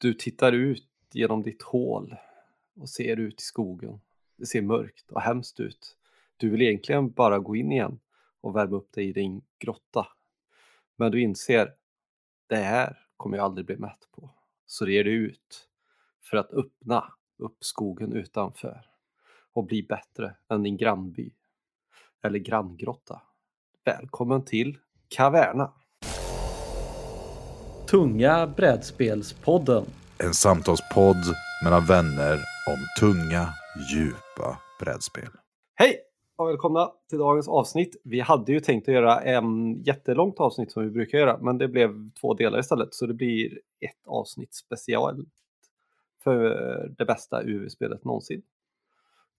Du tittar ut genom ditt hål och ser ut i skogen. Det ser mörkt och hemskt ut. Du vill egentligen bara gå in igen och värma upp dig i din grotta. Men du inser, det här kommer jag aldrig bli mätt på. Så det ger dig ut för att öppna upp skogen utanför och bli bättre än din grannby eller granngrotta. Välkommen till Kaverna! Tunga brädspelspodden. En samtalspodd mellan vänner om tunga, djupa brädspel. Hej och välkomna till dagens avsnitt. Vi hade ju tänkt att göra en jättelångt avsnitt som vi brukar göra, men det blev två delar istället, så det blir ett avsnitt speciellt för det bästa UV-spelet någonsin.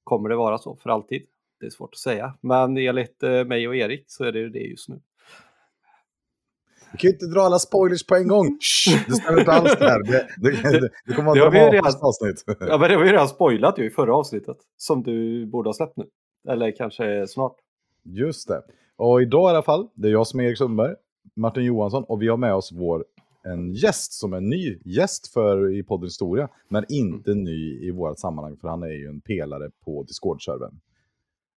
Kommer det vara så för alltid? Det är svårt att säga, men enligt eh, mig och Erik så är det det just nu. Du kan ju inte dra alla spoilers på en gång. Shh, det stämmer inte alls där. Det, det, det, det kommer Det har att vara vi ett redan- avsnitt. Ja, men det har vi redan spoilat ju i förra avsnittet, som du borde ha släppt nu. Eller kanske snart. Just det. Och idag i alla fall, det är jag som är Erik Sundberg, Martin Johansson och vi har med oss vår en gäst som är ny gäst för i poddens historia, men inte ny i vårt sammanhang för han är ju en pelare på Discord-servern.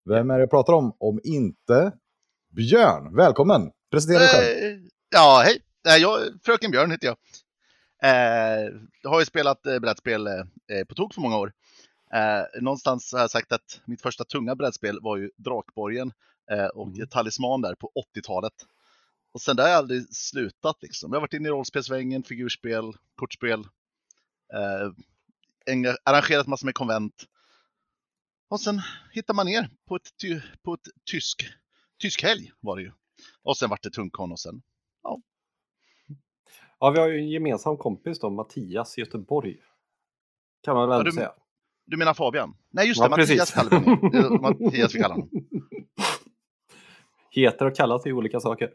Vem är det jag pratar om? Om inte Björn. Välkommen! Presentera dig själv. Ja, hej. Jag, Fröken Björn heter jag. Eh, jag har ju spelat eh, brädspel eh, på tok för många år. Eh, någonstans har jag sagt att mitt första tunga brädspel var ju Drakborgen eh, och Mm. Talisman där på 80-talet. Och sen där har jag aldrig slutat liksom. Jag har varit inne i rollspelsvängen, figurspel, kortspel. Eh, arrangerat massor med konvent. Och sen hittar man ner på ett, ty, på ett tysk, tysk helg var det ju. Och sen vart det Tungkon och sen Ja, vi har ju en gemensam kompis då, Mattias i Göteborg. Kan man väl Ja, du- säga. Du menar Fabian? Nej just Ja, det, Mattias precis. kallar vi är Mattias vi kallar honom. Heter och kallas till olika saker.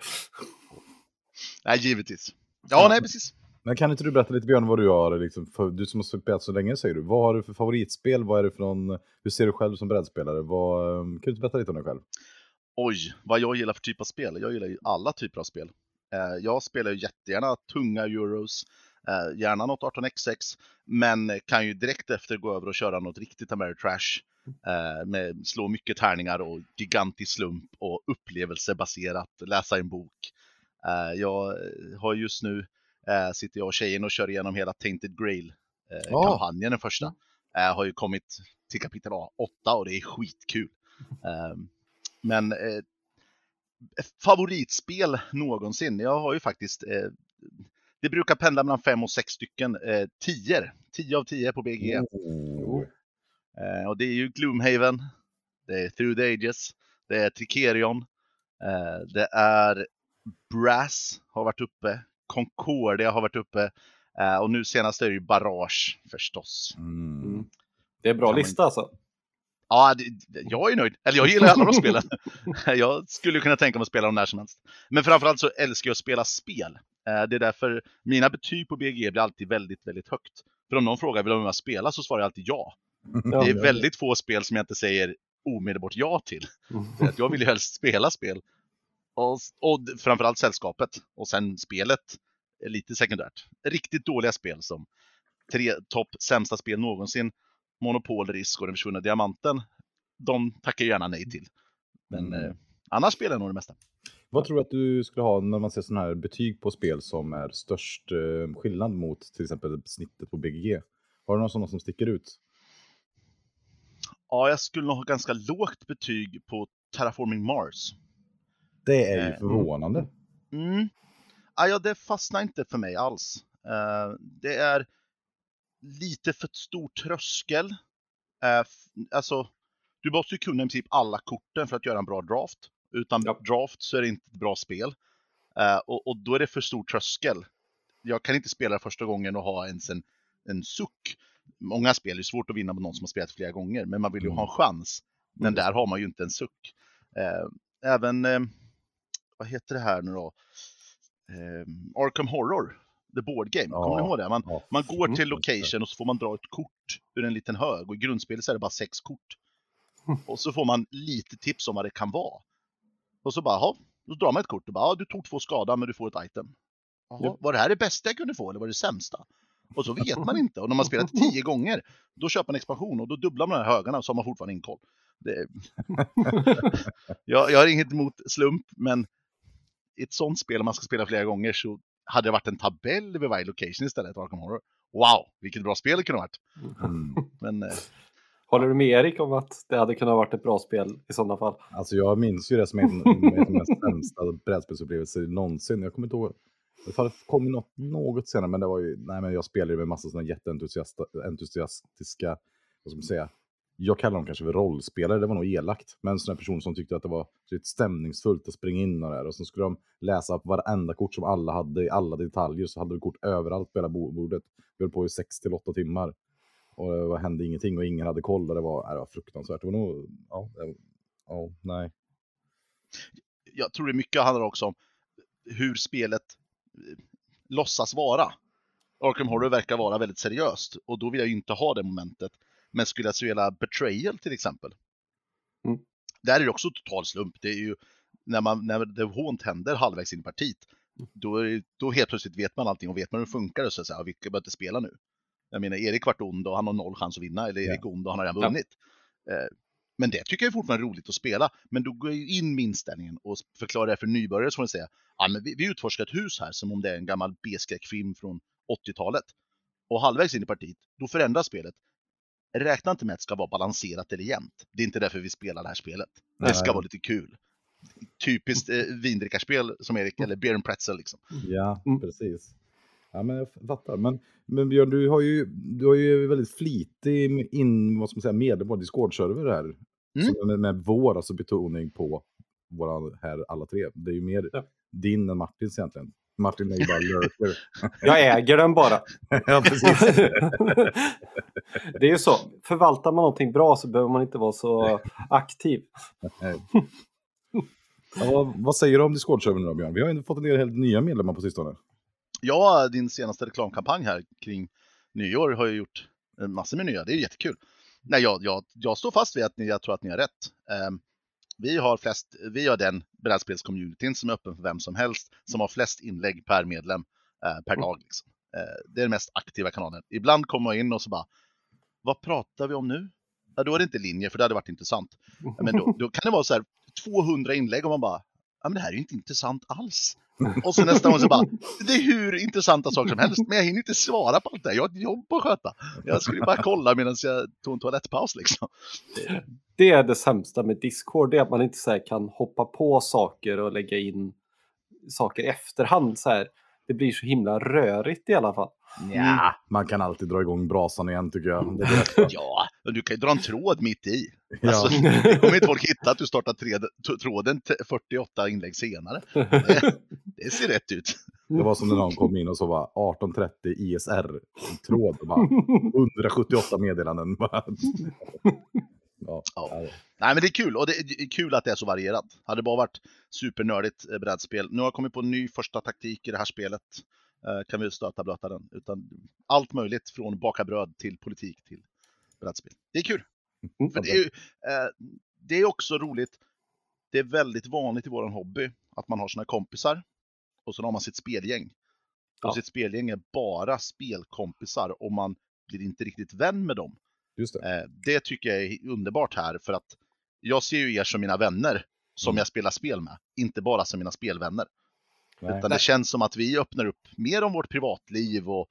Nej, givetvis. Ja, nej precis. Men kan inte du berätta lite Björn vad du har, liksom, för, du som har spelat så länge säger du. Vad har du för favoritspel? Vad är det för någon, hur ser du själv som brädspelare? Vad, um, kan du inte berätta lite om dig själv? Oj, vad jag gillar för typ av spel. Jag gillar ju alla typer av spel. Eh, Jag spelar ju jättegärna tunga euros, eh, gärna något 18xx, men kan ju direkt efter gå över och köra något riktigt Ameritrash. eh, Med slå mycket tärningar och gigantisk slump och upplevelsebaserat, läsa en bok. Jag har just nu, sitter jag och tjejen och kör igenom hela Tainted Grail-kampanjen, den första. Eh, Har ju kommit till kapitel 8 och det är skitkul. Ehm, Men favoritspel någonsin? Jag har ju faktiskt, eh, det brukar pendla mellan fem och sex stycken eh, tior. 10 av 10 på BG. Oh. Eh, och det är ju Gloomhaven, det är Through the Ages, det är Tricerion, eh, det är Brass har varit uppe, Concordia har varit uppe eh, och nu senast är det ju Barrage förstås. Mm. Mm. Det är bra Kan man lista alltså. Ja, jag är nöjd. Eller jag gillar alla de spelen. jag skulle kunna tänka mig att spela dem när som helst. Men framförallt så älskar jag att spela spel. Eh, Det är därför mina betyg på BG blir alltid väldigt, väldigt högt. För om någon frågar vill jag spela så svarar jag alltid ja. Ja, Det är väldigt få spel som jag inte säger omedelbart ja till. För att jag vill ju helst spela spel. Och, och framförallt sällskapet. Och sen spelet är lite sekundärt. Riktigt dåliga spel som tre topp sämsta spel någonsin. Monopol, Risk och Den försvunna diamanten. De tackar jag gärna nej till. Men Mm. eh, annars spelar jag nog det mesta. Vad tror du att du skulle ha när man ser sådana här betyg på spel som är störst eh, skillnad mot till exempel snittet på BGG? Har du någon sådana som sticker ut? Ja, jag skulle nog ha ganska lågt betyg på Terraforming Mars. Det är ju Eh, förvånande. Mm. Ah, ja, det fastnar inte för mig alls. Eh, det är lite för stor tröskel. Eh, alltså, du måste ju kunna i princip alla korten för att göra en bra draft. Utan Ja. draft så är det inte ett bra spel. Eh, och, och då är det för stor tröskel. Jag kan inte spela första gången och ha ens en, en suck. Många spel är svårt att vinna med någon som har spelat flera gånger, men man vill ju Mm. ha en chans. Men Mm. där har man ju inte en suck. Eh, även, vad heter det här nu då? Arkham Horror, the board game. Ja. Kommer ni ihåg det? Man, Ja. man går Mm. till location och så får man dra ett kort ur en liten hög och i grundspelet så är det bara sex kort. Mm. Och så får man lite tips om vad det kan vara. Och så bara, jaha, då drar man ett kort och bara, ja, du tog två skada men du får ett item. Jaha, Ja. var det här det bästa jag kunde få eller var det sämsta? Och så vet man inte. Och när man spelat tio gånger, då köper man expansion och då dubblar man de här högarna och så har man fortfarande inkoll. Det... jag, jag har inget emot slump, men i ett sånt spel, om man ska spela flera gånger, så hade det varit en tabell vid varje location istället, Arkham Horror. Wow, vilket bra spel det kunde ha varit. Mm. Men eh, Håller du med Erik om att det hade kunnat varit ett bra spel i sådana fall? Alltså jag minns ju det som en en av mina sämsta brädspelsupplevelser någonsin. Jag kommer inte ihåg. Det kom något något senare, men det var ju, nej men jag spelade ju med massa sådana jätteentusiastiska, vad ska man säga, jag kallar dem kanske för rollspelare, det var nog elakt. Men sådana personer som tyckte att det var lite stämningsfullt att springa in och där. Och så skulle de läsa upp varenda kort som alla hade i alla detaljer. Så hade de kort överallt på hela bordet. Vi höll på i 6 till 8 timmar. Och det var- hände ingenting och ingen hade koll. Och det var, det var fruktansvärt. Det var nog, ja, det, ja nej. jag tror det mycket handlar också om hur spelet eh, låtsas vara. Arkham Horror verkar vara väldigt seriöst och då vill jag ju inte ha det momentet. Men skulle jag spela Betrayal till exempel. Mm. Där är det också total slump. Det är ju när, man, när The Haunt händer halvvägs in i partiet. Då, är, det- då helt plötsligt vet man allting och vet man hur det funkar det så säga. Vilka behöver inte spela nu. Jag menar, Erik vart ond och han har noll chans att vinna. Eller Erik är ond och han har redan Ja. vunnit. Eh, men det tycker jag är fortfarande roligt att spela. Men då går jag ju in med inställningen och förklarar det för nybörjare så får man säga, ja men vi, vi utforskar ett hus här som om det är en gammal B-skräckfilm från 80-talet. Och halvvägs in i partiet, då förändras spelet. Räkna inte med att det ska vara balanserat eller jämnt. Det är inte därför vi spelar det här spelet. Det ska Nej. vara lite kul. Typiskt eh, vindrickarspel som Erik, eller Beer and Pretzel liksom. Ja, Mm. precis. Ja, men jag fattar. Men, men Björn, du har ju, du har ju väldigt flitig in, vad ska man säga, medlem på Discord-server här. Mm. Med, med vår alltså betoning på våra här alla tre. Det är ju mer Ja. din än Martins egentligen. Martin är ju bara lurker. Jag äger den bara. ja, precis. det är ju så. Förvaltar man någonting bra så behöver man inte vara så aktiv. Ja, vad, säger du om Discord-servern nu då, Björn? Vi har ju fått en del helt nya medlemmar på sistone. Ja, din senaste reklamkampanj här kring nyår har ju gjort massor med nya. Det är jättekul. Nej, jag, jag, jag står fast vid att ni, jag tror att ni har rätt. Ehm, vi har flest, vi har den brädspelscommunityn som är öppen för vem som helst, som har flest inlägg per medlem eh, per dag. Liksom. Eh, det är den mest aktiva kanalen. Ibland kommer man in och så bara, vad pratar vi om nu? Ja, då är det inte linje, för det hade varit intressant. Men då, då kan det vara så här 200 inlägg och man bara, ja men det här är ju inte intressant alls. Och så nästa gång så bara, det är hur intressanta saker som helst, men jag hinner inte svara på allt det här. Jag har ett jobb att sköta. Jag skulle bara kolla medan jag tog en toalettpaus liksom. Det är det sämsta med Discord, det är att man inte så kan hoppa på saker och lägga in saker i efterhand. Så här. Det blir så himla rörigt i alla fall. Ja, man kan alltid dra igång brasan igen tycker jag. Ja, du kan ju dra en tråd mitt i. ja. Alltså, det kommer inte folk hitta att du startar tre, tråden t- 48 inlägg senare. Det, det ser rätt ut. Det var som när någon kom in och så var 1830 ISR-tråd. och bara 178 meddelanden. Ja, Ja. Nej, men det är kul och det är kul att det är så varierat. Hade det bara varit supernördigt eh, brädspel. Nu har jag kommit på en ny första taktik i det här spelet. Eh, kan vi stöta blöta den. Utan allt möjligt från baka bröd till politik till brädspel. Det är kul. Mm. Det är, eh, det är också roligt. Det är väldigt vanligt i våran hobby att man har sina kompisar och så har man sitt spelgäng. Och Ja. sitt spelgäng är bara spelkompisar och man blir inte riktigt vän med dem. Just det. Eh, det tycker jag är underbart här för att jag ser ju er som mina vänner som Mm. jag spelar spel med, inte bara som mina spelvänner. Nej. Utan det känns som att vi öppnar upp mer om vårt privatliv och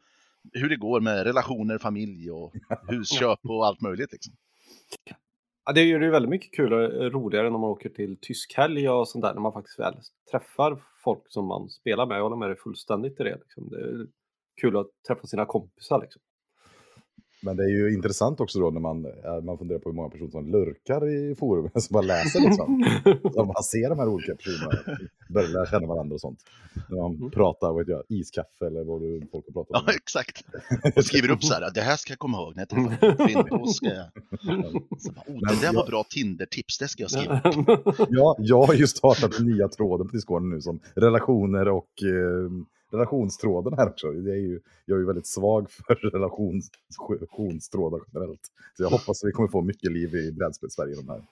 hur det går med relationer, familj och husköp och allt möjligt. Liksom. Ja, det gör det ju väldigt mycket kul och roligare när man åker till tysk helg och sånt där. När man faktiskt väl träffar folk som man spelar med. Jag håller med dig fullständigt i det. Liksom. Det är kul att träffa sina kompisar. Liksom. Men det är ju intressant också då när man, eh, man funderar på hur många personer som lurkar i forumet, som bara läser liksom. Så man ser de här olika personerna, börjar lära känna varandra och sånt. När man Mm. pratar, vad jag, iskaffe eller vad du folk har pratat Ja, om. exakt. Och skriver upp så här, det här ska jag komma ihåg när jag träffar en kvinna. Då ska jag... Så bara, oh, det där var bra Tinder-tips, det ska jag skriva. Ja, jag har ju startat den nya tråden på Discord nu som relationer och eh, relationstråden här också. Det är ju, jag är ju väldigt svag för relations, relationstrådar generellt. Så jag hoppas att vi kommer få mycket liv i. De här.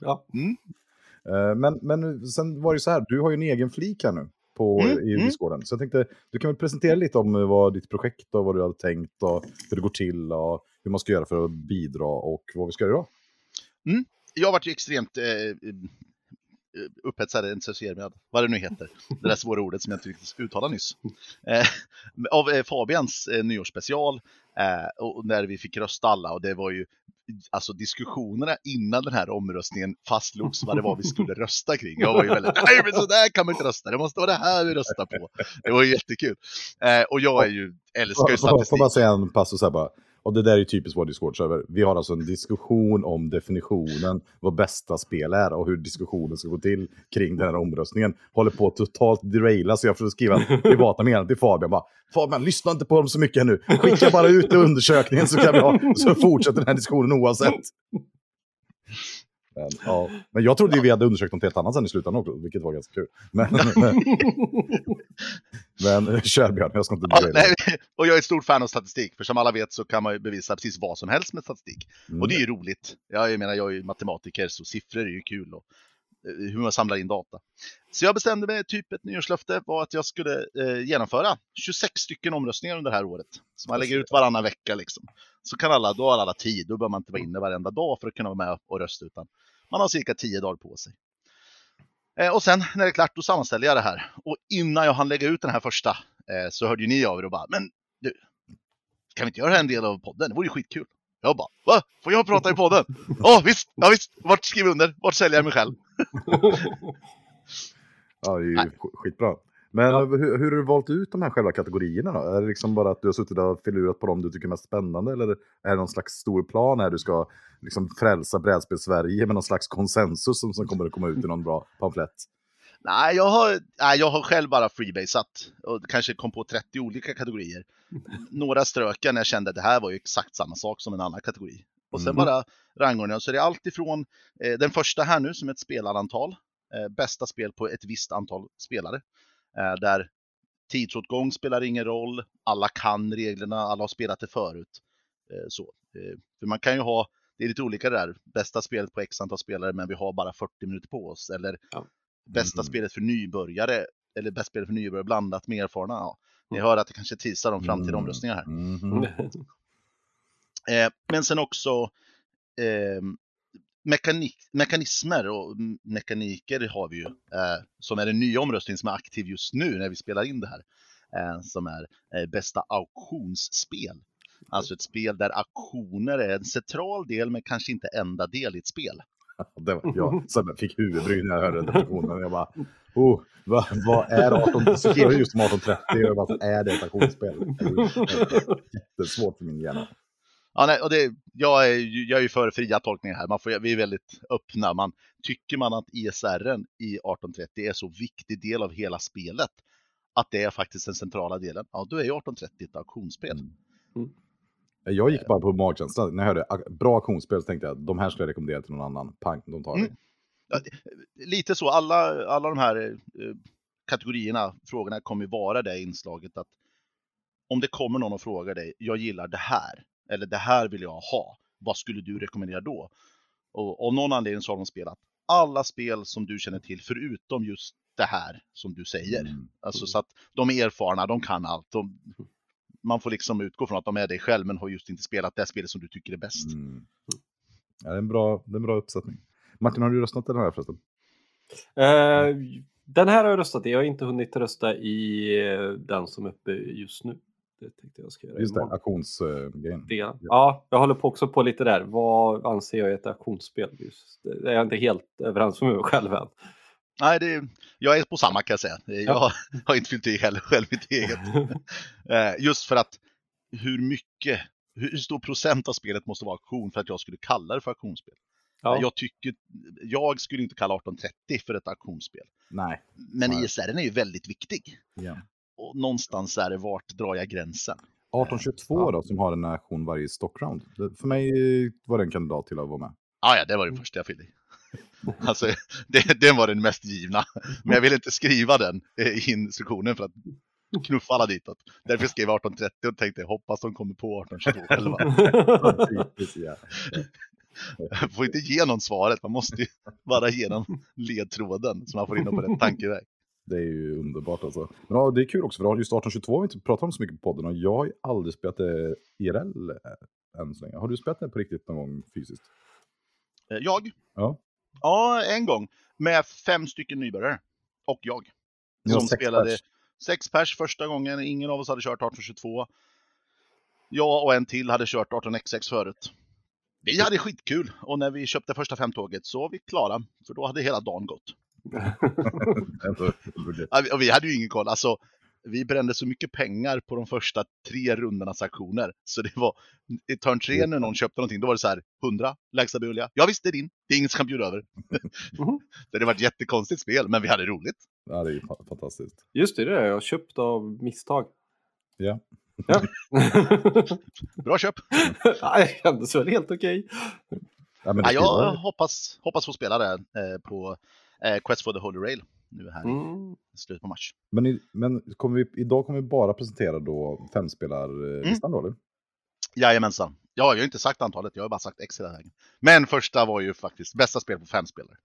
ja. Mm. Eh, Men, men sen var det ju så här, du har ju en egen flik här nu på, Mm, i mm. Discorden. Så jag tänkte, du kan väl presentera lite om eh, vad ditt projekt och vad du hade tänkt och hur det går till och hur man ska göra för att bidra och vad vi ska göra idag. Jag varit ju extremt eh, upphetsad, entusiasmerad, vad det nu heter. Det där svåra ordet som jag inte riktigt uttalade nyss. Eh, av eh, Fabians eh, nyårsspecial. Eh, och när vi fick rösta alla och det var ju alltså diskussionerna innan den här omröstningen fastslogs vad det var vi skulle rösta kring. Jag var ju väldigt, nej men så där kan man inte rösta, det måste vara det här vi röstar på. Det var ju jättekul. Eh, och jag är ju, älskar ju Får- får- statistik. man säga en passus här bara? Och det där är typiskt vår Discord-server. Vi har alltså en diskussion om definitionen, vad bästa spel är och hur diskussionen ska gå till kring den här omröstningen. Håller på att totalt deraila så jag får skriva privata meddelanden till Fabian. Bara, Fabian, lyssna inte på dem så mycket nu. Skicka bara ut undersökningen så kan vi ha, så fortsätter den här diskussionen oavsett. Men, ja. men jag trodde ju vi hade undersökt något helt annat sen i slutändan också, vilket var ganska kul. Men, men, men kör Björn, jag ska inte Ja, nej, och jag är ett stort fan av statistik, för som alla vet så kan man ju bevisa precis vad som helst med statistik. Mm. Och det är ju roligt. Jag menar, jag är ju matematiker så siffror är ju kul och eh, hur man samlar in data. Så jag bestämde mig, typ ett nyårslöfte var att jag skulle eh, genomföra 26 stycken omröstningar under det här året. Så man lägger ut varannan vecka liksom. Så kan alla, då har alla tid, då behöver man inte vara inne varenda dag för att kunna vara med och rösta utan man har cirka 10 dagar på sig. Eh, och sen när det är klart, då sammanställer jag det här. Och innan jag hann lägga ut den här första eh, så hörde ju ni av er och bara, men du, kan vi inte göra en del av podden? Det vore ju skitkul. Jag bara, va? Får jag prata i podden? Ja visst, ja visst, vart skriver under? Vart säljer jag mig själv? Ja, det är ju Nej. sk- skitbra. Men Ja. hur, hur har du valt ut de här själva kategorierna då? Är det liksom bara att du har suttit och filurat på dem du tycker är mest spännande? Eller är det någon slags stor plan här du ska liksom frälsa brädspel-Sverige med någon slags konsensus som, som kommer att komma ut i någon bra pamflett? Nej, jag har, nej, jag har själv bara freebasat och kanske kom på 30 olika kategorier. Några strök jag när jag kände att det här var ju exakt samma sak som en annan kategori. Och sen Mm. bara rangordnade Så det är allt ifrån eh, den första här nu som är ett spelarantal. Eh, bästa spel på ett visst antal spelare. Eh, där tidsåtgång spelar ingen roll. Alla kan reglerna, alla har spelat det förut. Eh, så. Eh, för man kan ju ha, det är lite olika det där. Bästa spelet på x antal spelare men vi har bara 40 minuter på oss. Eller Ja. Bästa Mm. spelet för nybörjare. Eller bästa spelet för nybörjare blandat med erfarna. Ja. Ni Mm. hör att det kanske teasar om framtida Mm. omröstningar här. Mhm. Eh, men sen också eh, mekanik, mekanismer och mekaniker har vi ju. Eh, som är den nya omröstningen som är aktiv just nu när vi spelar in det här. Eh, som är eh, bästa auktionsspel. Alltså ett spel där auktioner är en central del men kanske inte enda del i ett spel. Det var, jag så fick huvudbry när jag hörde den definitionen. Jag bara, oh, vad, vad är 18... Så skrev jag just om 1830 och bara, är det ett auktionsspel? Det är Jättesvårt för min hjärna. Ja, nej, och det, jag, är, ju- jag är ju för fria tolkningar här. Man får, vi är väldigt öppna. Man, tycker man att ISR i 1830 är så viktig del av hela spelet att det är faktiskt den centrala delen, ja då är ju 1830 ett auktionsspel. Mm. Jag gick bara på magkänslan. När jag hörde ak- bra auktionsspel så tänkte jag de här skulle jag rekommendera till någon annan. Pang, de tar det. Mm. Lite så, alla, alla de här eh, kategorierna, frågorna kommer ju vara det inslaget att om det kommer någon och frågar dig, jag gillar det här, eller det här vill jag ha, vad skulle du rekommendera då? Och av någon anledning så har de spelat alla spel som du känner till, förutom just det här som du säger. Mm. Alltså så att de är erfarna, de kan allt. De, man får liksom utgå från att de är dig själv, men har just inte spelat det spelet som du tycker är bäst. Mm. Ja, det, är en bra, det är en bra uppsättning. Martin, har du röstat i den här förresten? Eh, den här har jag röstat i. Jag har inte hunnit rösta i eh, den som är uppe just nu. Det tänkte jag ska göra Just det, auktionsgrejen. Det. Ja, jag håller på också på lite där. Vad anser jag är ett auktionsspel? Just, det är jag inte helt överens med mig själv än. Nej, det, jag är på samma kan jag säga. Jag har inte fyllt i heller själv mitt eget. Eh, Just för att hur mycket, hur stor procent av spelet måste vara auktion för att jag skulle kalla det för auktionsspel. Ja. Jag, tycker, jag skulle inte kalla 1830 för ett auktionsspel. Nej. Men Nej. ISR är ju väldigt viktig. Ja. Och någonstans är det vart drar jag gränsen? 1822 då, som har en auktion varje stockround. För mig var det en kandidat till att vara med. Ah, ja, det var det första jag fyllde i. Alltså, det, den var den mest givna. Men jag ville inte skriva den eh, i instruktionen för att knuffa alla ditåt. Därför skrev jag 1830 och tänkte hoppas de kommer på 1822 själva. Jag får inte ge någon svaret, man måste ju bara ge någon ledtråden så man får in dem på rätt tankeväg. Det är ju underbart alltså. Men ja, det är kul också, för just 1822 har vi inte pratat om så mycket på podden och jag har ju aldrig spelat det IRL eh, än så länge. Har du spelat det på riktigt någon gång fysiskt? Eh, Jag? Ja. Ja, en gång. Med fem stycken nybörjare. Och jag. Som sex spelade pers. sex pers första gången. Ingen av oss hade kört 1822. Jag och en till hade kört 18x6 förut. Vi hade skitkul och när vi köpte första femtåget så var vi klara. För då hade hela dagen gått. Och vi hade ju ingen koll. Alltså, vi brände så mycket pengar på de första tre rundornas aktioner. Så det var i turn tre när någon köpte någonting, då var det så här 100 lägsta börja. Ja visst, det är din. Det är ingen som kan bjuda över. Mhm. det varit ett jättekonstigt spel, men vi hade roligt. Ja, det är ju fa- fantastiskt. Just det, det är jag har köpt av misstag. Ja. Ja. Bra köp! ja, det kändes väl helt okej. Ja, Ja, jag hoppas, hoppas få spela det eh, på eh, Quest for the Holy Rail nu här Mm. i slutet på mars. Men, i, men kommer vi, idag kommer vi bara presentera då femspelarlistan då eller? Jajamensan. Ja, jag har inte sagt antalet, jag har bara sagt X hela vägen. Men första var ju faktiskt bästa spel på fem spelare.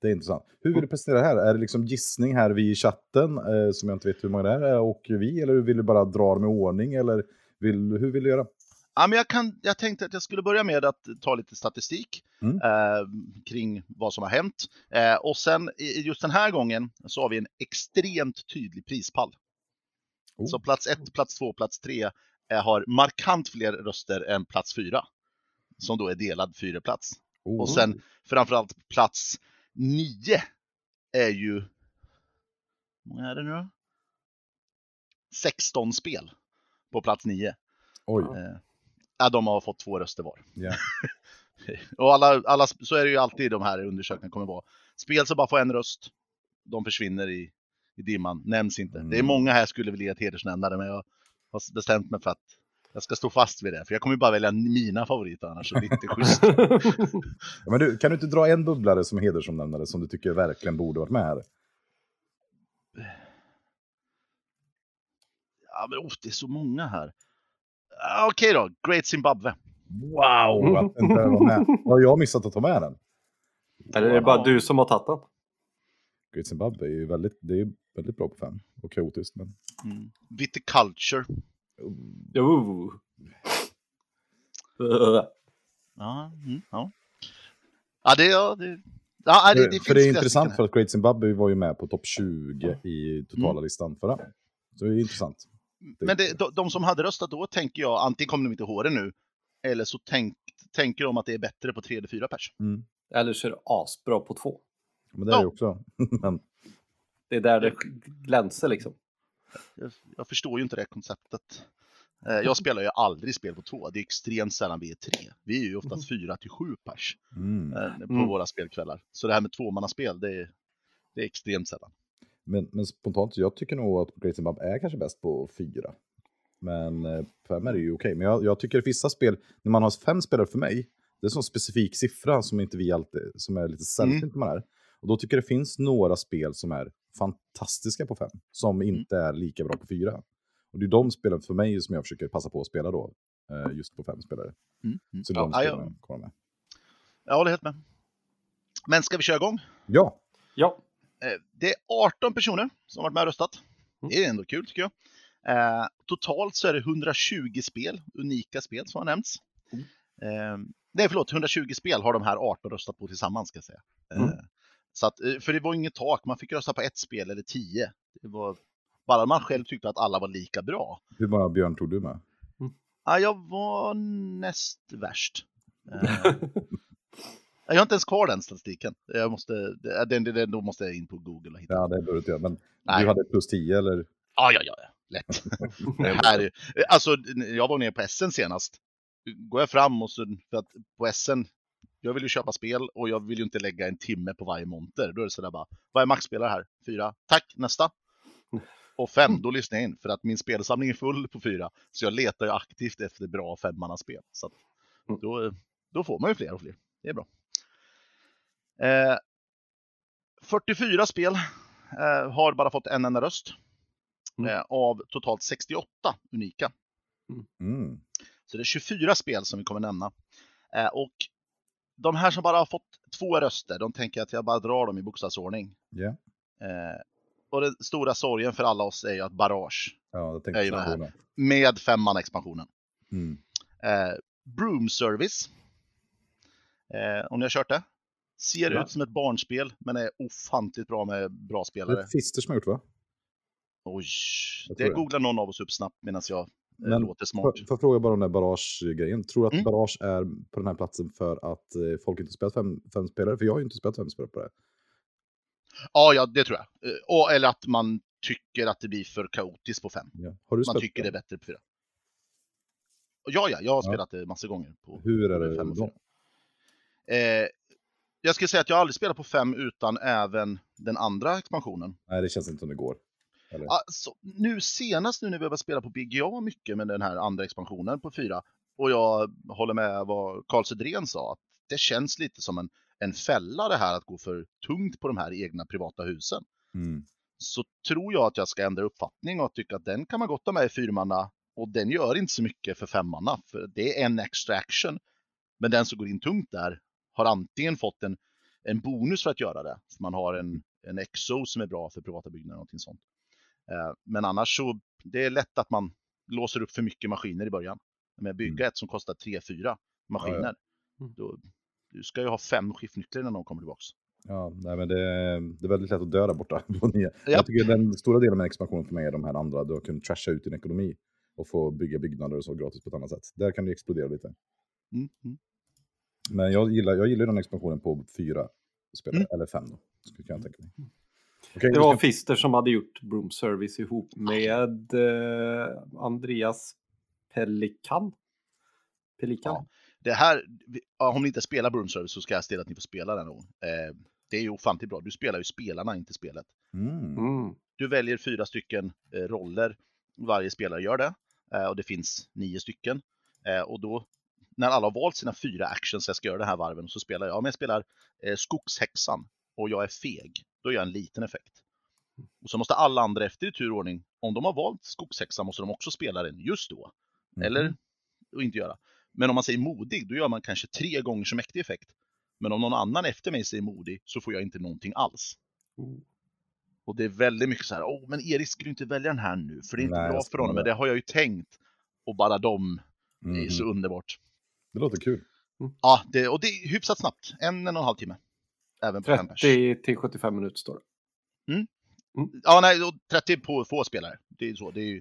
Det är intressant. Hur vill du presentera det här? Är det liksom gissning här vi i chatten, eh, som jag inte vet hur många det är, och vi? Eller vill du bara dra dem i ordning? Eller vill, hur vill du göra? Ja, men jag, kan, jag tänkte att jag skulle börja med att ta lite statistik Mm. eh, kring vad som har hänt. Eh, och sen just den här gången så har vi en extremt tydlig prispall. Oh. Så plats 1, plats 2, plats 3 eh, har markant fler röster än plats 4. Som då är delad fyra plats. Oh. Och sen framförallt plats 9 är ju... Hur många är det nu då? 16 spel på plats 9. Oj, Eh, ja, de har fått två röster var. ja. Och alla, alla, så är det ju alltid i de här undersökningarna kommer vara. Spel som bara får en röst, de försvinner i, i dimman, nämns inte. Det är Mm. många här skulle vilja ett hedersnämnare, men jag har bestämt mig för att jag ska stå fast vid det. För jag kommer bara välja mina favoriter annars, så det är inte schysst. Ja, Men du, kan du inte dra en bubblare som hedersomnämnare som du tycker verkligen borde varit med här? Ja, men oh, det är så många här. Ja, Okej då, Great Zimbabwe. Wow! Att inte var med. Har jag missat att ta med den? Eller är det bara du som har tagit den? Great Zimbabwe är ju väldigt, det är väldigt bra på fem. Och kaotiskt, men... Mm. Viticulture. Jo. Ja, mm, ja. Ja, det, ja, det, ja, det, det för, det är intressant för att Great Zimbabwe var ju med på topp 20 i totala Mm. listan förra. Så det är intressant. Men det, de, de som hade röstat då tänker jag, antingen kommer de inte ihåg det nu, eller så tänk, tänker de att det är bättre på 3 eller 4 pers. Mm. Eller så är det asbra på två. Men det är Ja. ju också... men, Det är där det glänser liksom. Jag, jag förstår ju inte det konceptet. Eh, Jag spelar ju aldrig spel på två. Det är extremt sällan vi är tre. Vi är ju oftast fyra till sju pers mm. eh, på Mm. våra spelkvällar. Så det här med tvåmannaspel, det är, det är extremt sällan. Men, men spontant, jag tycker nog att Great Zimbabwe är kanske bäst på fyra. Men eh, fem är det ju okej. Men jag, jag tycker vissa spel, när man har fem spelare för mig, det är en sån specifik siffra som inte vi alltid, som är lite sällsynt Mm. man är. Och då tycker jag det finns några spel som är fantastiska på fem, som Mm. inte är lika bra på fyra. Och det är de spelen för mig som jag försöker passa på att spela då, eh, just på fem spelare. Mm. Mm. Så Ja, de ja, spelen kommer med. jag håller helt med. Men ska vi köra igång? Ja, Ja. Eh, Det är 18 personer som varit med och röstat. Det är ändå kul tycker jag. Eh, totalt så är det 120 spel, unika spel som har nämnts. Mm. Eh, nej, förlåt, 120 spel har de här 18 röstat på tillsammans ska jag säga. Eh, Mm. så att, för det var inget tak, man fick rösta på ett spel eller tio. Det var, bara man själv tyckte att alla var lika bra. hur många björn tog du med? Ja, jag var näst värst. Jag har inte ens kvar den statistiken. Jag måste, den, den, den, då måste jag in på Google och hitta. Ja, det borde du inte göra. Men Nej. du hade plus 10 eller? Ja, ja, ja, ja. lätt. Här, är- alltså, jag var nere på SN senast. Går jag fram och så, för att på SN, jag vill ju köpa spel och jag vill ju inte lägga en timme på varje monter. Då är det sådär bara, vad är maxspelare här? Fyra. Tack, nästa. Och fem, då lyssnar jag in för att min spelsamling är full på fyra. Så jag letar ju aktivt efter bra femmannaspel. Så att då, då får man ju fler och fler. Det är bra. Eh, 44 spel eh, har bara fått en enda röst. Mm. Eh, av totalt 68 unika. Mm. Så det är 24 spel som vi kommer nämna. Eh, och de här som bara har fått två röster, de tänker att jag bara drar dem i bokstavsordning. Eh, och den stora sorgen för alla oss är ju att Barrage Ja, är med expansionen. med femman expansionen. Mm. Eh, Broom Service. Eh, om ni har kört det? Ser Ja. ut som ett barnspel, men är ofantligt bra med bra Det spelare. är Fister som har gjort va? Oj, det det. googlar någon av oss upp snabbt medan jag eh, Men låter smart. Får jag fråga bara om den där Barrage-grejen. Tror du att Mm. Barrage är på den här platsen för att eh, folk inte spelat fem, fem spelare? För jag har ju inte spelat fem spelare på det. Ja, ja, det tror jag. Eh, Och, eller att man tycker att det blir för kaotiskt på fem. Ja. Har du Man tycker det det? är bättre på fyra. Ja, ja, jag har Ja. spelat det massor gånger. På, Hur är det fem och fyra. Eh, jag skulle säga att jag aldrig spelat på fem utan även den andra expansionen. Nej, det känns inte som det går. Eller? Alltså, nu senast nu när vi har spela på BGA mycket med den här andra expansionen på fyra och jag håller med vad Karl Sedrén sa, att det känns lite som en, en fälla det här att gå för tungt på de här egna privata husen. Mm. Så tror jag att jag ska ändra uppfattning och tycka att den kan man gott ha med i fyrmanna och den gör inte så mycket för femmanna, för det är en extra action. Men den som går in tungt där har antingen fått en, en bonus för att göra det, för man har en, en XO som är bra för privata byggnader och någonting sånt. Eh, Men annars så, det är lätt att man låser upp för mycket maskiner i början. Att bygga ett som kostar 3-4 maskiner. Mm. Då, du ska ju ha fem skiftnycklar när någon kommer tillbaks. Ja, nej, men det, det är väldigt lätt att dö där borta. Ja. Jag tycker den stora delen med expansionen för mig är de här andra. Du har kunnat trasha ut din ekonomi och få bygga byggnader och så gratis på ett annat sätt. Där kan det explodera lite. Mm, mm. Men jag gillar, jag gillar den expansionen på fyra spelare, Mm. eller fem då. Skulle jag tänka mig. Okej, Det vi var ska- Fister som hade gjort Broom Service ihop med eh, Andreas Pelikan. Pelikan? Ja. Det här, om ni inte spelar Broom Service så ska jag se till att ni får spela den. Eh, det är ju ofantligt bra. Du spelar ju spelarna, inte spelet. Mm. Mm. Du väljer fyra stycken eh, roller. Varje spelare gör det. Eh, och det finns nio stycken. Eh, och då, när alla har valt sina fyra actions, jag ska göra den här varven, och så spelar jag. Om jag spelar eh, skogshäxan och jag är feg, då gör jag en liten effekt. Och så måste alla andra efter i turordning, om de har valt skogshäxan måste de också spela den just då. Mhm. Eller och inte göra. Men om man säger modig, då gör man kanske tre gånger så mäktig effekt. Men om någon annan efter mig säger modig så får jag inte någonting alls. Oh. Och det är väldigt mycket så här, åh men Erik skulle inte välja den här nu, för det är inte Nej, bra för honom, men det har jag ju tänkt. Och bara de, det är Mhm. så underbart. Det låter kul. Ja, det, och det är hyfsat snabbt, en, en och en halv timme. Även på fem pers. 30 till 75 minuter står det. Ja, nej, och 30 på få spelare. Det är så, det är ju...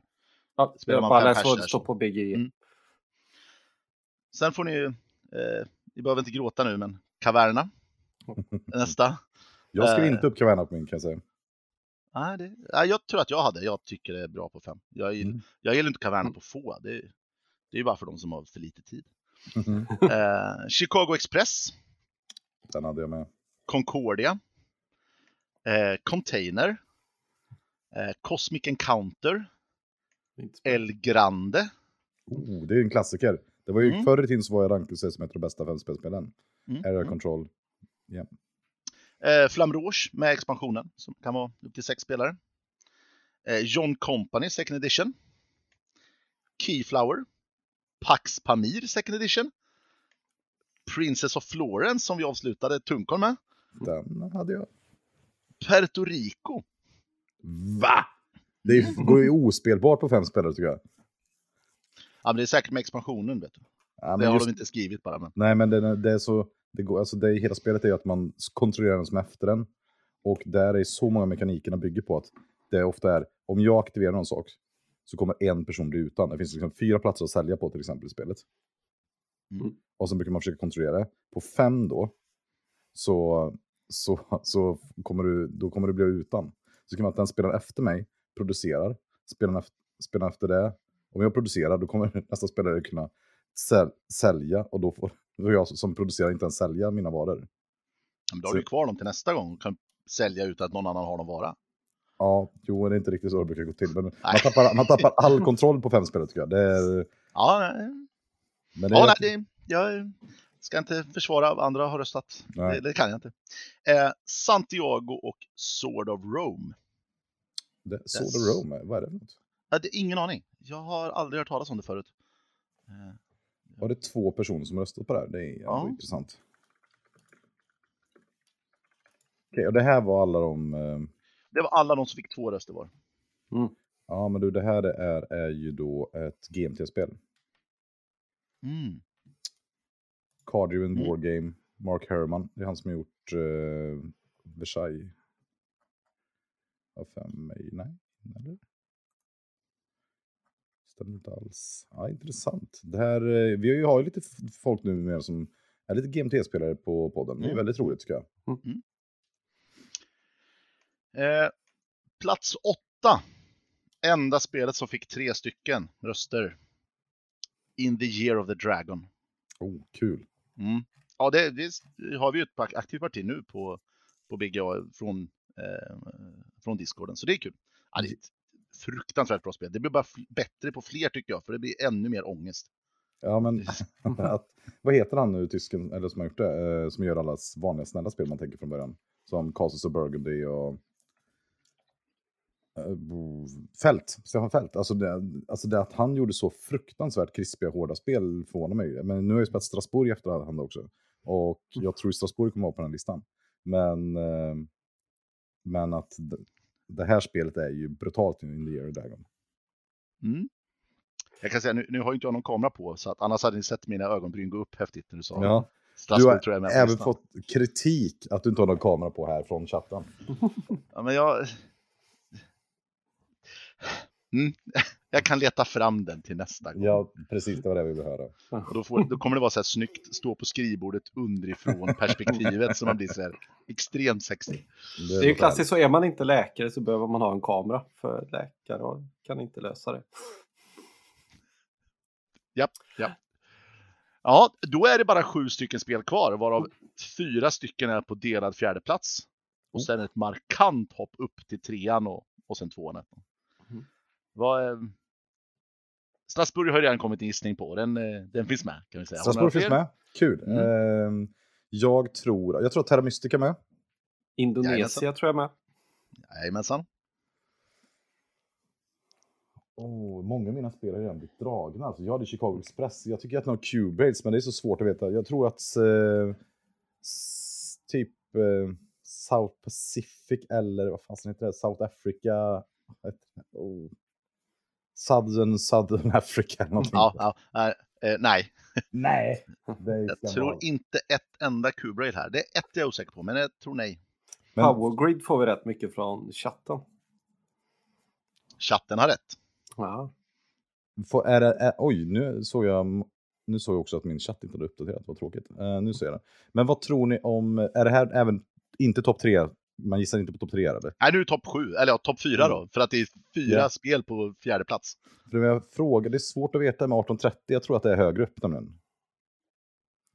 Ja, Spelar man bara läser vad det står på BGI. Mm. Sen får ni ju, eh, ni behöver inte gråta nu, men Caverna. Nästa. Jag skrev Eh. inte upp Caverna på min kan jag säga. Nej, det, nej, jag tror att jag hade. Jag tycker det är bra på fem. Jag, gill- Mm. jag gillar inte Caverna på få. Det, det är ju bara för de som har för lite tid. Mhm. Eh, Chicago Express, Den hade jag med. Concordia, eh, Container, eh, Cosmic Encounter, El Grande. Oh, det är en klassiker. Det var ju Mm. förr i tiden så var jag rankad som ett av de bästa femspelspelen. Mm. Area Mm. Control. Eh, Flamrouge med expansionen som kan vara upp till sex spelare. Eh, John Company Second Edition. Keyflower. Pax Pamir Second Edition. Princess of Florence som vi avslutade Tunkholm med. Den hade jag. Puerto Rico. Va? Det går ju ospelbart på fem spelare tycker jag. Ja, men det är säkert med expansionen, vet du. Ja, det har just, de inte skrivit bara. Men... Nej, men det, det är så... Det går, alltså det, hela spelet är ju att man kontrollerar den som efter den. Och där är så många mekanikerna bygger på att det ofta är, om jag aktiverar någon sak så kommer en person bli utan. Det finns liksom fyra platser att sälja på till exempel i spelet. Mm. Och så brukar man försöka kontrollera det. På fem då, så, så, så kommer, du, då kommer du bli utan. Så kan man att den spelaren efter mig producerar, spelaren efter, spelaren efter det, om jag producerar då kommer nästa spelare kunna säl, sälja och då får då jag som producerar inte ens sälja mina varor. Men då har du ju kvar dem till nästa gång och kan sälja utan att någon annan har någon vara. Ja, jo, det är inte riktigt så det brukar gå till. Men man tappar, man tappar all kontroll på fem spelare tycker jag. Det är, Ja, nej, men det är, ja, nej det, jag ska inte försvara vad andra har röstat. Det, det kan jag inte. Eh, Santiago och Sword of Rome. det, Sword Yes. of Rome, vad är det för något? Ja, det, ingen aning. Jag har aldrig hört talas om det förut. Eh, Var det två personer som röstat på det här? Det är Ja. intressant. Okej, och det här var alla de... Eh, det var alla de som fick två röster var. Ja, men du, det här är, är ju då ett GMT-spel. Mm. Card-driven Mm. Wargame, Mark Herman. Det är han som har gjort uh, Versailles. Vad för mig? Nej, eller? Stämmer inte alls. Ja, intressant. Det här, eh, vi har ju lite folk nu med som är lite GMT-spelare på podden. Det är Mm. väldigt roligt tycker jag. Eh, plats åtta. Enda spelet som fick tre stycken röster. In the year of the dragon. Oh, kul. Mm. Ja, det, det har vi ju ett aktivt parti nu på, på BGA från, eh, från Discorden, så det är kul. Ja, det är ett fruktansvärt bra spel. Det blir bara bättre på fler tycker jag, för det blir ännu mer ångest. Ja, men att, vad heter han nu, tysken, eller som har gjort det, eh, som gör alla vanliga snälla spel man tänker från början? Som Castles of Burgundy och... eh, Fält, Stefan Fält. Alltså det, alltså det att han gjorde så fruktansvärt krispiga, hårda spel förvånar mig. Men nu har jag spelat Strasbourg i efterhand också. Och jag tror Strasbourg kommer vara på den listan. Men, eh, men att det, det här spelet är ju brutalt in the year Dragon. Mm. Jag kan säga, nu, nu har ju inte jag någon kamera på, så att annars hade ni sett mina ögonbryn gå upp häftigt när du sa Ja. Du Strasbourg har tror jag är med på även listan. fått kritik att du inte har någon kamera på här från chatten. Ja, men jag... Mm. Jag kan leta fram den till nästa gång. Ja, precis. Det var det vi höra. Och då, får, då kommer det vara så här snyggt, stå på skrivbordet underifrån perspektivet så man blir så här extremt sexig. Det är ju klassiskt, så är man inte läkare så behöver man ha en kamera. För läkare och kan inte lösa det. Japp, japp. Ja, då är det bara sju stycken spel kvar, varav fyra stycken är på delad fjärde plats. Och sen ett markant hopp upp till trean och, och sen tvåan. Vad, eh, Strasbourg har ju redan kommit en gissning på, den, eh, den finns med kan vi säga. Har Strasbourg finns med. Kul. Mm. Ehm, jag tror, jag tror att Terra Mystica är med. Indonesia Jajamensan. tror jag med. Jajamensan. Oh, många av mina spel har redan blivit dragna. Alltså, jag hade Chicago Express. Jag tycker att någon Cubase, men det är så svårt att veta. Jag tror att eh, typ eh, South Pacific eller vad fan heter det? South Africa. Oh. Southern, Southern Africa. eller någonting. Ja, ja, nej, eh, nej, Nej. Jag tror vara- inte ett enda Q-braid här. Det är ett jag är osäker på, men jag tror nej. Men- Powergrid får vi rätt mycket från chatten. Chatten har rätt. Ja. Får, är det, är, oj, nu såg jag nu såg jag också att min chatt inte hade uppdaterat, vad tråkigt. Eh, nu ser jag det. Men vad tror ni om, är det här även, inte topp tre, man gissar inte på topp tre eller? Nej, nu är topp sju, eller ja, topp fyra då, för att det är fyra Ja. spel på fjärde plats. För jag frågar, det är svårt att veta med 1830, jag tror att det är högre upp nämligen.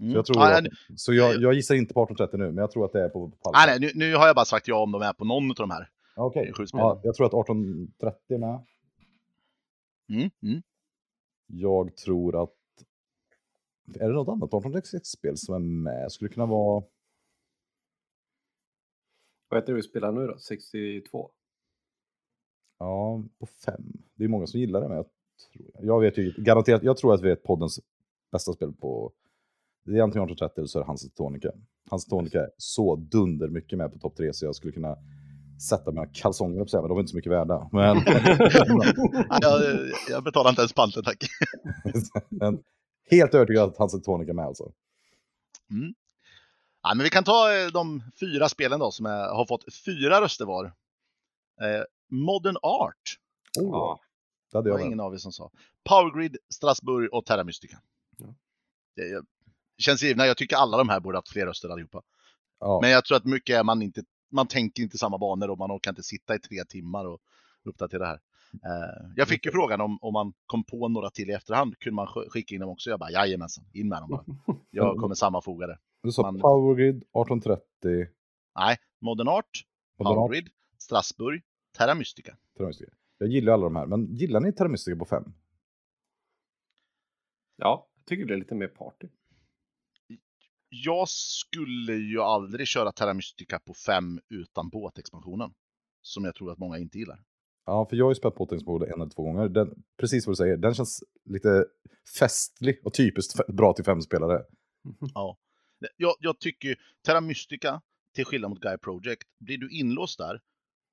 Mm. Så, jag, tror att, nej, så jag, jag gissar inte på 1830 nu, men jag tror att det är på pallen. nej, nej, nu, nu har jag bara sagt ja om de är på någon av de här. Okej, spelen. ja, jag tror att 1830 är med. Mm. Mm. Jag tror att, är det något annat 1836-spel som är med? Skulle det kunna vara, Vad heter det vi spelar nu då? 62? Ja, på fem. Det är många som gillar det, men jag, tror, jag vet ju garanterat, jag tror att vi är poddens bästa spel på, det är antingen 1830 eller så är det Hans Tonica. Hans Tonica är så dunder mycket med på topp tre så jag skulle kunna sätta mina kalsonger upp men de är inte så mycket värda. Men, Jag, jag betalar inte ens panten, tack. men helt övertygad att Hans Tonica är med alltså. Mm. Ja, men vi kan ta eh, de fyra spelen då som är, har fått fyra röster var. Eh, Modern Art, Oh, Ja. Det hade det var ingen av er som sa. Powergrid, Strasbourg och Terra Mystica. Ja. Det jag- känns givna, jag tycker alla de här borde haft fler röster allihopa. Ja. Men jag tror att mycket är man inte, man tänker inte samma banor och man orkar inte sitta i tre timmar och uppdatera det här. Eh, jag fick ju frågan om, om man kom på några till i efterhand, kunde man sk- skicka in dem också? Jag bara jajamensan, in med dem bara. Jag kommer sammanfoga det. Du sa man- Powergrid, 1830, Nej, Modern Art, Modern Art, Powergrid, Strasbourg, Terra Mystica. Terra Mystica. Jag gillar alla de här, men gillar ni Terra Mystica på fem? ja, jag tycker det är lite mer party. Jag skulle ju aldrig köra Terra Mystica på fem utan båtexpansionen. Som jag tror att många inte gillar. Ja, för jag har ju spelat Pottingsmode en eller två gånger. Den, precis vad du säger, den känns lite festlig och typiskt bra till fem spelare. Ja. Jag, jag tycker Terra Mystica, till skillnad mot Guy Project, blir du inlåst där,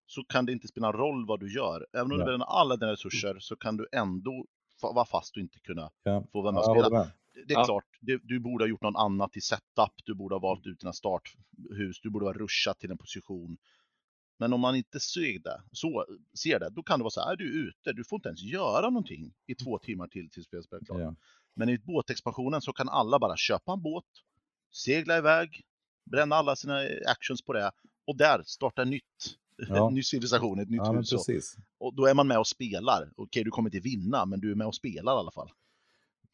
så kan det inte spela roll vad du gör. Även om du Nej. bränner alla dina resurser så kan du ändå vara fast och inte kunna Ja. få vara med Ja, och spela. med. Det är Ja. klart, det, du borde ha gjort något annat i setup, du borde ha valt ut dina starthus, du borde ha rushat till en position. Men om man inte ser det, så, ser det, då kan det vara så här, är du ute, du får inte ens göra någonting i två timmar till tills spelet är klart. Ja. Men i båtexpansionen så kan alla bara köpa en båt, segla iväg, bränna alla sina actions på det och där starta nytt. Ja. En ny civilisation, ett nytt ja, hus. precis. Och då är man med och spelar. Okej, du kommer inte vinna, men du är med och spelar i alla fall.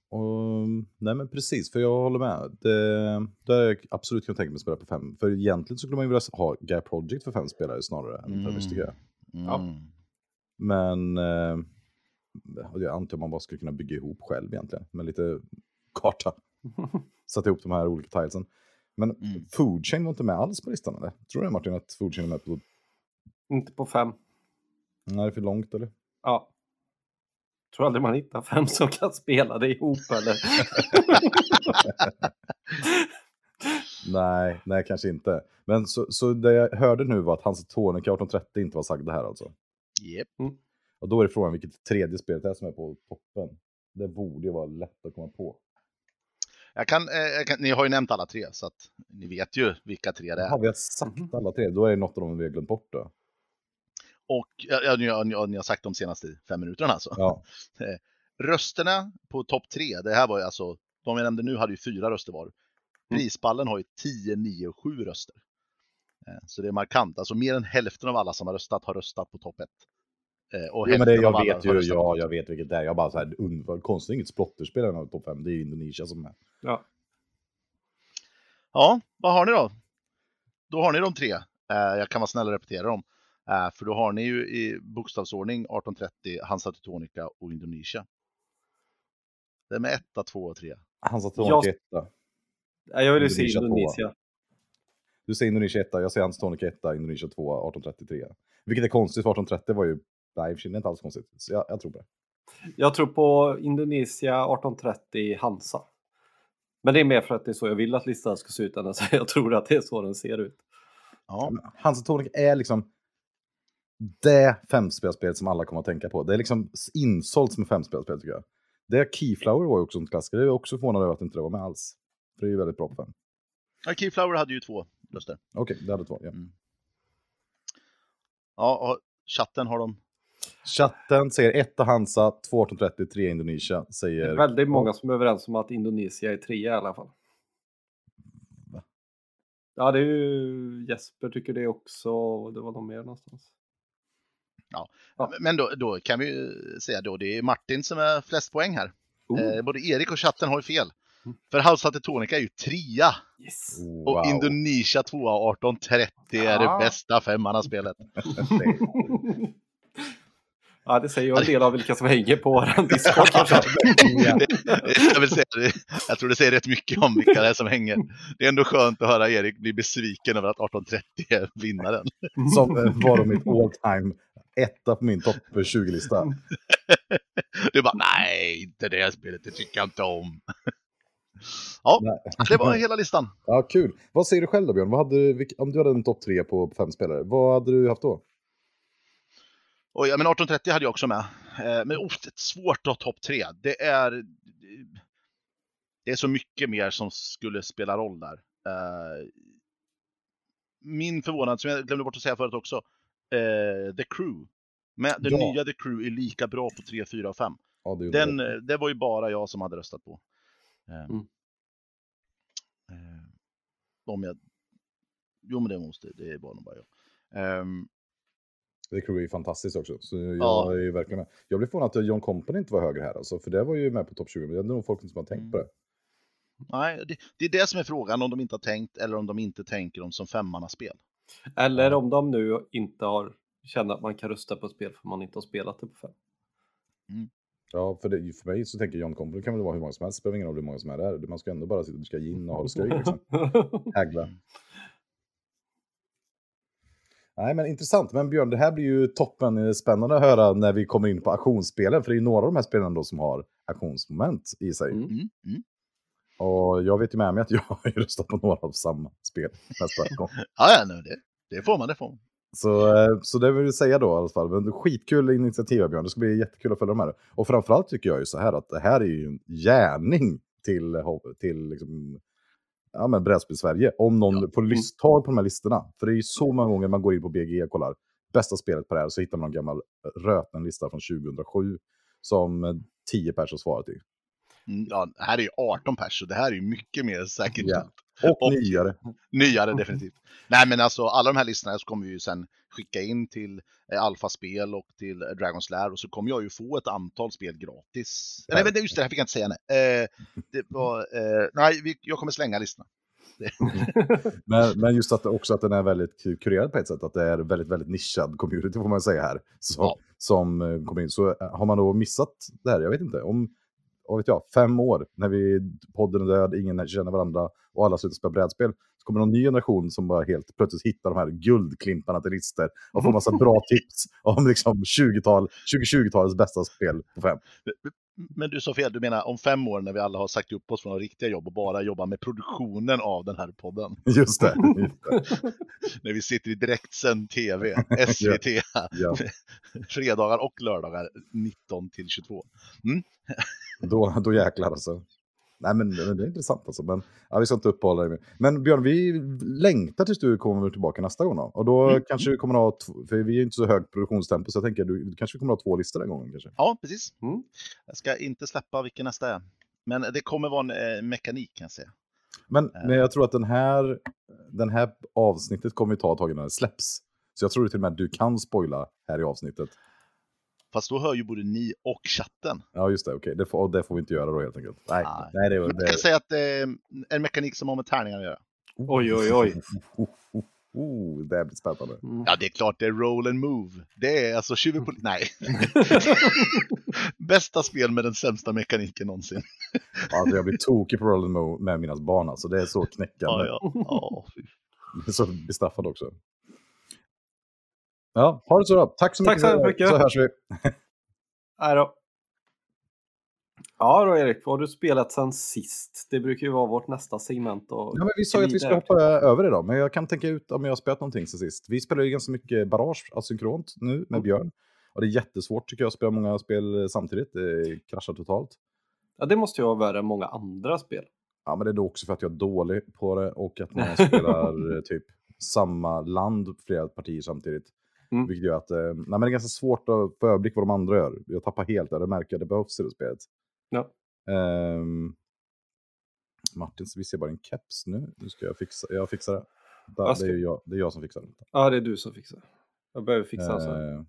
Och, nej men precis, för jag håller med. Det, det hade jag absolut kunnat tänka mig att spela på fem. För egentligen så skulle man ju vilja ha Guy Project för fem spelare snarare än Mm. Terroristica. Ja. Mm. Men eh, jag antar man bara skulle kunna bygga ihop själv egentligen. Med lite karta. Sätta ihop de här olika tilesen. Men Mm. Food Chain var inte med alls på listan eller? Tror du Martin att Food Chain är med på... Inte på fem. Nej, det är för långt eller? Ja. Tror aldrig man hittar fem som kan spela det ihop eller? Nej, nej kanske inte. Men så, så det jag hörde nu var att Hans Tonica 1830 inte var sagda här alltså. Japp. Och då är det frågan vilket tredje spelet det är som är på toppen. Det borde ju vara lätt att komma på. Jag kan, eh, jag kan, ni har ju nämnt alla tre, så att ni vet ju vilka tre det är. Har vi sagt mhm. alla tre? Då är det något av dem vi har glömt bort då. Och ja, ni, har, ni har sagt de senaste fem minuterna alltså. Ja. Eh, rösterna på topp tre, det här var ju alltså, de jag nämnde nu hade ju fyra röster var. Mm. Prispallen har ju 10, 9, och 7 röster. Eh, så det är markant, alltså mer än hälften av alla som har röstat har röstat på topp ett. Och jo, men det, jag vet ju, ja, jag vet vilket det är. Jag bara så här, und- vad konstigt inget splotterspel är topp 5. Det är ju Indonesia som är. Ja. Ja, vad har ni då? Då har ni de tre. Eh, jag kan vara snäll och repetera dem. Eh, för då har ni ju i bokstavsordning 1830, Hansa Teutonica och Indonesia. Det är med etta, två och tre. Hans Jag- Tonica etta. Jag vill ju se Indonesia. Indonesia. Du säger Indonesia etta, jag säger Hans Tonica etta, Indonesia tvåa, 1833. Vilket är konstigt, för 1830 var ju... Nej, det är inte alls konstigt. Så jag, jag tror på det. Jag tror på Indonesia 1830 Hansa. Men det är mer för att det är så jag vill att listan ska se ut än att jag tror att det är så den ser ut. Ja, Hans Tonic är liksom det femspelsspelet som alla kommer att tänka på. Det är liksom insålt som femspelspel tycker jag. Det Keyflower var ju också en klassiker. Det är jag också förvånad över att inte det var med alls. För det är ju väldigt bra på fem. Ja, Keyflower hade ju två röster. Okej, det hade två. Ja. Ja, och chatten har de. Chatten säger etta Hansa, 2 1830, 3 Indonesia. Det är Säger... väldigt många som är överens om att Indonesia är trea i alla fall. Va? Ja, det är ju Jesper tycker det också. och Det var någon mer någonstans. Ja. Men då, då kan vi ju säga då, det är Martin som är flest poäng här. Oh, Eh, både Erik och chatten har ju fel. Mm. För House of Teutonica är ju trea yes. och Wow. Indonesia tvåa 1830 är Ja. det bästa femmanna-spelet. Ja, det säger ju en del av vilka som hänger på vår Discord jag, vill säga, jag tror det säger rätt mycket om vilka det är som hänger. Det är ändå skönt att höra Erik bli besviken över att 1830 är vinnaren. Som eh, var då mitt all time etta på min topp 20-lista. Du bara, nej, inte det här spelet, det tycker jag inte om. Ja, Nej. det var hela listan. Ja, kul. Vad säger du själv då Björn? Vad hade, om du hade en topp tre på fem spelare, vad hade du haft då? Och ja, men 1830 hade jag också med. Eh, Men oh, det är svårt att ha topp tre. Det är, det är så mycket mer som skulle spela roll där. Eh, Min förvånad, som jag glömde bort att säga förut också, eh, The Crew. Men den Ja. nya The Crew är lika bra på 3, 4 och 5. Ja, det, Den, eh, det var ju bara jag som hade röstat på. Eh, Mm. eh, Om jag... Jo men det måste, det var nog bara jag. Ehm, The Crew är fantastiskt också. Så jag Ja. är ju verkligen med. Jag blev förvånad att John Company inte var högre här alltså, för det var ju med på topp 20, men det är nog folk som har tänkt på det. Nej, det, det är det som är frågan, om de inte har tänkt eller om de inte tänker dem som femmannaspel. Eller om de nu inte har känner att man kan rösta på ett spel för man inte har spelat det på fem. Ja, för, det, för mig så tänker John Company kan väl vara hur många som helst, det spelar ingen roll hur många som är där. Man ska ändå bara sitta och dricka gin och ha det skoj liksom. Nej, men intressant. Men Björn, det här blir ju toppen spännande att höra när vi kommer in på auktionsspelen. För det är ju några av de här spelen då som har auktionsmoment i sig. Mm. Mm, mm. Och jag vet ju med mig att jag har röstat på några av samma spel nästa gång. Ja, ja, nej, det, det får man, det får man. Så, eh, så det vill jag säga då i alla fall. Men skitkul initiativ Björn, det ska bli jättekul att följa de här. Och framförallt tycker jag ju så här att det här är ju en gärning till, till liksom, ja, men brädspel Sverige. Om någon Ja. får lys- tag på de här listorna. För det är ju så många gånger man går in på BG och kollar bästa spelet på det här så hittar man en gammal röten lista från 2007 som eh, 10 personer svarat i. Mm, Ja, det här är ju 18 pers, så det här är ju mycket mer säkert. Ja. Och, Och- nyare. Nyare definitivt. Nej men alltså alla de här listorna så kommer vi ju sen skicka in till eh, Alfa-spel och till eh, Dragons Lair och så kommer jag ju få ett antal spel gratis. Nej men just det, här fick jag inte säga. Nej, eh, det var, eh, nej vi, jag kommer slänga listorna. Men, men just att, också att den är väldigt kurerad på ett sätt. Att det är väldigt, väldigt nischad community får man säga här. Så, Ja. Som kommer in. Så har man då missat det här, jag vet inte, om vad vet jag, fem år när vi, podden är död, ingen känner varandra och alla slutar spela brädspel. Så kommer någon ny generation som bara helt plötsligt hittar de här guldklimparna till listor och får massa bra tips om liksom 20-tal, 2020-talets bästa spel på fem. Men du Sofia, du menar om fem år när vi alla har sagt upp oss från riktiga jobb och bara jobbar med produktionen av den här podden. Just det. Just det. När vi sitter i direktsänd TV, SVT, Ja. fredagar och lördagar 19 till 22. Då, då jäklar alltså. Nej men, men det är intressant alltså. Men ja, vi ska inte uppehålla dig med. Men Björn, vi längtar tills du kommer tillbaka nästa gång då. Och då Mm. kanske vi kommer att ha, för vi är inte så hög produktionstempo, så jag tänker du, du kanske vi kommer att ha två listor den gången kanske. Ja, precis. Mm. Jag ska inte släppa vilken nästa är. Men det kommer vara en eh, mekanik kan jag säga. Men, Eh. men jag tror att den här, den här avsnittet kommer vi ta ett tag innan det släpps. Så jag tror till och med att du kan spoila här i avsnittet. Fast då hör ju både ni och chatten. Ja, just det. Okej, det, får, det får vi inte göra då helt enkelt. Nej, Nej. nej det, det, jag kan säga att det är en mekanik som har med tärningar att göra. Oj, oj, oj. Oh, oh, oh, det blir spännande. Mm. Ja, det är klart det är roll and move. Det är alltså tjuvpol... Nej. Bästa spel med den sämsta mekaniken någonsin. Alltså, jag blir tokig på Roll and Mo med mina barn. Alltså. Det är så knäckande. Ja, ja. är så bestraffad också. Ja, ha det så då. Tack så Tack mycket. så för- mycket. Så hörs vi. Nej då. Ja då Erik, vad har du spelat sen sist? Det brukar ju vara vårt nästa segment. Och Ja, men vi sa ju att vi skulle hoppa över idag, men jag kan tänka ut om jag har spelat någonting sen sist. Vi spelar ju ganska mycket Barrage asynkront nu med Mm. Björn. Och det är jättesvårt tycker jag att spela många spel samtidigt. Det kraschar totalt. Ja, det måste ju vara värre än många andra spel. Ja, men det är då också för att jag är dålig på det och att man spelar eh, typ samma land flera partier samtidigt. Mm. Vilket gör att eh, nej, men det är ganska svårt att få överblick vad de andra gör. Jag tappar helt där, det märker jag, det behövs i det spelet. Ja. Ehm, Martin, vi ser bara en keps nu. Nu ska jag fixa, jag fixar det. Där, ska- det, är jag, det är jag som fixar det. Ja, det är du som fixar. Jag behöver fixa alltså. Eh,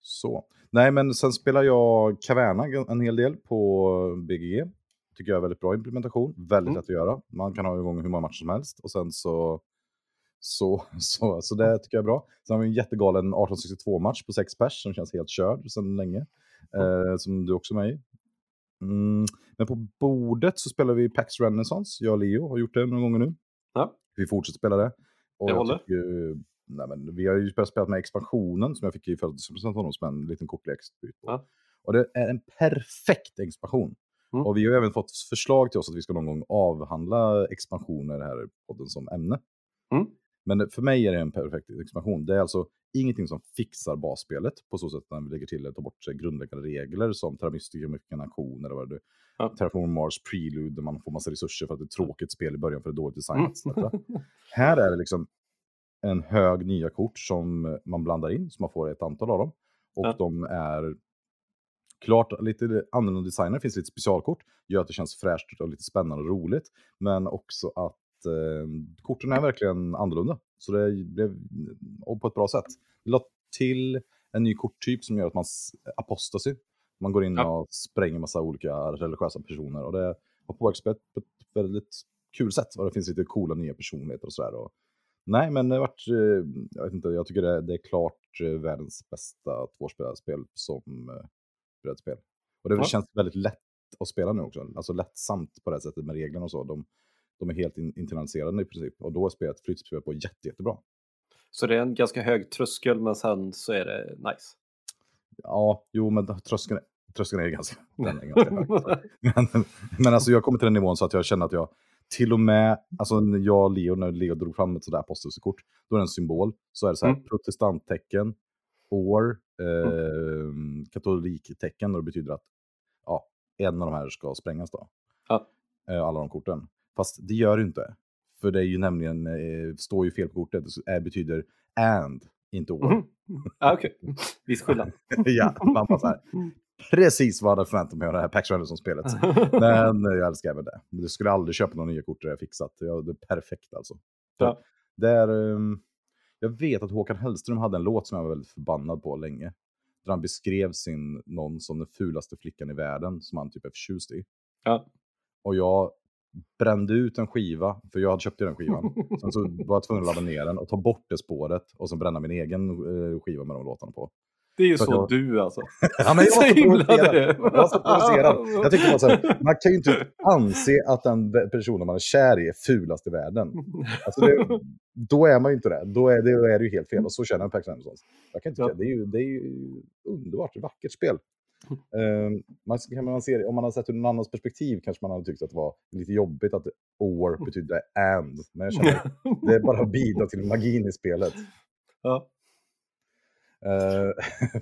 så. Nej, men sen spelar jag Caverna en hel del på BGG. Tycker jag är väldigt bra implementation. Väldigt Mm. lätt att göra. Man kan ha igång hur många matcher som helst. Och sen så... Så, så, så det tycker jag är bra. Sen har vi en jättegalen 1862-match på sex pers som känns helt körd sedan länge. Eh, som du också är med i. Mm. Men på bordet så spelar vi Pax Renaissance. Jag och Leo har gjort det några gånger nu. Ja. Vi fortsätter spela det. Och jag håller. tycker, nej men, vi har ju börjat spela med expansionen som jag fick i födelsedagspresent av honom som en liten kortlek. Ja. Och det är en perfekt expansion. Mm. Och vi har även fått förslag till oss att vi ska någon gång avhandla expansioner här i podden som ämne. Mm. Men för mig är det en perfekt expansion. Det är alltså ingenting som fixar basspelet på så sätt att vi lägger till eller tar bort grundläggande regler som Terramystica, mycket aktioner och vad det är. Ja. Terraform Mars Prelude där man får massa resurser för att det är ett tråkigt spel i början för det är dåligt Mm. designat. etc. Här är det liksom en hög nya kort som man blandar in, så man får ett antal av dem. Och Ja. de är klart lite annorlunda designer, finns lite specialkort, gör att det känns fräscht och lite spännande och roligt. Men också att eh, korten är verkligen annorlunda. Så det blev och på ett bra sätt. Vi la till en ny korttyp som gör att man apostasy. Man går in Ja. och spränger massa olika religiösa personer. Och det har påverkat spelet på ett väldigt kul sätt. Och det finns lite coola nya personligheter och sådär. Och, nej, men det har varit, eh, jag vet inte, jag tycker det, det är klart eh, världens bästa tvåspelarspel som eh, brädspel. Och det Ja. känns väldigt lätt att spela nu också. Alltså lättsamt på det sättet med reglerna och så. De, de är helt in, internaliserade i princip. Och då är spelet flytspelet på jätte, jättebra. Så det är en ganska hög tröskel men sen så är det nice. Ja, jo, men tröskeln, tröskeln är ganska, den är ganska hög. Men, men alltså jag kommer till den nivån så att jag känner att jag till och med, alltså när jag och Leo, när Leo drog fram ett sådär apostelskort, då är det en symbol. Så är det så här, Mm. protestanttecken, år, eh, katoliktecken, och det betyder att ja, en av de här ska sprängas då. Ja. Eh, alla de korten. Fast det gör det inte. För det är ju nämligen, eh, står ju fel på kortet, det är- betyder and, inte. Mhm. Ja, Okej, viss skillnad. ja, man bara så här, precis vad jag hade förväntat mig av det här Pax Anderson-spelet. Men eh, jag älskar även det. Men Du skulle aldrig köpa några nya kort där är fixat. Ja, det är perfekt alltså. Ja. Det är, ehm, jag vet att Håkan Hellström hade en låt som jag var väldigt förbannad på länge. Där han beskrev sin någon som den fulaste flickan i världen som han typ är förtjust i. Ja. Och jag brände ut en skiva, för jag hade köpt den skivan. Sen så var jag tvungen att ladda ner den och ta bort det spåret och sen bränna min egen eh, skiva med de låtarna på. Det är ju att så jag- du alltså. Ja, men jag Så var så provocerad. Jag var så provocerad. Jag tyckte bara så här, man kan ju inte anse att den personen man är kär i är fulast i världen. Alltså det, då är man ju inte det. Då är det, då är det ju helt fel. Och så känner jag Pax Anderson. Jag kan inte Ja. tycka, det, är ju, det är ju underbart, vackert spel. Um, man, kan man se, det- om man har sett ur någon annans perspektiv kanske man hade tyckt att det var lite jobbigt att or betydde and. Men jag känner det är bara bidrar till magin i spelet. Ja. Eh,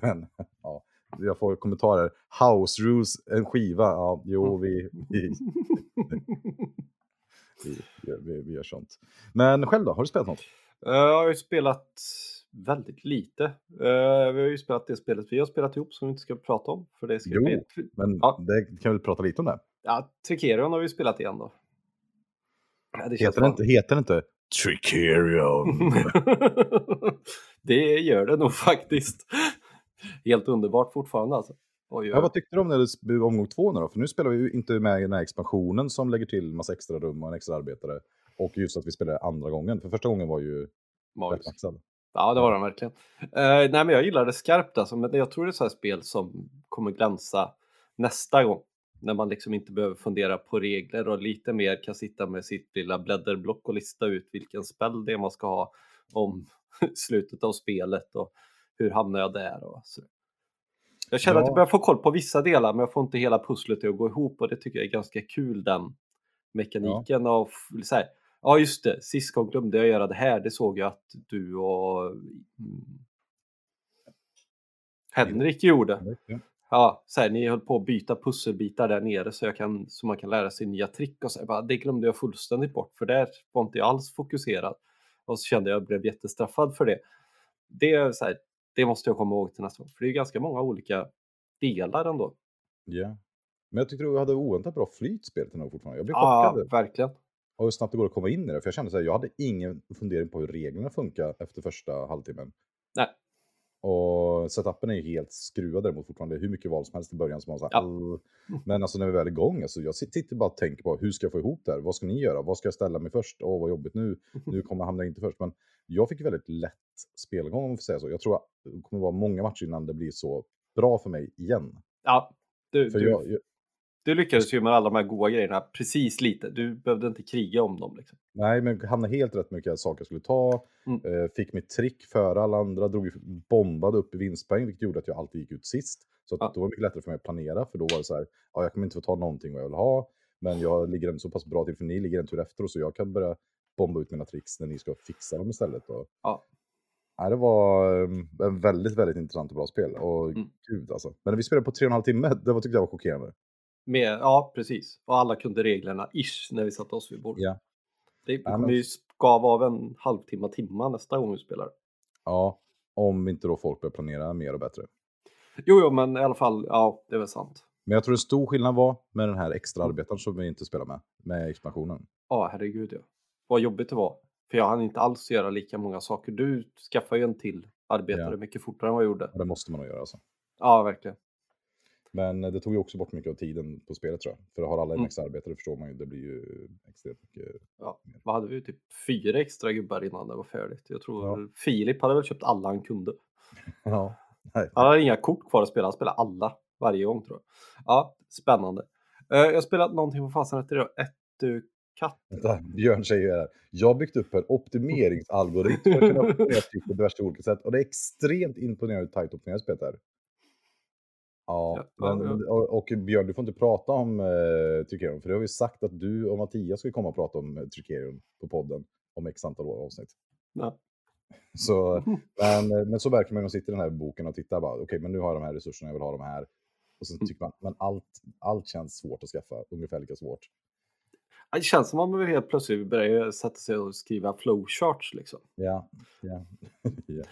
men, ja, jag får kommentarer. House rules, en skiva. Ja, jo, vi, vi, vi, vi, vi, gör sånt. Men själv då, har du spelat något? Jag har ju spelat väldigt lite. Eh, Vi har ju spelat det spelet vi har spelat ihop som vi inte ska prata om. För det ska Jo. bli... Men Ja. det kan vi prata lite om det. Ja, Tricerion har vi spelat igen då. Ja, det Heter det inte, heter det inte Tricerion? det gör det nog faktiskt. Helt underbart fortfarande alltså. Oj, ja, vad tyckte du om det omgång två nu då? För nu spelar vi ju inte med i den här expansionen som lägger till massa extra rum och en extra arbetare. Och just att vi spelar andra gången. För första gången var ju rätt maxad. Ja, det var den verkligen. Eh, nej, men jag gillar det skarpt alltså, men jag tror det är så här spel som kommer glänsa nästa gång. När man liksom inte behöver fundera på regler och lite mer kan sitta med sitt lilla blädderblock och lista ut vilken spel det är man ska ha om slutet av spelet och hur hamnar jag där och så. Jag känner att Ja. jag börjar få koll på vissa delar men jag får inte hela pusslet att gå ihop och det tycker jag är ganska kul den mekaniken av så här, ja just det, sist gång glömde jag göra det här, det såg jag att du och mm, Henrik gjorde. Ja. Ja, så här, ni höll på att byta pusselbitar där nere så, jag kan, så man kan lära sig nya trick och så bara, det glömde jag fullständigt bort för där var inte jag alls fokuserad. Och så kände jag att jag blev jättestraffad för det. Det, så här, det måste jag komma ihåg till nästa gång, för det är ganska många olika delar ändå. Ja. Men jag tyckte du hade oväntat bra flyt spelet ändå fortfarande. Jag blev Ja, chockad. verkligen. Och hur snabbt det går att komma in i det. För jag kände så här, jag hade ingen fundering på hur reglerna funkar efter första halvtimmen. Nej. Och setupen är ju helt skruvad däremot fortfarande. Hur mycket val som helst i början som man så här, Ja. Men alltså när vi väl är igång, alltså, jag sitter bara och tänker på hur ska jag få ihop det här? Vad ska ni göra? Vad ska jag ställa mig först? Åh, vad jobbigt nu. Nu kommer jag hamna inte först. Men jag fick väldigt lätt spelgång om man får säga så. Jag tror att det kommer vara många matcher innan det blir så bra för mig igen. Ja, du, För du, jag, jag, du lyckades ju med alla de här goda grejerna precis lite. Du behövde inte kriga om dem. Liksom. Nej, men hamnade helt rätt vilka saker jag skulle ta. Mm. Eh, fick mitt trick före alla andra, drog, bombade upp i vinstpoäng, vilket gjorde att jag alltid gick ut sist. Så Ja. då var det mycket lättare för mig att planera, för då var det så här, ja, jag kommer inte få ta någonting vad jag vill ha, men jag ligger ändå så pass bra till, för ni ligger en tur efter, så jag kan börja bomba ut mina tricks när ni ska fixa dem istället. Och, Ja. Nej, det var um, en väldigt, väldigt intressant och bra spel. Och Mm. gud alltså. Men när vi spelade på tre och en halv timme, det var, tyckte jag var chockerande. Med, ja, precis. Och alla kunde reglerna ish när vi satte oss vid bordet. Ja. Det kommer ju skava av en halvtimme, timma nästa gång vi spelar. Ja, om inte då folk börjar planera mer och bättre. Jo, jo, men i alla fall, ja, det är väl sant. Men jag tror en stor skillnad var med den här extra arbetaren som vi inte spelar med, med expansionen. Ja, herregud ja. Vad jobbigt det var. För jag hann inte alls göra lika många saker. Du skaffade ju en till arbetare Ja. mycket fortare än vad jag gjorde. Och det måste man nog göra alltså. Ja, verkligen. Men det tog ju också bort mycket av tiden på spelet tror jag. För har alla en Mm. extra arbetare förstår man ju, det blir ju extremt mycket. Ja. Vad hade vi? Typ fyra extra gubbar innan det var färdigt. Jag tror Ja. Filip hade väl köpt alla han kunde. Ja. Nej. Han hade inga kort kvar att spela, han spelade alla varje gång tror jag. Ja, spännande. Eh, jag har spelat någonting på fasen heter det Etukat. Vänta, Björn säger här. Jag har byggt upp en optimeringsalgoritm för att kunna optimera tryck på diverse olika sätt. Och det är extremt imponerande hur tajt optimerat spelet är. Ja, men. Och, och Björn, du får inte prata om eh, Tricerion, för det har vi sagt att du och Mattias ska komma och prata om eh, Tricerion på podden om x antal år avsnitt. Ja. Så, men, eh, men så verkar man ju sitta i den här boken och tittar bara, okej, men nu har jag de här resurserna, jag vill ha de här. Och Mm. så tycker man, men allt, allt känns svårt att skaffa, ungefär lika svårt. Det känns som att man helt plötsligt börjar sätta sig och skriva flowcharts liksom. Ja, ja. ja.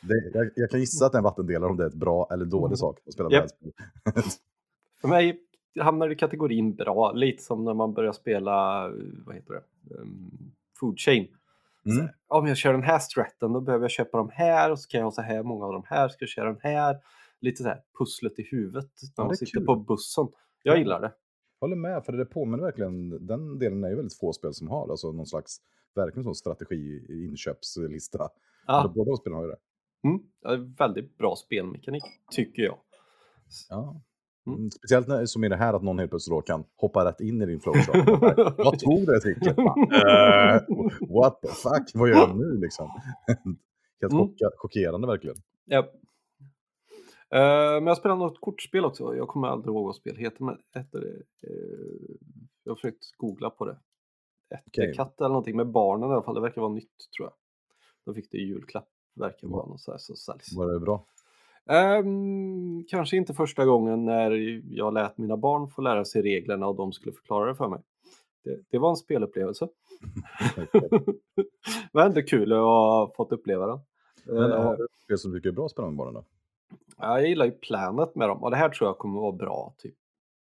Det, jag, jag kan gissa att en vattendelare om det är ett bra eller dålig sak att spela Mm. Japp. brädspel. För mig hamnar det i kategorin bra, lite som när man börjar spela, eh, vad heter det, um, Food Chain. Mm. Så, Om jag kör den här stratten då behöver jag köpa de här och så kan jag ha så här många av de här, ska jag köra den här. Lite så här pusslet i huvudet när Ja, man sitter kul. på bussen. Jag Ja. gillar det. håller med, för det påminner verkligen, den delen är ju väldigt få spel som har, alltså någon slags, verkligen sån strategi inköpslista. Ja. Båda de spelen har ju det. Mm. Är väldigt bra spelmekanik, tycker jag. Ja. Mm. Mm, Speciellt när, som i det här att någon helt plötsligt då kan hoppa rätt in i din flowchart. Vad tog det tricket? uh, what the fuck, vad gör jag nu liksom? helt Mm. chockerande verkligen. Ja. Eh, men jag spelar något kortspel också. Jag kommer aldrig ihåg vad spel heter. Men heter det, eh, jag har försökt googla på det. Ätterkatt eller någonting med barnen i alla fall. Det verkar vara nytt tror jag. De fick det i julklapp. Verkar vara något så här som säljs. Var det bra? Ehm, kanske inte första gången när jag lät mina barn få lära sig reglerna och de skulle förklara det för mig. Det, det var en spelupplevelse. Men är kul att ha fått uppleva den. Men Eh, har du ett spel som du tycker är bra att spela med barnen då? Ja, jag gillar ju Planet med dem och det här tror jag kommer vara bra typ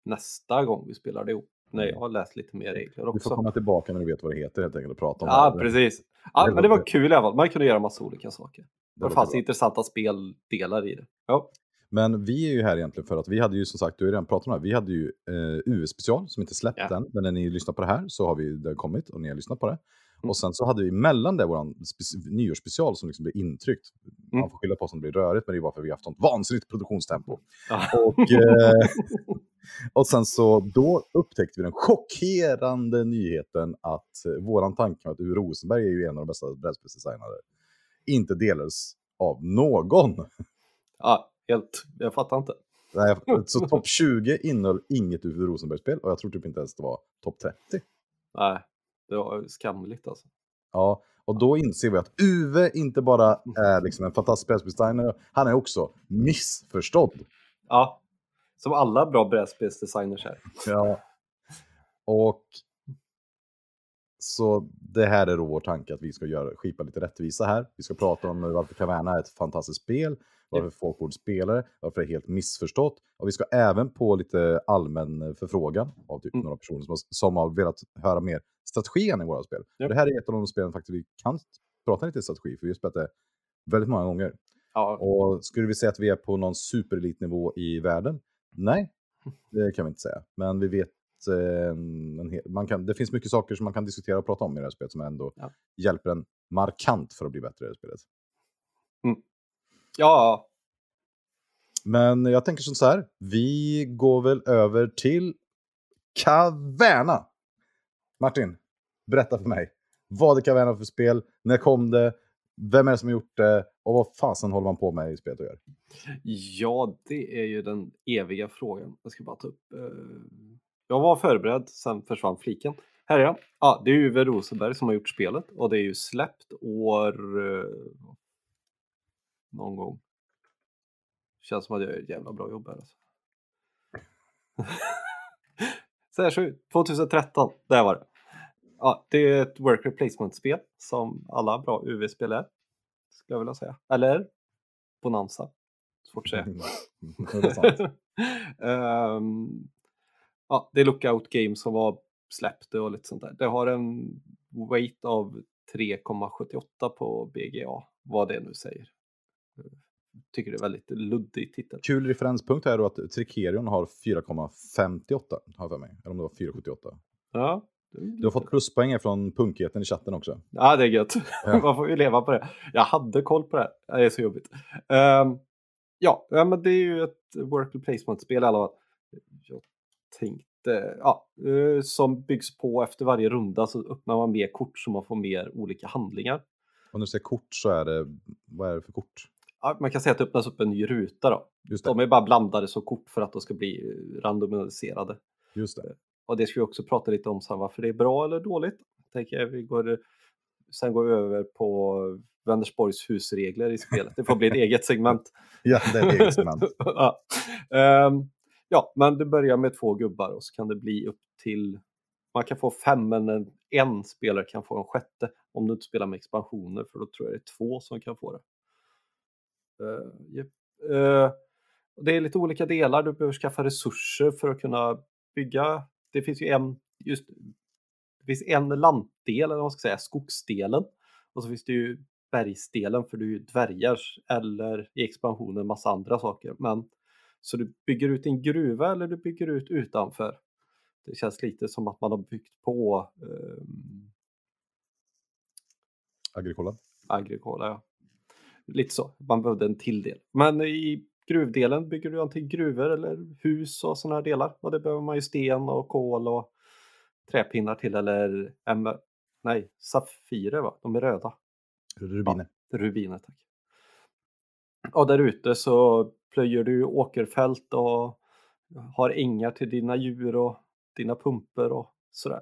nästa gång vi spelar det ihop. När jag har läst lite mer regler Du får också. komma tillbaka när du vet vad det heter helt enkelt och prata om Ja, det. precis. Ja, Det men det var kul i alla fall. Man kunde göra massa olika saker. Det Det fanns bra. intressanta speldelar i det. Ja. Men vi är ju här egentligen för att vi hade ju som sagt, du har ju redan pratat om det här, vi hade ju eh, US-special som inte släppt Ja. än, men när ni lyssnar på det här så har vi det har kommit och ni har lyssnat på det. Mm. Och sen så hade vi mellan det speci- nyårsspecial som liksom blev intryckt. Man Mm. får skylla på oss om det blir rörigt, men det är bara för att vi har haft sånt vansinnigt produktionstempo. Och, eh, och sen så då upptäckte vi den chockerande nyheten att eh, våran tanke om att Uwe Rosenberg är ju en av de bästa brädspelsdesignare inte delades av någon. ja, helt. Jag fattar inte. Nej, så topp 20 innehöll inget Uwe Rosenberg-spel och jag tror typ inte ens det var topp 30. Nej, det var skamligt alltså. Ja, och då inser vi att Uwe inte bara är liksom en fantastisk brädspelsdesigner, han är också missförstådd. Ja, som alla bra brädspelsdesigners är. Ja. Och så det här är då vår tanke att vi ska göra, skipa lite rättvisa här. Vi ska prata om varför Caverna är ett fantastiskt spel, varför folk borde spela det, varför det är helt missförstått. Och vi ska även på lite allmän förfrågan av typ Mm. några personer som har, som har velat höra mer strategin i våra spel. Och det här är ett av de spelen faktiskt vi kan prata lite strategi, för vi har spelat det väldigt många gånger. Ja, Och skulle vi säga att vi är på någon superelitnivå i världen? Nej, det kan vi inte säga. Men vi vet, eh, en man kan, det finns mycket saker som man kan diskutera och prata om i det här spelet som ändå Ja. hjälper en markant för att bli bättre i det här spelet. Ja, Men jag tänker som så här, vi går väl över till Caverna. Martin, berätta för mig. Vad är Caverna för spel? När kom det? Vem är det som har gjort det? Och vad fasen håller man på med i spelet och gör? Ja, det är ju den eviga frågan. Jag ska bara ta upp. eh, Jag var förberedd, sen försvann fliken. Här är jag. Ja, det är Uwe Rosenberg som har gjort spelet och det är ju släppt år... Någon gång. Känns som att jag gör ett jävla bra jobb här alltså. Det ut. 2013, där var det. Ja, det är ett work replacement-spel som alla bra UV-spel är. Skulle jag vilja säga. Eller Bonanza. Svårt att säga. det är sant. Ehm, ja, det är Lookout Game som var släppt och lite sånt där. Det har en weight av 3,78 på BGA, vad det nu säger. Tycker det är väldigt luddig titel. Kul referenspunkt här är då att Trikerion har 4,58 har jag för mig. Eller om det var 4,78. Ja, Du har fått pluspoäng från punkigheten i chatten också. Ja, det är gött. Ja. Man får ju leva på det. Jag hade koll på det. här. Det är så jobbigt. Ehm, ja, men det är ju ett work placement-spel i alla fall. Jag tänkte, ja, eh, som byggs på efter varje runda så öppnar man mer kort så man får mer olika handlingar. Och när du säger kort så är det, vad är det för kort? Ja, man kan säga att det öppnas upp en ny ruta då. Det. De är bara blandade som kort för att de ska bli randomiserade. Just det. Och det ska vi också prata lite om sen, varför det är bra eller dåligt. Tänker jag. Vi går, sen går vi över på Vänersborgs husregler i spelet. Det får bli ett eget segment. Ja, det är det eget segment. ja. Ehm, ja, men du börjar med två gubbar och så kan det bli upp till... Man kan få fem, men en, en spelare kan få en sjätte om du inte spelar med expansioner, för då tror jag det är två som kan få det. Yep. uh, det är lite olika delar. Du behöver skaffa resurser för att kunna bygga. Det finns ju en, just, det finns en lantdel, eller vad man ska säga, skogsdelen. Och så finns det ju bergsdelen för du är ju dvärgar eller i expansionen massa andra saker. Men så du bygger ut en gruva eller du bygger ut utanför. Det känns lite som att man har byggt på um... Agricola. Agricola, ja. Lite så, man behövde en till del. Men i gruvdelen bygger du antingen gruvor eller hus och sådana här delar. Och det behöver man ju sten och kol och träpinnar till eller nej, safirer va? De är röda. Rubiner. Ja, rubiner, tack. Och där ute så plöjer du åkerfält och har ängar till dina djur och dina pumper och sådär.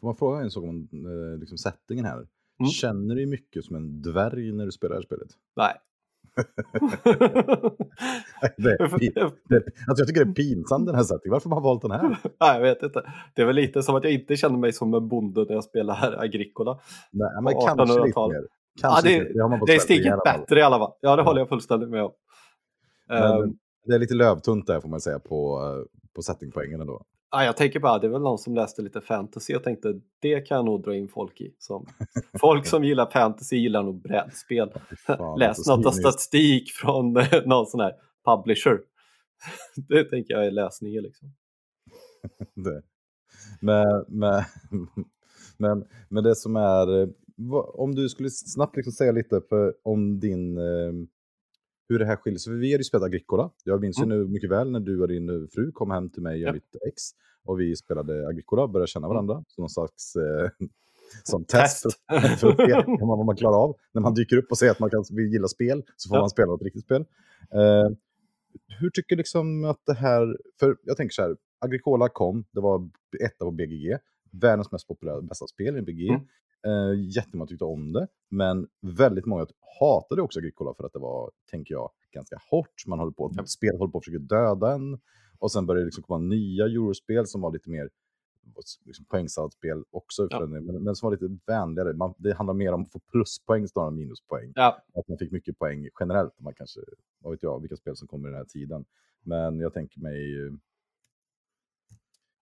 Får man fråga en sak om eh, liksom settingen här? Mm. Känner du mycket som en dvärg när du spelar det här spelet? Nej. det är, det, alltså jag tycker det är pinsamt den här settingen. Varför har man valt den här? Nej, jag vet inte. Det är väl lite som att jag inte känner mig som en bonde när jag spelar Agricola. Nej, men kanske lite mer. Kanske ja, det, det, det är steget bättre i alla fall. Ja, det håller jag fullständigt med om. Men, um, det är lite lövtunt där får man säga på, på settingpoängen ändå. Ja, jag tänker bara, det är väl någon som läste lite fantasy och tänkte det kan jag nog dra in folk i. Som, folk som gillar fantasy gillar nog brädspel. Läs något av statistik från någon sån här publisher. det tänker jag är läsningen liksom. det. Men, men, men, men det som är, om du skulle snabbt liksom säga lite för, om din eh, hur det här skiljer sig. För vi hade ju spelat Agricola. Jag minns mm. ju nu mycket väl när du och din fru kom hem till mig och ja. mitt ex. Och vi spelade Agricola och började känna mm. varandra. Som någon slags eh, som test, test. för att se vad man klarar av. När man dyker upp och säger att man kan, vill gilla spel så får ja. man spela ett riktigt spel. Eh, hur tycker du liksom att det här, för jag tänker så här, Agricola kom, det var etta på BGG, världens mest populära, bästa spel i BGG. Mm. Eh, jättemånga tyckte om det, men väldigt många hatade också Agricola för att det var, tänker jag, ganska hårt. Man håller på, ja. spelet håller på att försöka döda en. Och sen började det liksom komma nya eurospel som var lite mer liksom poängsatt spel också, ja. men, men, som var lite vänligare. Man, det handlar mer om att få pluspoäng snarare än minuspoäng. Ja. Att man fick mycket poäng generellt. Man kanske, vad vet jag, vilka spel som kommer i den här tiden. Men jag tänker mig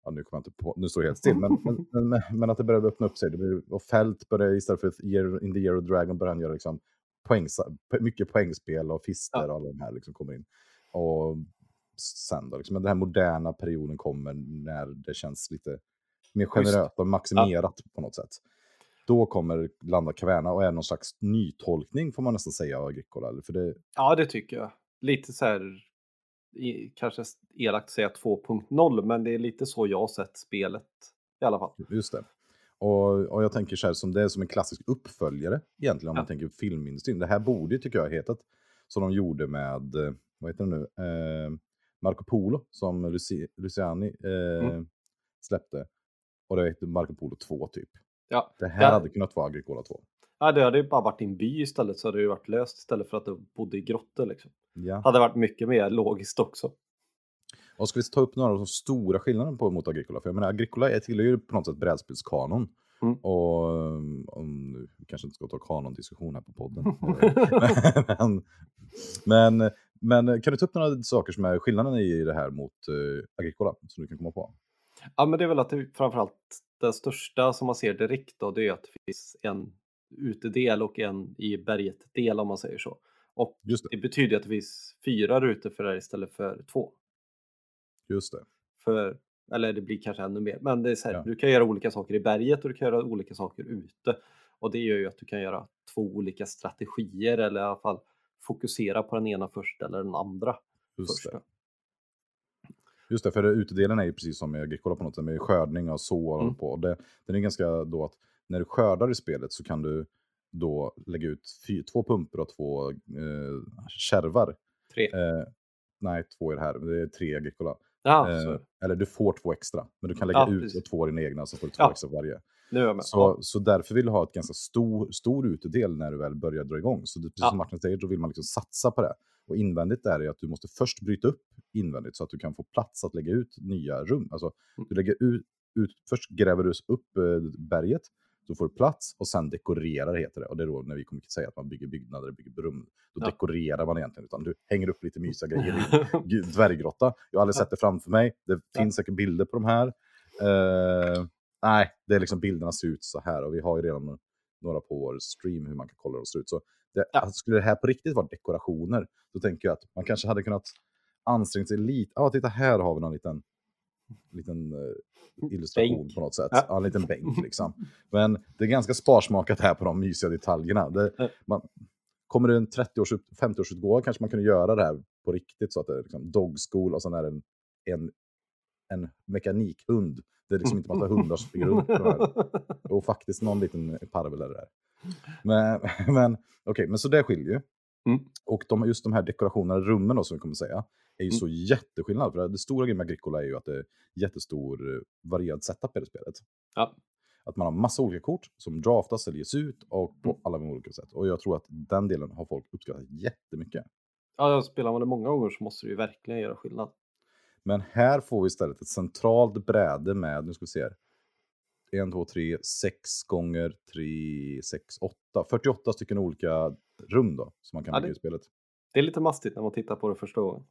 ja, nu kommer jag inte på, nu står det helt still, men, men, men, men, att det började öppna upp sig. Det blir, och Fält började istället för year, In the Year of Dragon började han göra liksom poäng, mycket poängspel och fister ja. och alla de här liksom kommer in. Och sen då, liksom, den här moderna perioden kommer när det känns lite mer generöst och maximerat ja. på något sätt. Då kommer landa Caverna och är någon slags nytolkning får man nästan säga av Agricola. För det... Ja, det tycker jag. Lite så här kanske elakt säga 2.0, men det är lite så jag har sett spelet i alla fall. Just det. Och, och jag tänker så här, som det är som en klassisk uppföljare egentligen om ja. man tänker filmindustrin. Det här borde ju, tycker jag, hetat som de gjorde med, eh, vad heter det nu, eh, Marco Polo som Luci, Luciani eh, mm. släppte. Och det heter Marco Polo 2 typ. Ja. Det här ja. hade kunnat vara Agricola 2. Ja, det hade ju bara varit i en by istället så hade det ju varit löst istället för att du bodde i grottor liksom. Ja. Hade varit mycket mer logiskt också. Och ska vi ta upp några av de stora skillnaderna på mot Agricola? För jag menar, Agricola tillhör ju på något sätt brädspelskanon. Mm. Och om, vi kanske inte ska ta kanondiskussion här på podden. men, men, men, kan du ta upp några saker som är skillnaden i det här mot uh, Agricola som du kan komma på? Ja, men det är väl att det framförallt det största som man ser direkt då, det är att det finns en utedel och en i berget-del om man säger så. Och det. det. betyder att det finns fyra rutor för det här istället för två. Just det. För, eller det blir kanske ännu mer, men det är så här, ja. du kan göra olika saker i berget och du kan göra olika saker ute. Och det gör ju att du kan göra två olika strategier eller i alla fall fokusera på den ena först eller den andra Just först. Det. Just det, för utedelen är ju precis som i Agricola på något sätt med skördning och så och mm. på. Det, den är ganska då att när du skördar i spelet så kan du då lägga ut fy, två pumper och två eh, kärvar. Tre. Eh, nej, två i det här, men det är tre Agricola. Ja, Eh, eller du får två extra, men du kan lägga Ja, ut precis. två dina egna så får du två Ja. extra varje. är. Så, så därför vill du ha ett ganska stor, stor utedel när du väl börjar dra igång. Så det, precis Ja. som Martin säger, då vill man liksom satsa på det. Och invändigt är att du måste först bryta upp invändigt så att du kan få plats att lägga ut nya rum. Alltså, Mm. du lägger ut, ut, först gräver du upp eh, berget, då får du plats och sen dekorerar heter det. Och det är då när vi kommer att säga att man bygger byggnader, bygger rum. Då Ja. dekorerar man egentligen, utan du hänger upp lite mysiga grejer i dvärggrotta. Jag har aldrig sett det framför mig. Det finns säkert bilder på de här. Eh, nej, det är liksom bilderna ser ut så här och vi har ju redan några på vår stream hur man kan kolla hur de ser ut. Så det, Ja. alltså, skulle det här på riktigt vara dekorationer, då tänker jag att man kanske hade kunnat ansträngt sig lite. Ja, titta här har vi någon liten, liten eh, illustration Bänk. på något sätt. Ja. Ja. en liten bänk liksom. Men det är ganska sparsmakat här på de mysiga detaljerna. Det, man, kommer det en 30-års, 50-årsutgåva kanske man kunde göra det här på riktigt så att det är liksom dog school och sen är det en, en, en mekanikhund. Det är liksom inte massa hundar som springer runt. Och faktiskt någon liten parvel är det där. Men, men okej, men så det skiljer ju. Mm. Och de, just de här dekorationerna, rummen då, som vi kommer säga, är ju Mm. så jätteskillnad. För det stora grejen med Agricola är ju att det är jättestor eh, varierad setup i det spelet. Ja. Att man har massa olika kort som draftas eller ges ut och på Mm. alla olika sätt. Och jag tror att den delen har folk uppskattat jättemycket. Ja, spelar man det många gånger så måste det ju verkligen göra skillnad. Men här får vi istället ett centralt bräde med, nu ska vi se här. 1, 2, 3, 6 gånger 3, 6, 8. 48 stycken olika rum då, som man kan Ja, bygga i spelet. Det är lite mastigt när man tittar på det första gången.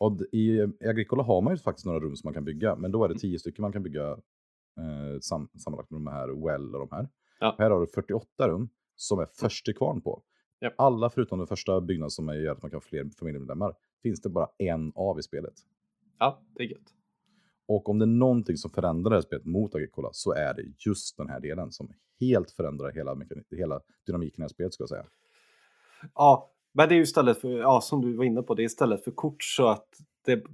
Och i i Agricola har man ju faktiskt några rum som man kan bygga, men då är det 10 stycken man kan bygga eh, sam, sammanlagt med de här Well och de här. Ja. Här har du 48 rum som är först till kvarn på. Japp. Alla förutom den första byggnaden som är- gör att man kan ha fler familjemedlemmar finns det bara en av i spelet. Ja, det är gött. Och om det är någonting som förändrar det här spelet mot Agricola så är det just den här delen som helt förändrar hela, hela dynamiken i spelet ska jag säga. Ja, men det är ju istället för, ja som du var inne på, det är istället för kort så att det,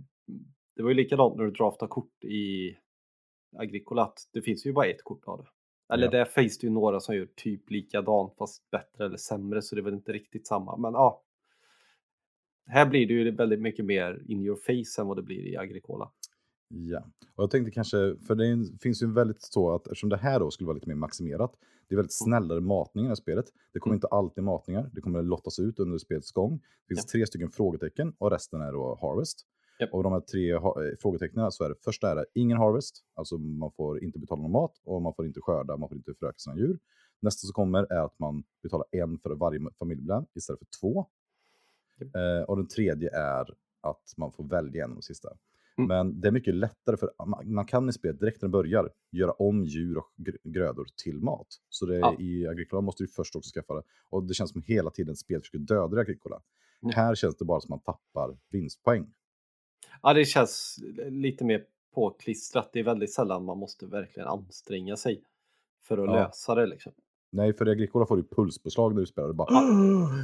det var ju likadant när du draftar kort i Agricola, att det finns ju bara ett kort av det. Eller Ja. där finns det ju några som gör typ likadant fast bättre eller sämre så det är väl inte riktigt samma. Men ja, här blir det ju väldigt mycket mer in your face än vad det blir i Agricola. Ja, och jag tänkte kanske, för det finns ju en väldigt så att eftersom det här då skulle vara lite mer maximerat, det är väldigt snällare matning i det här spelet. Det kommer Mm. inte alltid matningar, det kommer lottas ut under spelets gång. Det finns tre stycken frågetecken och resten är då harvest. Japp. Och de här tre eh, frågetecknen så är det första är det ingen harvest, alltså man får inte betala någon mat och man får inte skörda, man får inte föröka sina djur. Nästa som kommer är att man betalar en för varje familjemedlem istället för två. Japp. Eh, och den tredje är att man får välja en av de sista. Mm. Men det är mycket lättare för man, kan i spelet direkt när det börjar göra om djur och gr- grödor till mat. Så det, Ja. i Agricola måste du först också skaffa det. Och det känns som hela tiden spelet försöker döda Agricola. Mm. Här känns det bara som att man tappar vinstpoäng. Ja, det känns lite mer påklistrat. Det är väldigt sällan man måste verkligen anstränga sig för att Ja. lösa det liksom. Nej, för Agricola får du pulspåslag när du spelar. Du bara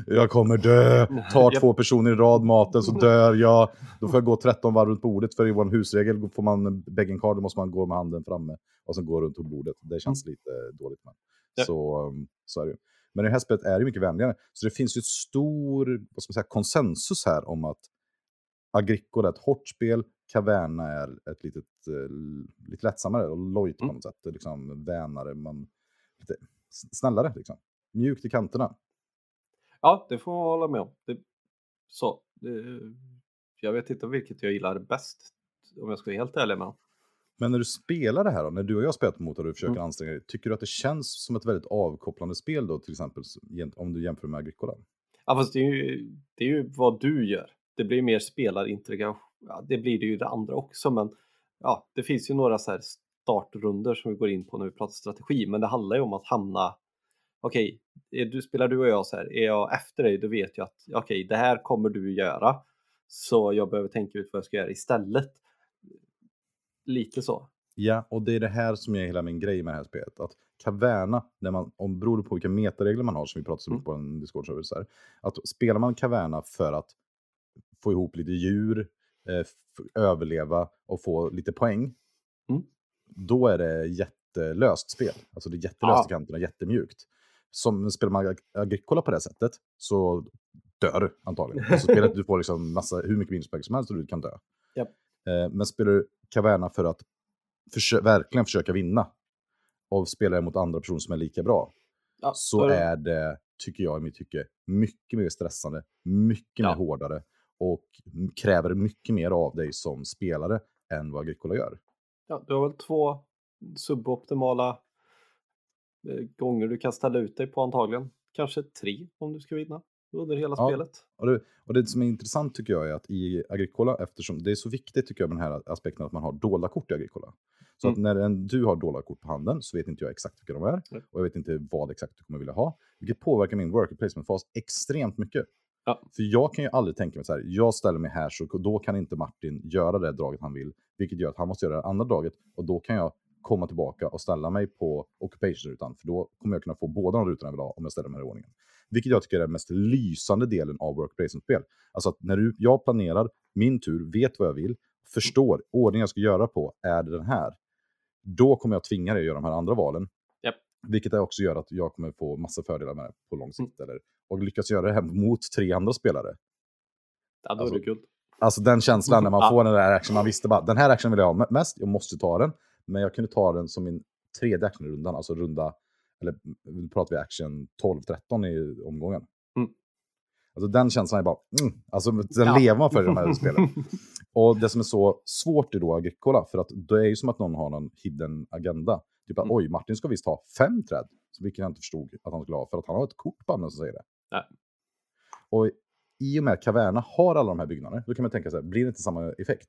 “Jag kommer dö!” Tar två personer i rad maten så dör jag. Då får jag gå 13 varv runt bordet för i vår husregel får man begging card, då måste man gå med handen framme och sen gå runt bordet. Det känns lite dåligt. Men. Japp. Så, um, så är det ju. Men det här spelet är det mycket vänligare. Så det finns ju ett stor vad ska man säga, konsensus här om att Agricola är ett hårt spel, Caverna är ett litet, eh, lite lättsammare och lojt på Mm. något sätt. Liksom vänare, man, lite snällare liksom. Mjukt i kanterna. Ja, det får man hålla med om. Det, så, det, jag vet inte vilket jag gillar bäst om jag ska vara helt ärlig med. Men när du spelar det här då, när du och jag spelat mot och du försöker Mm. anstränga dig, tycker du att det känns som ett väldigt avkopplande spel då, till exempel om du jämför med Agricola? Ja, fast det är, ju, det är ju vad du gör. Det blir mer spelarintegration. Ja, det blir det ju det andra också, men ja, det finns ju några så här startrunder som vi går in på när vi pratar strategi, men det handlar ju om att hamna Okej, är du spelar du och jag så här, är jag efter dig, då vet jag att okej, det här kommer du göra, så jag behöver tänka ut vad jag ska göra istället. Lite så. Ja, och det är det här som är hela min grej med det här spelet. Att Caverna, när man, om beroende på vilka metaregler man har, som vi pratade så mycket på en så här, att spelar man Caverna för att få ihop lite djur, eh, överleva och få lite poäng, Mm. Då är det jättelöst spel. Alltså det är jättelöst Ja. i kanterna, jättemjukt. Som spelar man Ag- Agricola på det sättet, så dör du antagligen. Alltså spelet, du får liksom massa, hur mycket minuspoäng som helst och du kan dö. Japp. Eh, men spelar du Caverna för att försö verkligen försöka vinna och spelar mot andra personer som är lika bra, Ja, så då- är det, tycker jag i mitt tycke, mycket mer stressande, mycket Ja. mer hårdare och kräver mycket mer av dig som spelare än vad Agricola gör. Ja, du har väl två suboptimala eh, gånger du kan ställa ut dig på antagligen. Kanske tre om du ska vinna under hela Ja. spelet. Och det, och det som är intressant tycker jag är att i Agricola, eftersom det är så viktigt tycker jag med den här aspekten att man har dolda kort i Agricola. Så att när en, du har dolda kort på handen så vet inte jag exakt vilka de är Nej. och jag vet inte vad exakt du kommer vilja ha. Vilket påverkar min worker placement-fas extremt mycket. Ja. För jag kan ju aldrig tänka mig så här, jag ställer mig här så då kan inte Martin göra det draget han vill. Vilket gör att han måste göra det andra draget och då kan jag komma tillbaka och ställa mig på occupation-rutan. För då kommer jag kunna få båda de rutorna jag vill ha om jag ställer mig i ordningen. Vilket jag tycker är den mest lysande delen av workplacement-spel. Alltså att när du, jag planerar min tur, vet vad jag vill, förstår ordningen jag ska göra på, är det den här? Då kommer jag tvinga dig att göra de här andra valen. Vilket också gör att jag kommer få massa fördelar med det på lång sikt. Eller, och lyckas göra det här mot tre andra spelare. Ja, då Alltså, är det guld. Alltså den känslan när man får den där action, man visste bara den här action vill jag ha mest, jag måste ta den. Men jag kunde ta den som min tredje action i rundan, alltså runda, eller nu pratar vi action 12-13 i omgången. Mm. Alltså den känslan är bara, mm, alltså den Ja. lever man för i de här spelen. Och det som är så svårt är då Agricola, för att det är ju som att någon har någon hidden agenda. Typ att Mm. oj, Martin ska visst ha fem träd, så vilket jag inte förstod att han skulle ha, för att han har ett kort på handen som säger det. Nej. Och i och med att Caverna har alla de här byggnaderna, då kan man tänka sig, blir det inte samma effekt?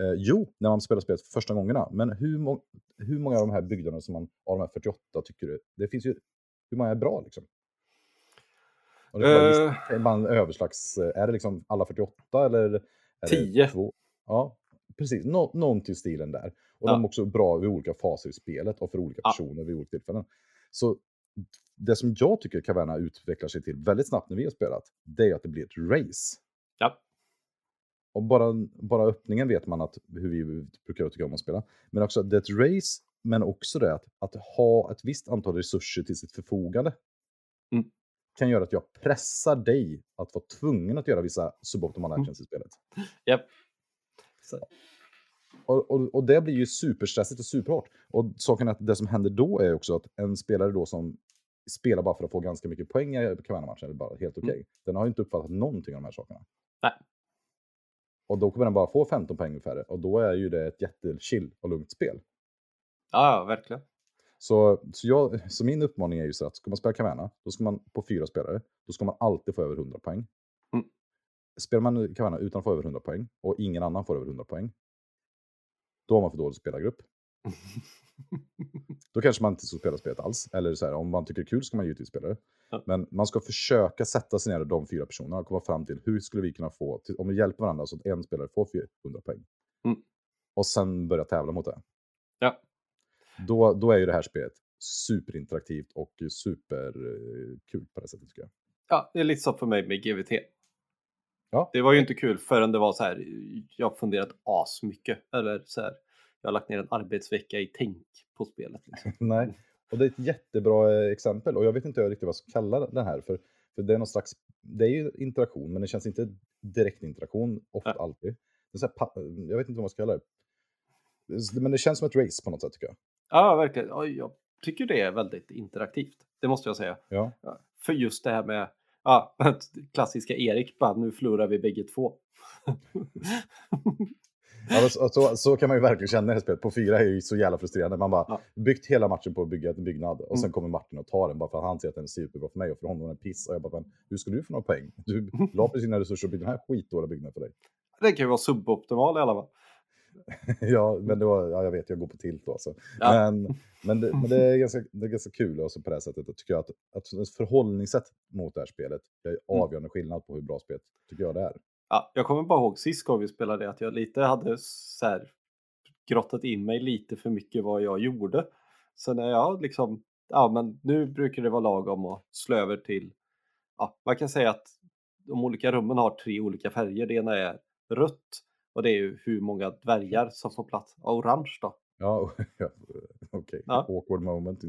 Eh, jo, när man spelar spelet för första gångerna, men hur, må hur många av de här byggnaderna som man, av de här 48 tycker du, det finns ju, hur många är bra liksom? Och det är Eh. list- är bara en överslags, eh, är det liksom alla 48 eller? Är det 10. två? Ja, precis, Nå någon till stilen där. Och Ja. de är också bra vid olika faser i spelet och för olika Ja. personer vid olika tillfällen. Så det som jag tycker Caverna utvecklar sig till väldigt snabbt när vi har spelat, det är att det blir ett race. Ja. Och bara, bara öppningen vet man att, hur vi brukar tycka om att spela. Men också att det är ett race, men också det att, att ha ett visst antal resurser till sitt förfogande. Mm. Kan göra att jag pressar dig att vara tvungen att göra vissa suboptimala Mm. actions i spelet. Japp. Så- Och, och, och det blir ju superstressigt och superhårt. Och saken är att det som händer då är också att en spelare då som spelar bara för att få ganska mycket poäng i Caverna-matchen är bara helt okej. Mm. Den har ju inte uppfattat någonting av de här sakerna. Nej. Och då kommer den bara få 15 poäng ungefär. Och då är ju det ett jättechill och lugnt spel. Ja, verkligen. Så, så, jag, så min uppmaning är ju så att ska man spela Caverna, då ska man på fyra spelare, då ska man alltid få över 100 poäng. Mm. Spelar man Caverna utan att få över 100 poäng och ingen annan får över 100 poäng, då har man för dålig spelargrupp. Då kanske man inte ska spela spelet alls. Eller så här, om man tycker det är kul ska man givetvis spela det. Ja. Men man ska försöka sätta sig ner de fyra personerna och komma fram till hur skulle vi kunna få, till, om vi hjälper varandra så att en spelare får 400 poäng. Mm. Och sen börja tävla mot det. Ja. Då, då är ju det här spelet superinteraktivt och superkul på det sättet tycker jag. Ja, det är lite så för mig med GVT. Ja. Det var ju inte kul förrän det var så här, jag har funderat asmycket. Eller så här, jag har lagt ner en arbetsvecka i tänk på spelet. Liksom. Nej, och det är ett jättebra eh, exempel och jag vet inte riktigt vad jag ska kalla den här för, för det är någon slags, det är ju interaktion men det känns inte direkt interaktion ofta Ja. alltid. Det är här, jag vet inte vad man ska kalla det. Det- Men det känns som ett race på något sätt tycker jag. Ja, verkligen. Jag tycker det är väldigt interaktivt. Det måste jag säga. Ja, För just det här med ja, klassiska Erik, bara nu förlorar vi bägge två. ja så, så, så kan man ju verkligen känna i det spelet. På fyra är ju så jävla frustrerande. Man bara Ja. byggt hela matchen på att bygga en byggnad och sen Mm. kommer Martin och tar den bara för att han ser att den är superbra för mig och för honom är den piss. Och jag bara, hur ska du få några poäng? Du la precis dina resurser och byggde den här skitdåliga byggnaden för dig. Det kan ju vara suboptimal i alla fall. ja, men det var, ja, jag vet, jag går på tilt då. Alltså. Ja. Men, men, det, men det, är ganska, det är ganska kul också på det här sättet. Jag tycker att, att ett förhållningssätt mot det här spelet är Mm. avgörande skillnad på hur bra spelet tycker jag det är. Ja, jag kommer bara ihåg sist gång vi spelade att jag lite hade så här, grottat in mig lite för mycket vad jag gjorde. Så när jag liksom, ja men nu brukar det vara lagom att slå över till, ja man kan säga att de olika rummen har tre olika färger. Det ena är rött och det är ju hur många dvärgar som får plats. Orange då. Ja, okej. Ja. Awkward moment.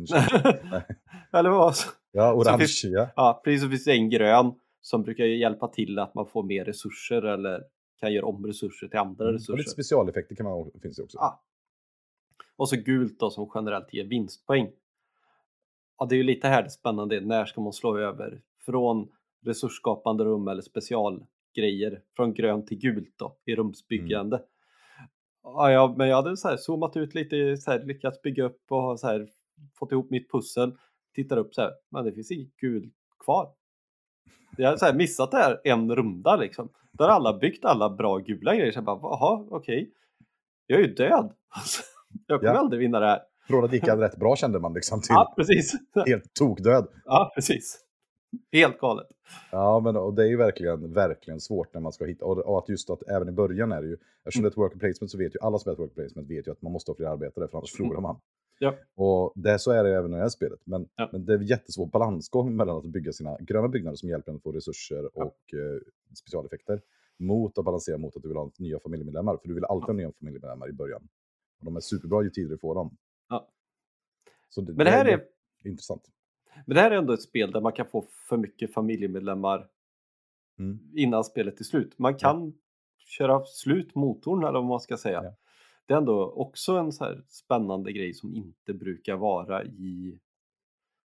Eller vad? ja, orange. finns- ja. Ja, precis så finns det en grön som brukar hjälpa till att man får mer resurser eller kan göra om resurser till andra Mm. Och resurser. lite specialeffekter kan man, finns det också. Ja. Och så gult då som generellt ger vinstpoäng. Ja, det är ju lite här det spännande är, när ska man slå över från resursskapande rum eller specialgrejer från grönt till gult då i rumsbyggande. Ja, ja, men jag hade så här zoomat ut lite, så här, lyckats bygga upp och så här, fått ihop mitt pussel. Tittar upp så här, men det finns inget gult kvar. Jag har så här missat det här en runda liksom. Då har alla byggt alla bra gula grejer. Så jag bara, jaha, okej. Jag är ju död. Jag kommer Ja. aldrig vinna det här. Från att det gick rätt bra kände man liksom till Ja, precis. helt tokdöd. Ja, precis. Helt galet. Ja, men och det är ju verkligen, verkligen svårt när man ska hitta, och, att just att även i början är det ju, eftersom det är ett worker placement så vet ju alla som är ett worker placement vet ju att man måste ha fler arbetare för annars förlorar man. Ja. Och det, så är det även i det här spelet. Men, Ja. men det är en jättesvår balansgång mellan att bygga sina gröna byggnader som hjälper en att få resurser Ja. och eh, specialeffekter mot att balansera mot att du vill ha nya familjemedlemmar. För du vill alltid ha nya familjemedlemmar i början. Och de är superbra ju tidigare du får dem. Ja. Så det, Men det här är, intressant. Men det här är ändå ett spel där man kan få för mycket familjemedlemmar Mm. innan spelet är slut. Man kan köra slut motorn eller vad man ska säga. Ja. Det är ändå också en så här spännande grej som inte brukar vara i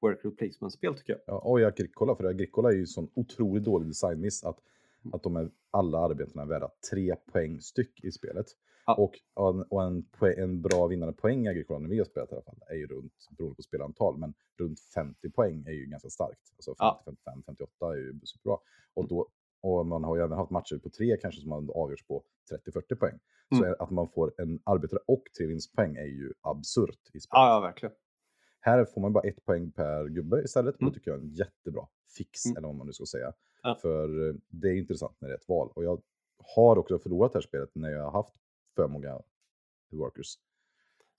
worker placement-spel tycker jag. Ja, och i Agricola, för Agricola är ju sån otroligt dålig designmiss att, Mm. att de är, alla arbetena är värda tre poäng styck i spelet. Ja. Och, och, en, en, poäng, en bra vinnande poäng i Agricola, när vi har spelat i alla fall, är ju runt, beroende på spelantal, men runt 50 poäng är ju ganska starkt. Alltså 50, Ja. 55, 58 är ju superbra. Och, då, och man har ju även haft matcher på tre kanske som man avgörs på 30-40 poäng. Så Mm. att man får en arbetare och tre vinstpoäng är ju absurt i spelet. Ja, ja verkligen. Här får man bara ett poäng per gubbe istället. Och Mm. det tycker jag är en jättebra fix, Mm. eller vad man nu ska säga. Ja. För eh, det är intressant när det är ett val. Och jag har också förlorat det här spelet när jag har haft för många workers.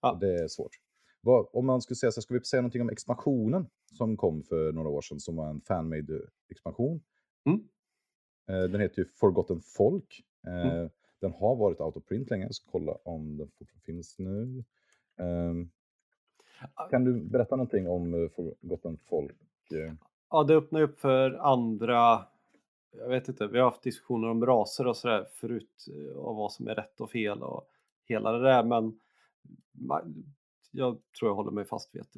Ja. Det är svårt. Vad, om man skulle säga så ska vi säga någonting om expansionen som kom för några år sedan som var en fanmade expansion. Mm. Eh, Den heter ju Forgotten Folk. Eh, Mm. Den har varit out of print länge, jag ska kolla om den fortfarande finns nu. Ehm, Kan du berätta någonting om eh, Forgotten Folk? Ja, det öppnar upp för andra, jag vet inte, vi har haft diskussioner om raser och sådär förut eh, och vad som är rätt och fel och hela det där men jag tror jag håller mig fast vid att,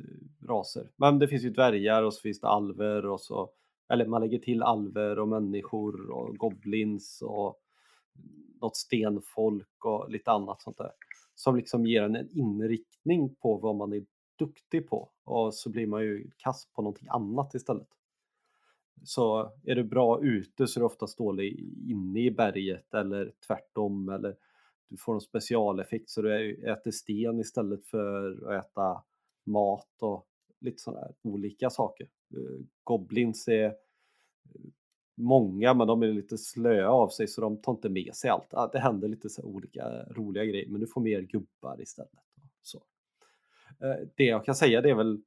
raser. Men det finns ju dvärgar och så finns det alver och så, eller man lägger till alver och människor och goblins och något stenfolk och lite annat sånt där. Som liksom ger en en inriktning på vad man är duktig på och så blir man ju kass på någonting annat istället. Så är du bra ute så är du oftast dålig inne i berget eller tvärtom eller du får en specialeffekt så du äter sten istället för att äta mat och lite sådana här olika saker. Eh, goblins är eh, många men de är lite slöa av sig så de tar inte med sig allt. Det händer lite så olika roliga grejer men du får mer gubbar istället. Så. Eh, det jag kan säga det är väl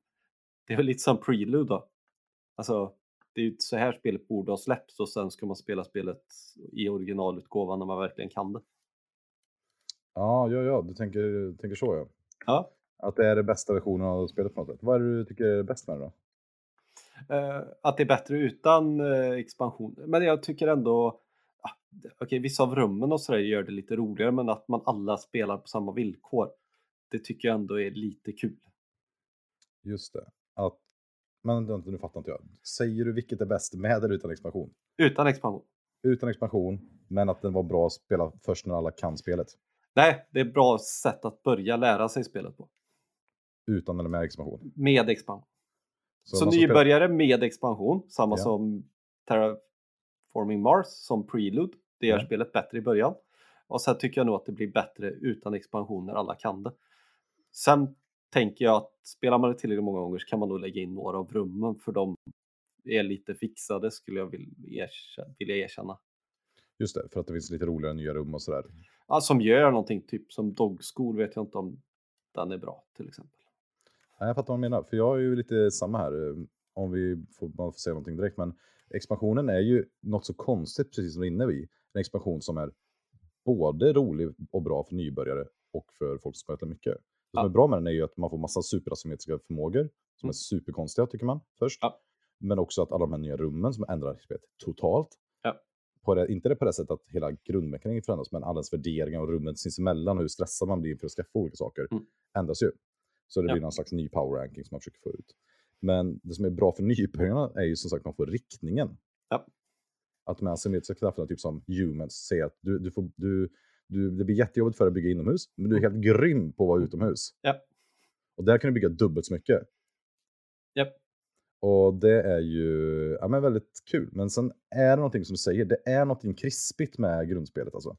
det är väl lite som Prelude då. Alltså det är ju så här spelet borde ha släppts och sen ska man spela spelet i originalutgåvan när man verkligen kan det. Ja, ja, ja, du tänker, tänker så ja. Ja. Att det är den bästa versionen av spelet på något sätt. Vad är det du tycker är bäst med det då? Eh, att det är bättre utan eh, expansion. Men jag tycker ändå, det- okej vissa av rummen och sådär gör det lite roligare men att man alla spelar på samma villkor. Det tycker jag ändå är lite kul. Just det. Att, men nu fattar inte jag. Säger du vilket är bäst med eller utan expansion? Utan expansion. Utan expansion, men att den var bra att spela först när alla kan spelet. Nej, det är ett bra sätt att börja lära sig spelet på. Utan eller med expansion. Med expansion. Så, man som spelar- nybörjare med expansion, samma Ja. som Terraforming Mars, som Prelude. Det gör Ja. spelet bättre i början. Och sen tycker jag nog att det blir bättre utan expansion när alla kan det. Sen tänker jag att spelar man det tillräckligt många gånger så kan man nog lägga in några av rummen för de är lite fixade skulle jag vilja erkänna. Just det, för att det finns lite roligare nya rum och sådär. Ja, som gör någonting, typ som Dog School vet jag inte om den är bra till exempel. Nej, jag fattar vad du menar. För jag är ju lite samma här. eh, Om vi får, man får säga någonting direkt. Men expansionen är ju något så konstigt, precis som du är inne vid. En expansion som är både rolig och bra för nybörjare och för folk som spelar mycket. Det som Ja. är bra med den är ju att man får massa superasymmetriska förmågor som Mm. är superkonstiga tycker man först. Ja. Men också att alla de här nya rummen som ändrar spelet totalt. Ja. På det, inte det på det sättet att hela grundmekaniken förändras, men allens värderingar och rummen sinsemellan och hur stressad man blir för att skaffa olika saker Mm. ändras ju. Så det blir någon slags ny power ranking som man försöker få ut. Men det som är bra för nybörjarna är ju som sagt att man får riktningen. Att de här asymmetriska krafterna, typ som humans, säger att du, du får, du, du, det blir jättejobbigt för dig att bygga inomhus, men du är helt grym på att vara utomhus. Ja. Och där kan du bygga dubbelt så mycket. Japp. Och det är ju ja, men väldigt kul. Men sen är det någonting som säger, det är någonting krispigt med grundspelet alltså.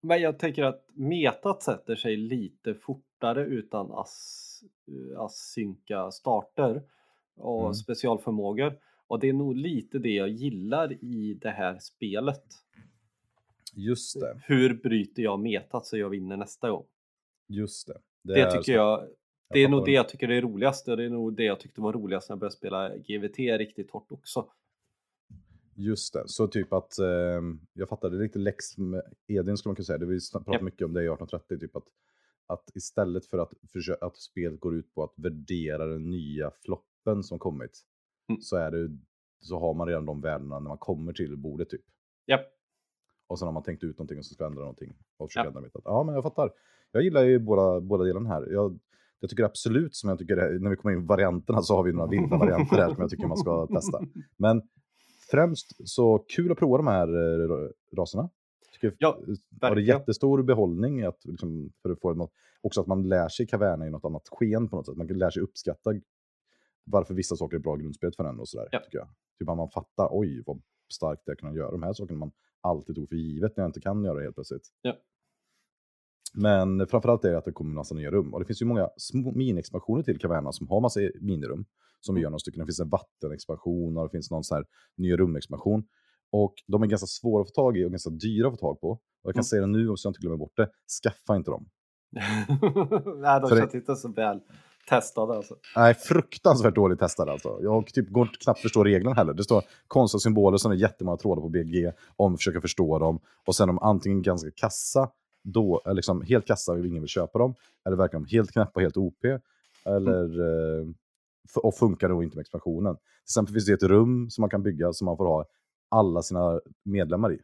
Men jag tänker att metat sätter sig lite fortare utan as, asynka starter och Mm. specialförmågor. Och det är nog lite det jag gillar i det här spelet. Just det, Hur bryter jag metat så jag vinner nästa gång? just det. Det, är tycker så- jag, det är fattar nog det jag tycker är roligast och det är nog det jag tyckte var roligast när jag började spela GVT riktigt hårt också. Just det, så typ att eh, jag fattar, det är lite lex med Edvin skulle man kunna säga. Det vi pratar Japp. mycket om det i 1830, typ att, att istället för att, att spelet går ut på att värdera den nya floppen som kommit, Mm. så, är det, så har man redan de värdena när man kommer till bordet typ. Japp. Och sen har man tänkt ut någonting och så ska ändra någonting. Och försöka Ja. ändra mitt. Ja, men jag fattar. Jag gillar ju båda, båda delarna här. Jag, jag tycker absolut, som jag tycker, det- när vi kommer in i varianterna så har vi några vilda varianter här som jag tycker man ska testa. Men främst så kul att prova de här eh, raserna. Tycker, Ja, har det verkligen. jättestor behållning att, liksom, för att få något, också att man lär sig kaverna i något annat sken på något sätt. Man lär sig uppskatta varför vissa saker är bra i grundspelet för en och sådär. Ja. Tycker jag. Typ att man fattar, oj vad starkt det är att kunna göra de här sakerna man alltid tog för givet när jag inte kan göra det helt plötsligt. Ja. Men framförallt är det att det kommer massa nya rum. Och det finns ju många mini-expansioner till Caverna som har massa minirum. Som vi Mm. gör några stycken. Det finns en vattenexpansion och det finns någon så här ny rumexpansion. Och de är ganska svåra att få tag i och ganska dyra att få tag på. Och jag kan Mm. säga det nu så jag inte glömmer bort det. Skaffa inte dem. Nej, de känns inte så väl testade alltså. Nej, fruktansvärt dåligt testade alltså. Jag typ går knappt förstå reglerna heller. Det står konstiga symboler som är jättemånga trådar på BG om vi försöker förstå dem. Och sen om antingen ganska kassa, då, liksom helt kassa och ingen vill köpa dem. Eller verkar de helt knäppa och helt OP. Eller, eh, f- och funkar då inte med expansionen. Till exempel finns det ett rum som man kan bygga som man får ha alla sina medlemmar i.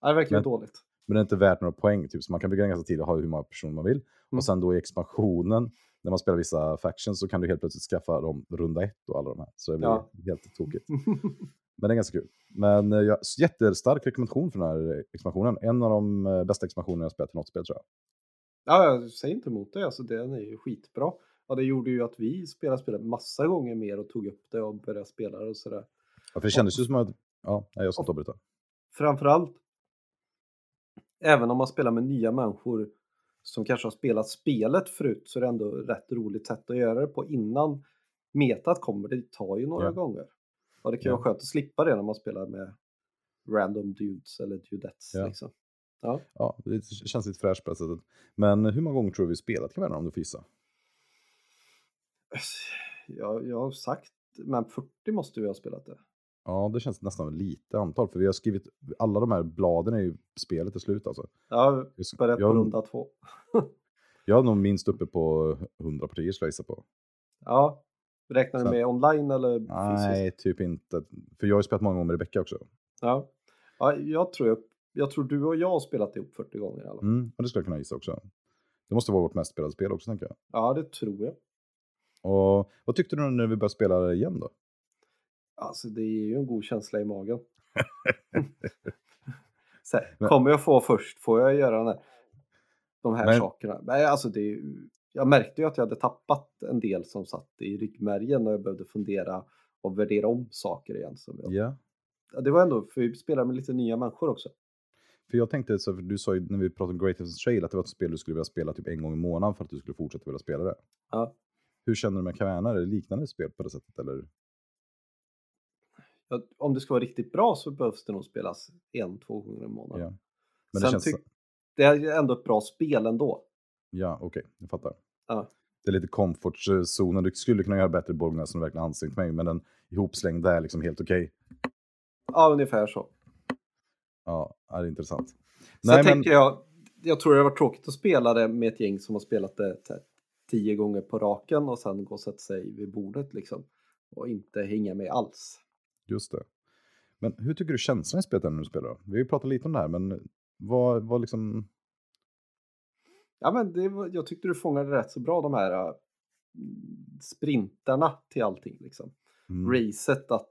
Ja, det verkar Men- dåligt. Men det är inte värt några poäng. Typ. Så man kan bygga den ganska tidigt och ha hur många personer man vill. Mm. Och sen då i expansionen, när man spelar vissa factions, så kan du helt plötsligt skaffa dem runda ett och alla de här. Så det blir Ja. helt tokigt. Men det är ganska kul. Men eh, jag, jättestark rekommendation för den här expansionen. En av de eh, bästa expansionerna jag spelat i något spel tror jag. Ja, jag säger inte emot det. Alltså, den är ju skitbra. Ja, det gjorde ju att vi spelade spelet massa gånger mer och tog upp det och började spela det och sådär. Ja, för det kändes ju som att... Ja, nej, jag ska Och- inte avbryta. Framförallt, även om man spelar med nya människor som kanske har spelat spelet förut så är det ändå rätt roligt sätt att göra det på innan metat kommer. Det tar ju några Ja. gånger. Och det kan ju Ja. vara skönt att slippa det när man spelar med random dudes eller dudettes. Ja. Liksom. Ja. Ja, det känns lite fräscht på det sättet. Men hur många gånger tror du vi spelat Caverna om du får gissa? Jag, jag har sagt, men 40 måste vi ha spelat det. Ja, det känns nästan lite antal. För vi har skrivit, alla de här bladen är ju spelet till slut alltså. Ja, börjat på runda två. Jag är nog minst uppe på 100 partier skulle jag gissa på. Ja, räknar du med online eller fysiskt? Nej, typ inte. För jag har ju spelat många gånger med Rebecca också. Ja. ja jag, tror jag, jag tror du och jag har spelat ihop 40 gånger i alla fall. Mm, och det skulle jag kunna gissa också. Det måste vara vårt mest spelade spel också, tänker jag. Ja, det tror jag. Och vad tyckte du när vi började spela igen då? Alltså det är ju en god känsla i magen. Så här, kommer jag få först? Får jag göra här, de här Men- sakerna? Nej, alltså det är, jag märkte ju att jag hade tappat en del som satt i ryggmärgen och jag behövde fundera och värdera om saker igen. Som jag, Ja. Det var ändå, för vi spelar med lite nya människor också. För jag tänkte, så, du sa ju när vi pratade om Greatest Trail att det var ett spel du skulle vilja spela typ en gång i månaden för att du skulle fortsätta vilja spela det. Ja. Hur känner du med Caverna? Är det liknande spel på det sättet? Eller? Om det ska vara riktigt bra så behövs det nog spelas en, två gånger i månaden. Ja. Men det Sen känns... Det är ändå ett bra spel ändå. Ja, okej, jag fattar. Ja. Det är lite comfortzonen. Du skulle kunna göra bättre Bollnäs som verkligen ansträngt mig, men den ihopslängda är liksom helt okej. Ja, ungefär så. Ja, det är intressant. Sen Nej, men- tänker jag, jag tror det varit tråkigt att spela det med ett gäng som har spelat det tio gånger på raken och sen gå och sätta sig vid bordet liksom. och inte hänga med alls. Just det. Men hur tycker du känslan i spelet är när du spelar? Vi har ju pratat lite om det här, men vad, vad liksom... Ja, men det, var- jag tyckte du fångade rätt så bra de här äh, sprintarna till allting. Liksom. Mm, Racet att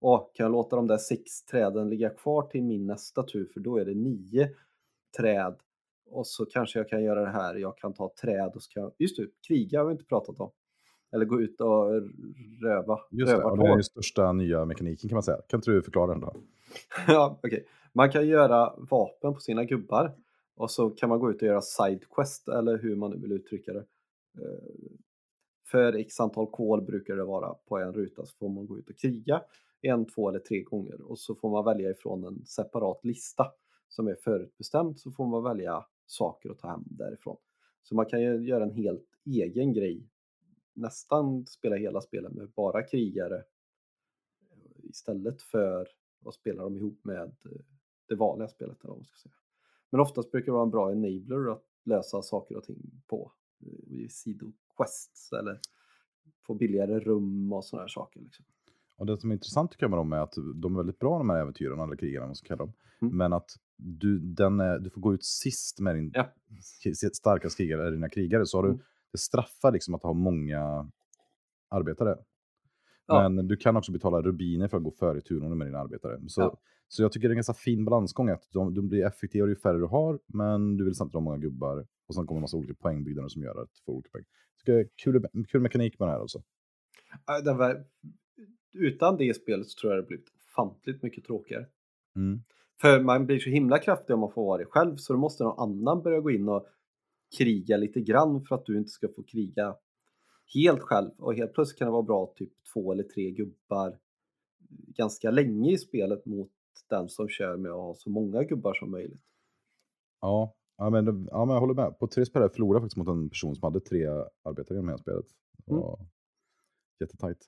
åh, kan jag låta de där sex träden ligga kvar till min nästa tur för då är det nio träd och så kanske jag kan göra det här. Jag kan ta träd och så kan jag, just det, kriga har vi inte pratat om. Eller gå ut och röva. Just det, och det är den största nya mekaniken kan man säga. Kan inte du förklara den då? ja, okej. Man kan göra vapen på sina gubbar och så kan man gå ut och göra sidequest eller hur man nu vill uttrycka det. Eh, För x antal kol brukar det vara på en ruta så får man gå ut och kriga en, två eller tre gånger och så får man välja ifrån en separat lista som är förutbestämd så får man välja saker att ta hem därifrån. Så man kan ju göra en helt egen grej, nästan spela hela spelet med bara krigare istället för att spela dem ihop med eh, det vanliga spelet. Eller vad man ska säga. Men oftast brukar det vara en bra enabler att lösa saker och ting på eh, sidoquests eller få billigare rum och sådana här saker. Liksom. Och det som är intressant tycker jag med dem är att de är väldigt bra de här äventyren, eller krigarna, vad man ska dem. Mm. Men att du, den du får gå ut sist med din Ja. starkaste krigare, eller dina krigare, så har du, Mm. Det straffar liksom att ha många arbetare. Ja. Men du kan också betala rubiner för att gå före i turordning med dina arbetare. Så, Ja. så jag tycker det är en ganska fin balansgång, att de, de blir effektivare ju färre du har, men du vill samtidigt ha många gubbar. Och sen kommer en massa olika poängbyggnader som gör att du får olika poäng. Tycker kul, kul mekanik med det här alltså. Ja, var, utan det spelet så tror jag det blivit ofantligt mycket tråkigare. Mm. För man blir så himla kraftig om man får vara det själv så då måste någon annan börja gå in och kriga lite grann för att du inte ska få kriga helt själv. Och helt plötsligt kan det vara bra typ två eller tre gubbar ganska länge i spelet mot den som kör med att ha så många gubbar som möjligt. Ja, ja, men, det- ja, men jag håller med. På tre spelare förlorade jag faktiskt mot en person som hade tre arbetare genom hela spelet. Det Mm. jättetajt.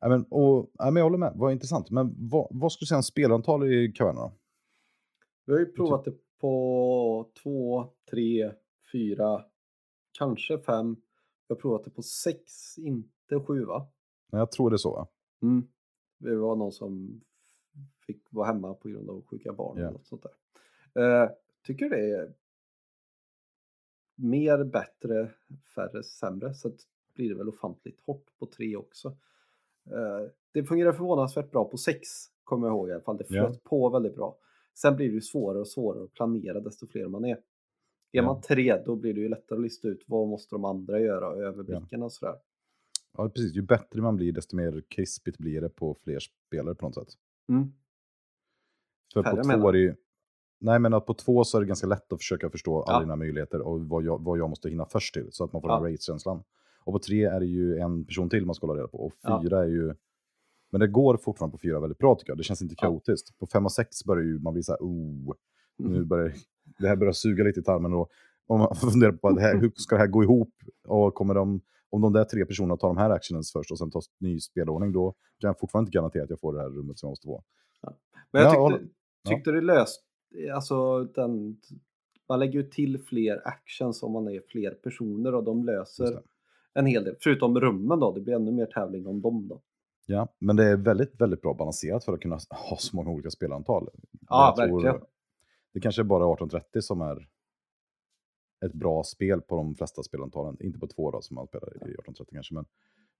Ja, men, och, ja, men jag håller med, vad intressant. Men vad, vad skulle du säga om spelantal i kavernerna? då? Vi har ju provat det på två, tre, fyra, kanske fem. Vi har provat det på sex, inte sju va? Nej, Jag tror det är så va? Mm. Det var någon som fick vara hemma på grund av sjuka barn Ja. eller något sånt där. Eh, tycker det är mer bättre, färre, sämre. Så blir det väl ofantligt hårt på tre också. Eh, det fungerar förvånansvärt bra på sex, kommer jag ihåg i alla fall. Det flöt på väldigt bra. Sen blir det svårare och svårare att planera desto fler man är. Är Ja. man tre, då blir det ju lättare att lista ut vad måste de andra göra och överblicken och sådär. Ja, precis. Ju bättre man blir, desto mer krispigt blir det på fler spelare på något sätt. Mm. För Färre på två menar är det ju... Nej, men att på två så är det ganska lätt att försöka förstå alla Ja. dina möjligheter och vad jag, vad jag måste hinna först till, så att man får Ja. den race-känslan. Och på tre är det ju en person till man ska hålla reda på, och Ja. fyra är ju... Men det går fortfarande på fyra väldigt bra tycker jag, det känns inte Ja. kaotiskt. På fem och sex börjar ju man bli så här, oh, nu börjar det här börjar suga lite i tarmen. Och, om man funderar på det här, hur ska det här gå ihop? Och kommer de, om de där tre personerna tar de här actions först och sen tar ny spelordning, då kan jag fortfarande inte garantera att jag får det här rummet som jag måste få. Men jag Ja, tyckte, ja. tyckte det löst, alltså den, man lägger ju till fler actions om man är fler personer och de löser en hel del. Förutom rummen då, det blir ännu mer tävling om dem då. Ja, men det är väldigt, väldigt bra balanserat för att kunna ha så många olika spelantal. Ja, verkligen. Det kanske är bara 1830 som är ett bra spel på de flesta spelantalen. Inte på två då, som man spelar i 1830 kanske. Men,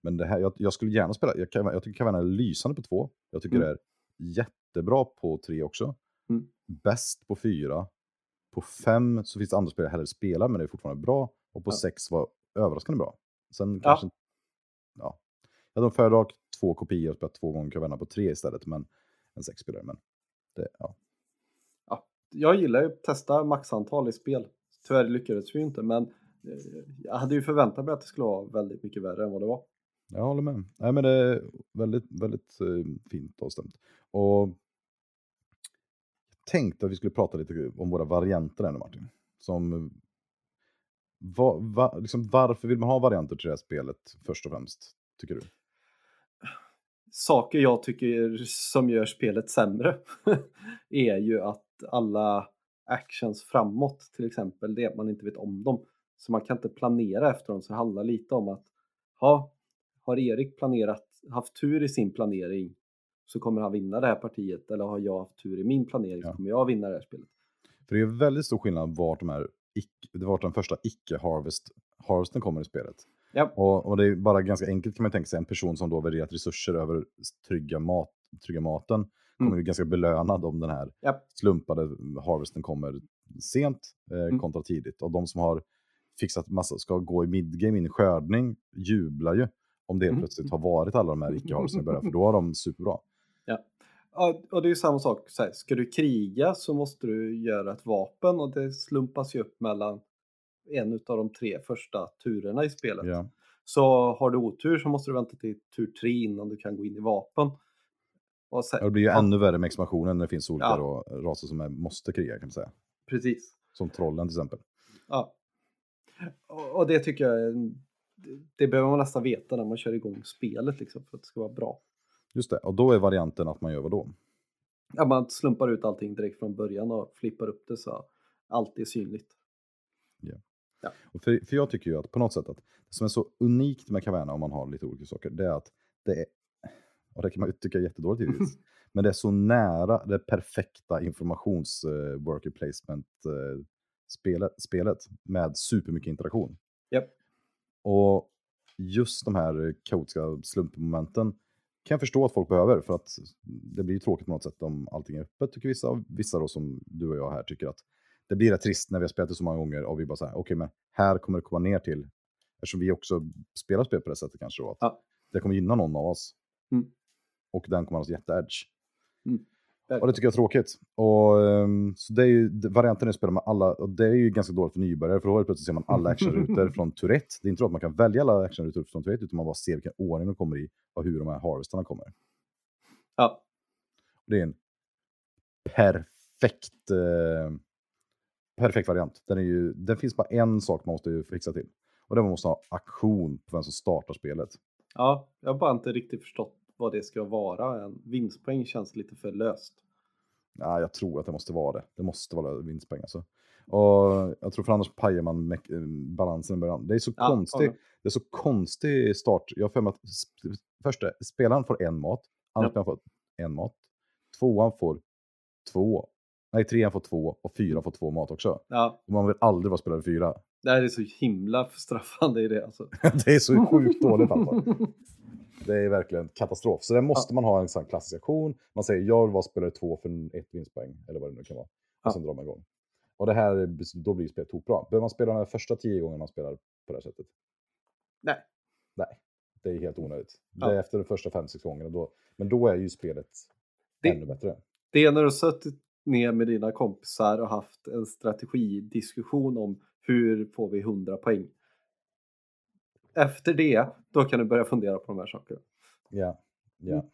men det här, jag, jag skulle gärna spela, jag, jag tycker Caverna är lysande på två. Jag tycker Mm. det är jättebra på tre också. Mm. Bäst på fyra. På fem så finns det andra spel jag hellre spelar, men det är fortfarande bra. Och på Ja. sex var överraskande bra. Sen Ja. kanske... Ja. Jag hade föredragit två kopior och spelat två gånger Caverna på tre istället, men en sexspelare. Men det, ja. Jag gillar ju att testa maxantal i spel. Tyvärr lyckades vi inte, men eh, jag hade ju förväntat mig att det skulle vara väldigt mycket värre än vad det var. Jag håller med. Nej, men det är väldigt, väldigt eh, fint avstämt. Och tänkte att vi skulle prata lite om våra varianter här nu, Martin. Som, va, va, liksom, varför vill man ha varianter till det här spelet först och främst, tycker du? saker jag tycker som gör spelet sämre är ju att alla actions framåt till exempel, det är att man inte vet om dem. Så man kan inte planera efter dem, så det handlar lite om att ha, har Erik planerat haft tur i sin planering så kommer han vinna det här partiet. Eller har jag haft tur i min planering Ja. så kommer jag vinna det här spelet. För det är väldigt stor skillnad vart, de här vart den första icke-harvest harvesten kommer i spelet. Ja. Och, och det är bara ganska enkelt kan man tänka sig, en person som då värderat resurser över trygga, mat, trygga maten kommer Mm. ju ganska belönad om den här Ja. slumpade harvesten kommer sent eh, Mm. kontra tidigt. Och de som har fixat massa, ska gå i midgame in i skördning, jublar ju om det Mm. plötsligt har varit alla de här icke-harvesten i början, för då har de superbra. Ja, och det är ju samma sak. Så här, ska du kriga så måste du göra ett vapen och det slumpas ju upp mellan en av de tre första turerna i spelet. Ja. Så har du otur så måste du vänta till tur tre innan du kan gå in i vapen. Och sen, det blir ju ja, ännu värre med expansionen när det finns olika Ja. då, raser som är, måste kriga kan man säga. Precis. Som trollen till exempel. Ja. Och, och det tycker jag det, det behöver man nästan veta när man kör igång spelet liksom, för att det ska vara bra. Just det, och då är varianten att man gör vad då? Ja, man slumpar ut allting direkt från början och flippar upp det så allt är synligt. Och För, för jag tycker ju att på något sätt att det som är så unikt med Caverna om man har lite olika saker, det är att det är, och det kan man ju tycka är jättedåligt givetvis, men det är så nära det perfekta informations worker placement eh, spelet, spelet med supermycket interaktion. Japp. Och just de här kaotiska slumpmomenten kan jag förstå att folk behöver för att det blir ju tråkigt på något sätt om allting är öppet tycker vissa. Och vissa då som du och jag här tycker att det blir rätt trist när vi har spelat det så många gånger och vi bara så här, okej men här kommer det komma ner till, eftersom vi också spelar spel på det sättet kanske då, att Ja. det kommer gynna någon av oss. Mm. Och den kommer ha jätte-edge. Och det tycker jag är tråkigt. Och, ehm, så det är ju, varianten är att spela med alla, och det är ju ganska dåligt för nybörjare, för då plötsligt ser man alla actionrutor från 1. Det är inte så att man kan välja alla actionrutor från 1, utan man bara ser vilken ordning de kommer i och hur de här harvestarna kommer. Ja, Det är en perfekt, eh, perfekt variant. Den, är ju, den finns bara en sak man måste ju fixa till. Och det är att man måste ha aktion på vem som startar spelet. ja, jag har bara inte riktigt förstått vad det ska vara. En vinstpoäng känns lite för löst. Ja, jag tror att det måste vara det. Det måste vara vinstpoäng alltså. Och jag tror för annars pajar man eh, balansen i början. Det är så Ja, konstigt. ja. Det är så konstig start. Jag har för mig att första, spelaren får en mat, andra Ja. får en mat, tvåan får två, nej trean får två och fyran får två mat också. Ja, Och man vill aldrig vara spelare fyra. det här är så himla straffande i det alltså. det är så sjukt dåligt alltså. Det är verkligen katastrof. Så där måste man ha en sån klassisk aktion. Man säger jag vill vara spelare två för ett vinstpoäng, eller vad det nu kan vara. Ja. Och sen drar man igång. Och det här, då blir spelet tokbra. Behöver man spela de här första tio gångerna man spelar på det här sättet? Nej. Nej, det är helt onödigt. Ja. Det är efter de första fem, sex gångerna. Då, men då är ju spelet Det- ännu bättre. Det är när du har suttit ner med dina kompisar och haft en strategidiskussion om hur får vi 100 poäng. Efter det, då kan du börja fundera på de här sakerna. Ja, ja. Mm.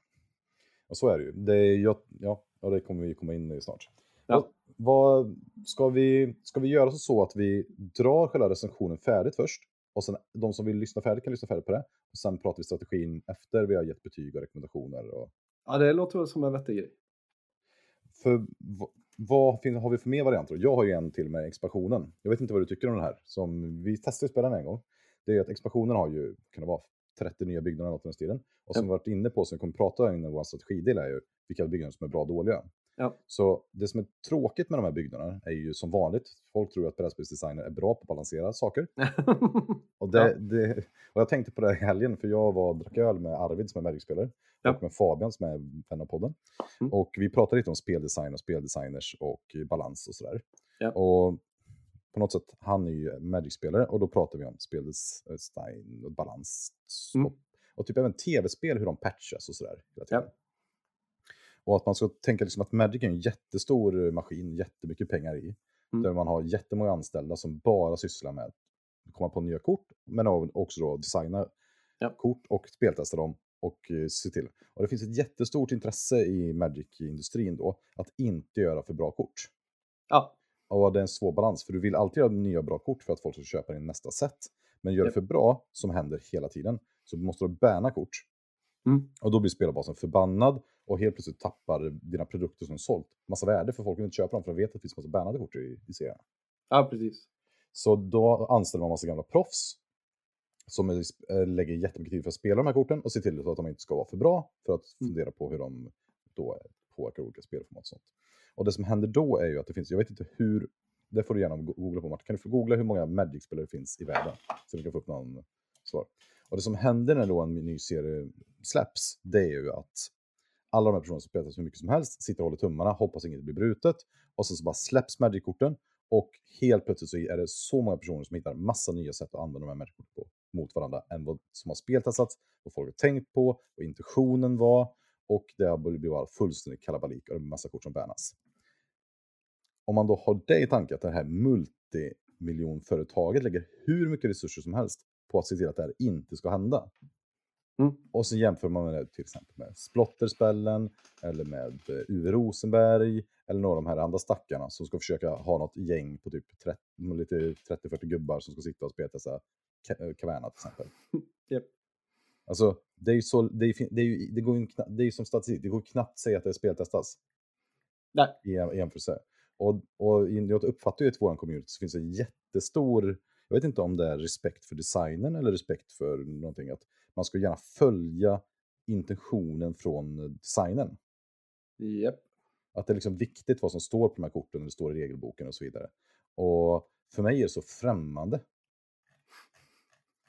Och så är det ju. Det, är, ja, ja, det kommer vi komma in i snart. Ja. Vad, vad, ska, vi, ska vi göra så att vi drar själva recensionen färdigt först? Och sen de som vill lyssna färdigt kan lyssna färdigt på det. Och sen pratar vi strategin efter vi har gett betyg och rekommendationer. Och, Ja, det låter väl som en vettig grej. för vad fin- har vi för mer varianter? Jag har ju en till med expansionen. Jag vet inte vad du tycker om den här. Som vi testade spela den en gång. Det är att expansionen har ju, kan det vara, 30 nya byggnader eller något i den stilen. Och som Ja. vi varit inne på, som vi kommer prata in i vår strategidel, är ju vilka byggnader som är bra och dåliga. Ja. Så det som är tråkigt med de här byggnaderna är ju som vanligt, folk tror att brädspelsdesigner är bra på att balansera saker. Och, det, Ja. det, och jag tänkte på det här i helgen, för jag var drack öl med Arvid som är Magic-spelare. Ja. Och med Fabian som är vän av podden. Mm. Och vi pratade lite om speldesign och speldesigners och balans och sådär. Ja. Och på något sätt, han är ju Magic-spelare och då pratar vi om speldesign och balans. Mm. Och, och typ även tv-spel, hur de patchas och sådär. Ja. Och att man ska tänka liksom att Magic är en jättestor maskin, jättemycket pengar i. Mm. Där man har jättemånga anställda som bara sysslar med att komma på nya kort, men också då designa Ja. kort och speltesta dem och eh, se till. Och det finns ett jättestort intresse i Magic-industrin då att inte göra för bra kort. ja, Och det är en svår balans, för du vill alltid göra nya bra kort för att folk ska köpa din nästa set. Men gör det för bra, som händer hela tiden, så måste du banna kort. Mm. Och då blir spelarbasen förbannad och helt plötsligt tappar dina produkter som sålt massa värde för folk vill inte köpa dem för de vet att det finns massa bannade kort i, i serien. ja, precis. Så då anställer man massa gamla proffs som är, eh, lägger jättemycket tid för att spela de här korten och ser till att de inte ska vara för bra för att Mm. fundera på hur de då påverkar olika spelformat och sånt. Och det som händer då är ju att det finns, jag vet inte hur, det får du gärna googla på Martin, kan du få googla hur många Magic-spelare det finns i världen? Så du kan få upp någon svar. Och det som händer när då en ny serie släpps, det är ju att alla de här personerna som spelar hur mycket som helst sitter och håller tummarna, hoppas inget blir brutet. Och sen så bara släpps Magic-korten och helt plötsligt så är det så många personer som hittar massa nya sätt att använda de här Magic-korten på mot varandra än vad som har speltestats, vad folk har tänkt på, vad intentionen var och det blivit bara fullständigt kalabalik och det är massa kort som bannas. Om man då har det i tanke att det här multimiljonföretaget lägger hur mycket resurser som helst på att se till att det här inte ska hända. Mm. Och så jämför man med det till exempel med Splotterspellen eller med eh, Uwe Rosenberg eller några av de här andra stackarna som ska försöka ha något gäng på typ 30 lite 30-40 gubbar som ska sitta och spela dessa Caverna till exempel. Japp. Alltså, det är ju så, det är, det är ju, det går ju det är som statistik, det går knappt säga att det speltestas Nej. i jäm- i jämförelse. Och, och jag uppfattar ju att i vår community så finns det en jättestor, jag vet inte om det är respekt för designen eller respekt för någonting, att man ska gärna följa intentionen från designen. Japp. Att det är liksom viktigt vad som står på de här korten, och det står i regelboken och så vidare. Och för mig är det så främmande.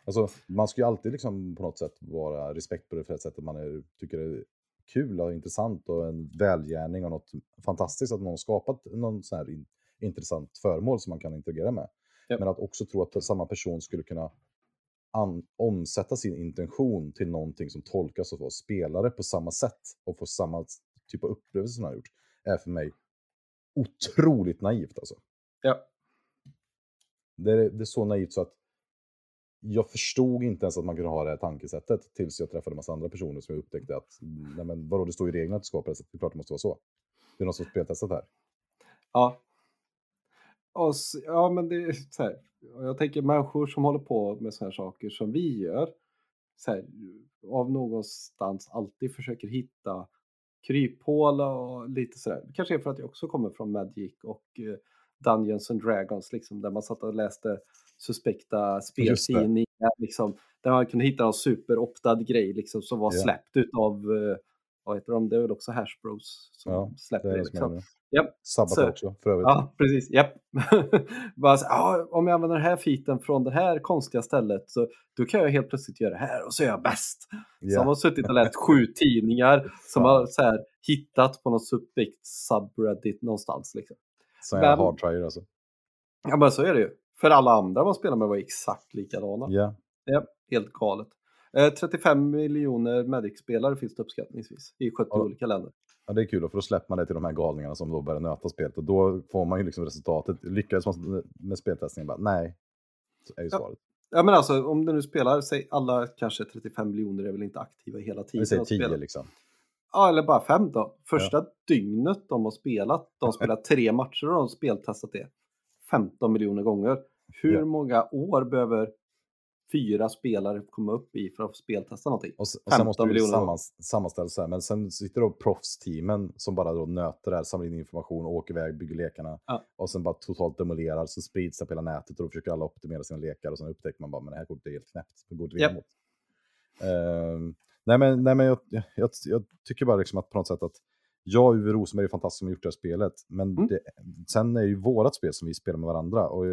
Alltså, man ska ju alltid liksom på något sätt vara respekt på det för ett sätt att man är, tycker det är kul och intressant och en välgärning och något fantastiskt att någon har skapat någon sån här in, intressant föremål som man kan interagera med. Ja. Men att också tro att samma person skulle kunna an, omsätta sin intention till någonting som tolkas av oss spelare på samma sätt och få samma typ av upplevelse som han har gjort, är för mig otroligt naivt alltså. Ja. Det är, det är så naivt så att jag förstod inte ens att man kunde ha det här tankesättet tills jag träffade en massa andra personer som jag upptäckte att, nej men vadå, det står i reglerna att det ska vara på det sättet, det är klart det måste vara så. Det är någon som har speltestat här. Ja. Och, så, ja, men det är så här. Jag tänker människor som håller på med sådana här saker som vi gör. Så här, av någonstans alltid försöker hitta kryphål och lite sådär. Det kanske är för att jag också kommer från Magic och eh, Dungeons and Dragons liksom, där man satt och läste suspekta speltidningar liksom, där man kunde hitta en superoptad grej liksom, som var Ja. släppt utav, eh, vad heter de, det är väl också Hashbros som Ja, släpper Det är det. det som Liksom. är. Japp. Sabbat Så- också, för övrigt. Ja, precis. Japp. Bara så, ja, om jag använder den här fiten från det här konstiga stället så då kan jag helt plötsligt göra det här och så är jag bäst. Ja. Som har suttit och läst sju tidningar som har så här, hittat på något suspekt subreddit någonstans. Liksom. Sån jävla Men- hardtryer alltså. Ja, men så är det ju. För alla andra man spelar med var exakt likadana. Ja. Ja, helt galet. Eh, 35 miljoner Magic-spelare finns det uppskattningsvis i 70 Ja. olika länder. ja, det är kul, för då släpper man det till de här galningarna som då börjar nöta spelet och då får man ju liksom resultatet. Lyckades man med speltestningen? Bara, nej, så är ju Ja. svaret. Ja men alltså om du nu spelar, säg alla kanske 35 miljoner är väl inte aktiva hela tiden. Vi säger och spelar. 10 liksom. Ja, eller bara fem då. Första dygnet de har spelat, de har spelat tre matcher och de har speltestat det 15 miljoner gånger. Hur Ja. många år behöver fyra spelare komma upp i för att speltesta någonting? Och, s- och sen 15 måste miljoner sammans, sammanställas så här. Men sen sitter då proffsteamen som bara då nöter det här, samlar in information, åker iväg, bygger lekarna. Ja. Och sen bara totalt demolerar, så sprids det på hela nätet och då försöker alla optimera sina lekar och sen upptäcker man bara, men det här kortet är helt knäppt. Det går inte Japp. mot. Ehm, nej men, nej, men jag, jag, jag, tycker bara liksom att på något sätt att jag Uwe Rosenberg är fantastisk som har gjort det här spelet. Men Mm. det, sen är det ju vårat spel som vi spelar med varandra. Och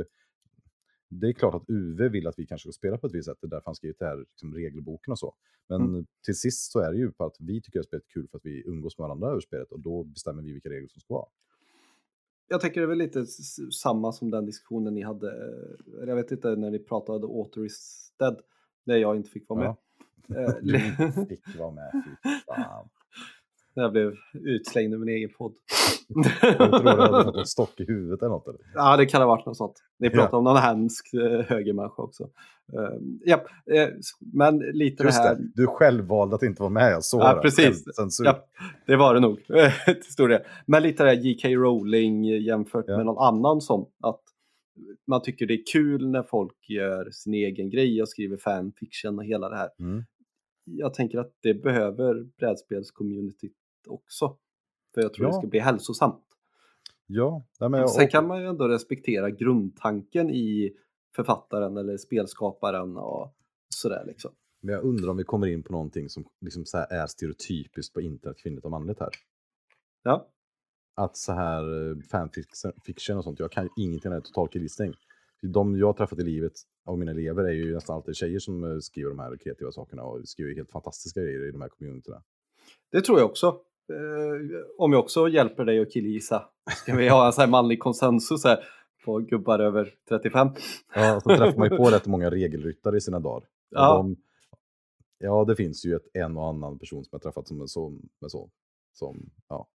det är klart att Uwe vill att vi kanske ska spela på ett visst sätt. Det är därför han skrivit det här liksom, regelboken och så. Men Mm. till sist så är det ju på att vi tycker att spelet är kul för att vi umgås med varandra över spelet och då bestämmer vi vilka regler som ska vara. Jag tänker det är väl lite samma som den diskussionen ni hade, eller jag vet inte när ni pratade Author is dead, där jag inte fick vara med. Eh, Du fick vara med, fy fan. När jag blev utslängd ur min egen podd. Jag tror du hade fått en stock i huvudet eller något. Eller? Ja, det kan ha varit något sånt. Ni Ja. pratade om någon hemsk eh, högermänniska också. Uh, ja, eh, men lite Just det här. det, du själv valde att inte vara med. Jag såg Ja, det. precis. Ja, det var det nog till stor del. Men lite det här J.K. Rowling jämfört Ja. med någon annan som att man tycker det är kul när folk gör sin egen grej och skriver fanfiction och hela det här. Mm. Jag tänker att det behöver brädspelscommunityt också. För jag tror Ja. det ska bli hälsosamt. Ja, men, Sen och- kan man ju ändå respektera grundtanken i författaren eller spelskaparen och sådär liksom. Men jag undrar om vi kommer in på någonting som liksom är stereotypiskt på internet, kvinnligt och manligt här. Ja, Att så här eh, fanfiction och sånt, jag kan ju ingenting, är total killgissning. De jag har träffat i livet av mina elever är ju nästan alltid tjejer som eh, skriver de här kreativa sakerna och skriver helt fantastiska grejer i de här communityna. det tror jag också. Eh, om jag också hjälper dig att killgissa, ska vi ha en sån här manlig konsensus här på gubbar över 35? Ja, så träffar man ju på rätt många regelryttare i sina dagar. Ja. De, ja, det finns ju ett, en och annan person som jag träffat som är så, med så. Som, ja.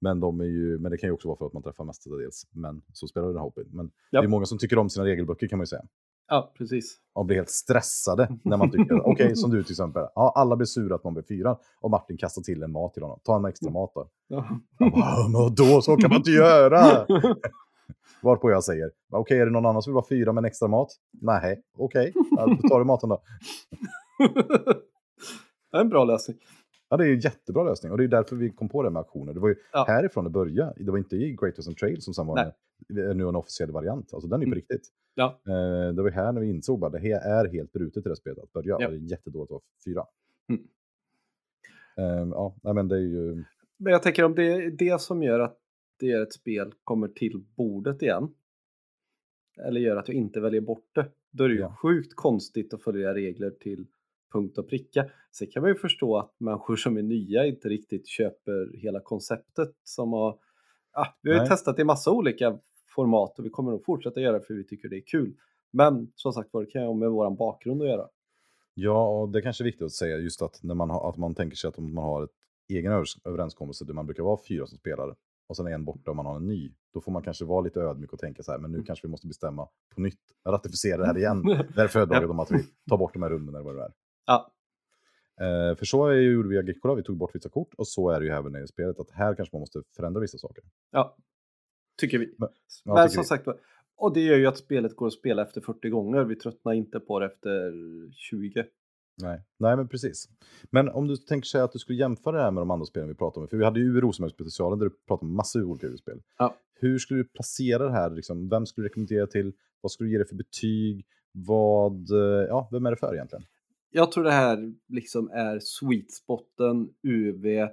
Men, de är ju, men det kan ju också vara för att man träffar mestadels män som spelar den här hobbyn. Men Ja. det är många som tycker om sina regelböcker kan man ju säga. Ja, precis. Och blir helt stressade när man tycker, okej som du till exempel, ja, alla blir sura att någon blir fyra och Martin kastar till en mat till honom. Ta en extra mat då. Ja. Bara, då så kan man inte göra! Varpå jag säger, okej är det någon annan som vill vara fyra med en extra mat? Nej, okej, ja, då tar du maten då. det är en bra lösning. Ja, det är en jättebra lösning och det är därför vi kom på det med auktioner. Det var ju Ja. härifrån det började. Det var inte i Great Western Trail som sen var en, nu en officiell variant. Alltså den är ju på Mm. riktigt. Ja. Eh, det var här när vi insåg att det här är helt brutet i det spelet att börja. Ja. Det är jättedåligt att vara fyra. Mm. Eh, ja, nej, men det är ju... Men jag tänker om det är det som gör att det är ett spel kommer till bordet igen. Eller gör att jag inte väljer bort det. Då är det ju Ja. sjukt konstigt att följa regler till punkt och pricka. Sen kan man ju förstå att människor som är nya inte riktigt köper hela konceptet som har... Ja, vi har ju Nej. testat i massa olika format och vi kommer nog fortsätta göra det för vi tycker det är kul. Men som sagt var, det kan ju ha med våran bakgrund att göra. Ja, och det är kanske är viktigt att säga just att när man, har, att man tänker sig att om man har ett egen överenskommelse där man brukar vara fyra som spelar och sen är en borta och man har en ny, då får man kanske vara lite ödmjuk och tänka så här, men nu kanske vi måste bestämma på nytt, ratificera det här igen. Det Ja. om att vi tar bort de här rummen eller vad det är. Ja, Eh, för så gjorde vi i Agricola, vi tog bort vissa kort och så är det ju även i spelet, att här kanske man måste förändra vissa saker. ja. Tycker vi. Men- ja, Men som vi. sagt och det gör ju att spelet går att spela efter 40 gånger. Vi tröttnar inte på det efter 20. Nej. Nej, men precis. Men om du tänker sig att du skulle jämföra det här med de andra spelen vi pratade om, för vi hade ju Rosenberg-specialen där du pratade om massor av olika spel. Ja. Hur skulle du placera det här? Liksom? Vem skulle du rekommendera till? Vad skulle du ge det för betyg? Vad, eh, ja, vem är det för egentligen? Jag tror det här liksom är sweet spoten, UV,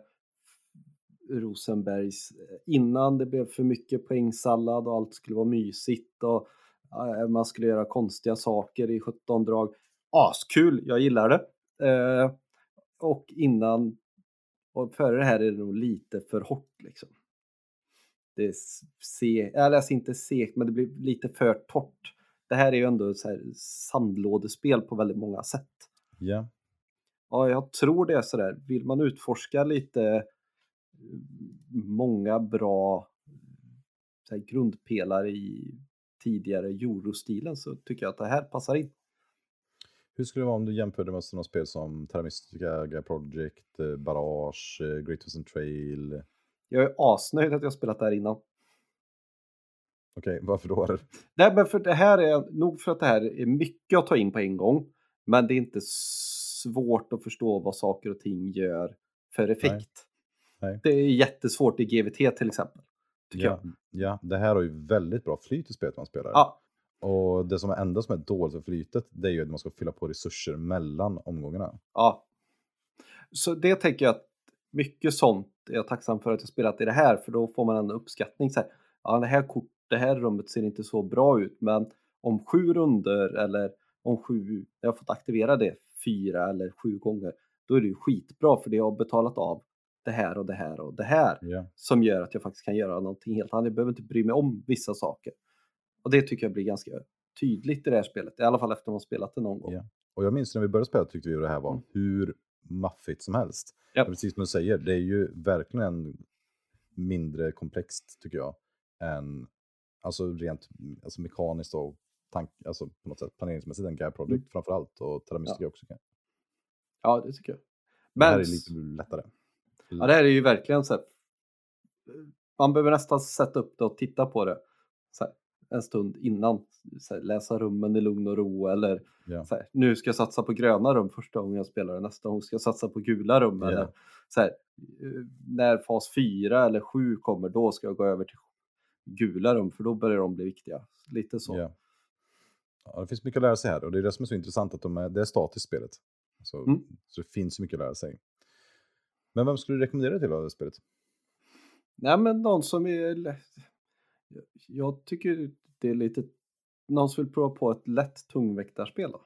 Rosenbergs, eh, innan det blev för mycket poängsallad och allt skulle vara mysigt och eh, man skulle göra konstiga saker i 17 drag. Askul, jag gillar det. Eh, och innan, och före det här är det nog lite för hårt liksom. Det är se, eller alltså inte segt, men det blir lite för torrt. Det här är ju ändå så här sandlådespel på väldigt många sätt. Ja. Ja, jag tror det är sådär. Vill man utforska lite eh, många bra här, grundpelare i tidigare eurostilen så tycker jag att det här passar in. Hur skulle det vara om du jämförde med sådana spel som Terra Mystica, Project, eh, Barrage, eh, Great Western Trail? Jag är asnöjd att jag spelat det här innan. Okej, varför då? Nej, men för det här är nog för att det här är mycket att ta in på en gång. Men det är inte svårt att förstå vad saker och ting gör för effekt. Nej. Det är jättesvårt i GVT till exempel. Tycker Ja, jag. ja, det här har ju väldigt bra flyt i spelet man spelar. Ja, Och det som är enda som är dåligt för flytet, det är ju att man ska fylla på resurser mellan omgångarna. Ja. Så det tänker jag att mycket sånt är jag tacksam för att jag spelat i det här för då får man en uppskattning. Så här, ja, det här kort, det här rummet ser inte så bra ut men om sju runder eller om sju, jag har fått aktivera det fyra eller sju gånger, då är det ju skitbra för det har betalat av det här och det här och det här Ja. som gör att jag faktiskt kan göra någonting helt annat. Jag behöver inte bry mig om vissa saker. Och det tycker jag blir ganska tydligt i det här spelet, i alla fall efter att man spelat det någon gång. Ja. Och jag minns när vi började spela tyckte vi ju det här var Mm. hur maffigt som helst. Ja. Precis som du säger, det är ju verkligen mindre komplext tycker jag. Än, alltså rent alltså mekaniskt och tank, alltså på något sätt planeringsmässigt än Gaia Project Mm. framför allt och Terra Mystica också. kan- Ja, det tycker jag. Det här Men är lite lättare. Ja, det här är ju verkligen så här. Man behöver nästan sätta upp det och titta på det här, en stund innan. Här, läsa rummen i lugn och ro eller Ja. så nu ska jag satsa på gröna rum första gången jag spelar det. Nästa gång ska jag satsa på gula rum. Ja. Eller, så när fas 4 eller 7 kommer då ska jag gå över till gula rum för då börjar de bli viktiga. Lite så. Ja. Ja, det finns mycket att lära sig här och det är det som är så intressant att de är, det är statiskt spelet. Så, Mm. så det finns mycket att lära sig. Men vem skulle du rekommendera till av det spelet? Nej men någon som är... Jag tycker det är lite... Någon som vill prova på ett lätt tungväktarspel då.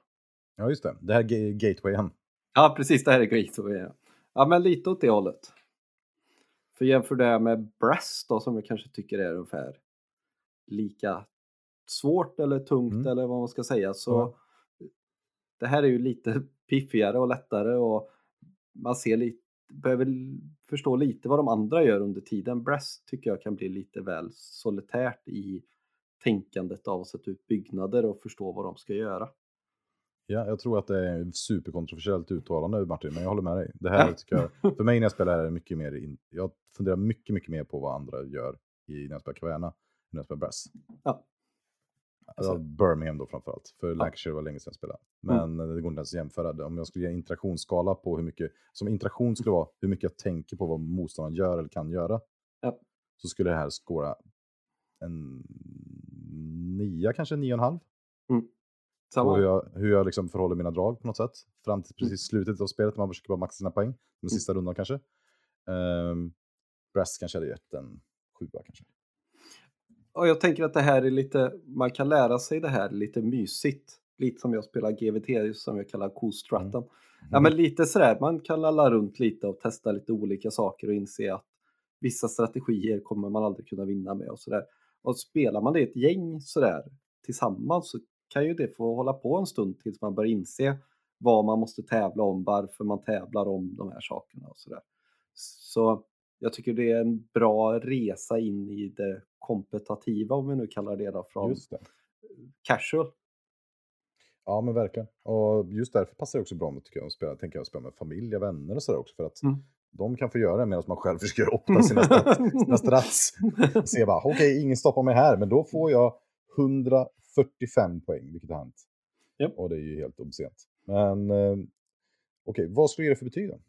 Ja, just det. Det här är Gatewayen. Ja precis, det här är Gateway. Ja. men lite åt det hållet. För jämför det här med Brass då som jag kanske tycker är ungefär lika svårt eller tungt Mm. eller vad man ska säga så Ja. det här är ju lite piffigare och lättare och man ser lite, behöver förstå lite vad de andra gör under tiden. Brass tycker jag kan bli lite väl solitärt i tänkandet av att sätta ut byggnader och förstå vad de ska göra. Ja, jag tror att det är ett superkontroversiellt uttalande Martin, men jag håller med dig. Det här tycker jag, för mig när jag spelar är det mycket mer, in, jag funderar mycket, mycket mer på vad andra gör i, när jag spelar Caverna, än när jag spelar Brass. Ja. Alltså, Birmingham då framförallt, för Lancashire var länge sedan jag spelade. Mm. Men det går inte ens att jämföra. det. Om jag skulle ge interaktionsskala på hur mycket, som interaktion skulle vara hur mycket jag tänker på vad motståndaren gör eller kan göra. Ja. Så skulle det här skåra en nia, kanske nio och en halv. Samma. Och hur jag, hur jag liksom förhåller mina drag på något sätt. Fram Mm. till precis slutet av spelet, man försöker bara maxa sina poäng. Den sista rundan kanske. Um, Brass kanske hade gett en sjua kanske. Och jag tänker att det här är lite, man kan lära sig det här lite mysigt. Lite som jag spelar GVT som jag kallar kostratten. Ja men lite sådär, man kan lalla runt lite och testa lite olika saker och inse att vissa strategier kommer man aldrig kunna vinna med och sådär. Och spelar man det i ett gäng sådär tillsammans så kan ju det få hålla på en stund tills man börjar inse vad man måste tävla om, varför man tävlar om de här sakerna och sådär. Så jag tycker det är en bra resa in i det kompetativa om vi nu kallar det då från Just det. casual. Ja men verkligen. Och just därför passar det också bra med, tycker jag, att spela, tänker jag, spela med familj och vänner och sådär också. För att Mm. de kan få göra det medan man själv försöker opta sina, sina strats. Se bara, okej, ingen stoppar mig här, men då får jag 145 poäng, vilket har hänt. Japp. Och det är ju helt obscent. Men eh, okej, vad skulle du ge det för betyg då?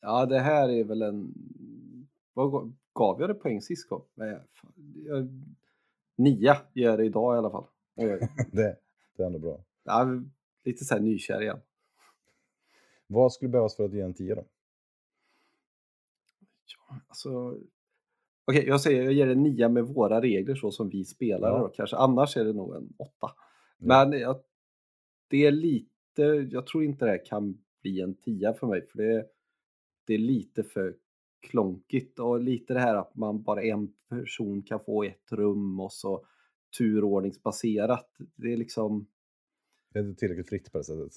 Ja, det här är väl en... Vad gav- jag det poäng sist? Nej, jag- Nia gör jag det idag i alla fall. Det, det är ändå bra. Ja, lite så här nykär igen. Vad skulle behövas för att ge en 10 då? Ja, Alltså, Okej, jag säger jag ger det nia med våra regler så som vi spelar Ja. då kanske. Annars är det nog en åtta. Ja. Men jag, det är lite, jag tror inte det här kan bli en tia för mig för det, det är lite för klonkigt och lite det här att man bara en person kan få ett rum och så turordningsbaserat. Det är liksom, Det är inte tillräckligt fritt på det sättet.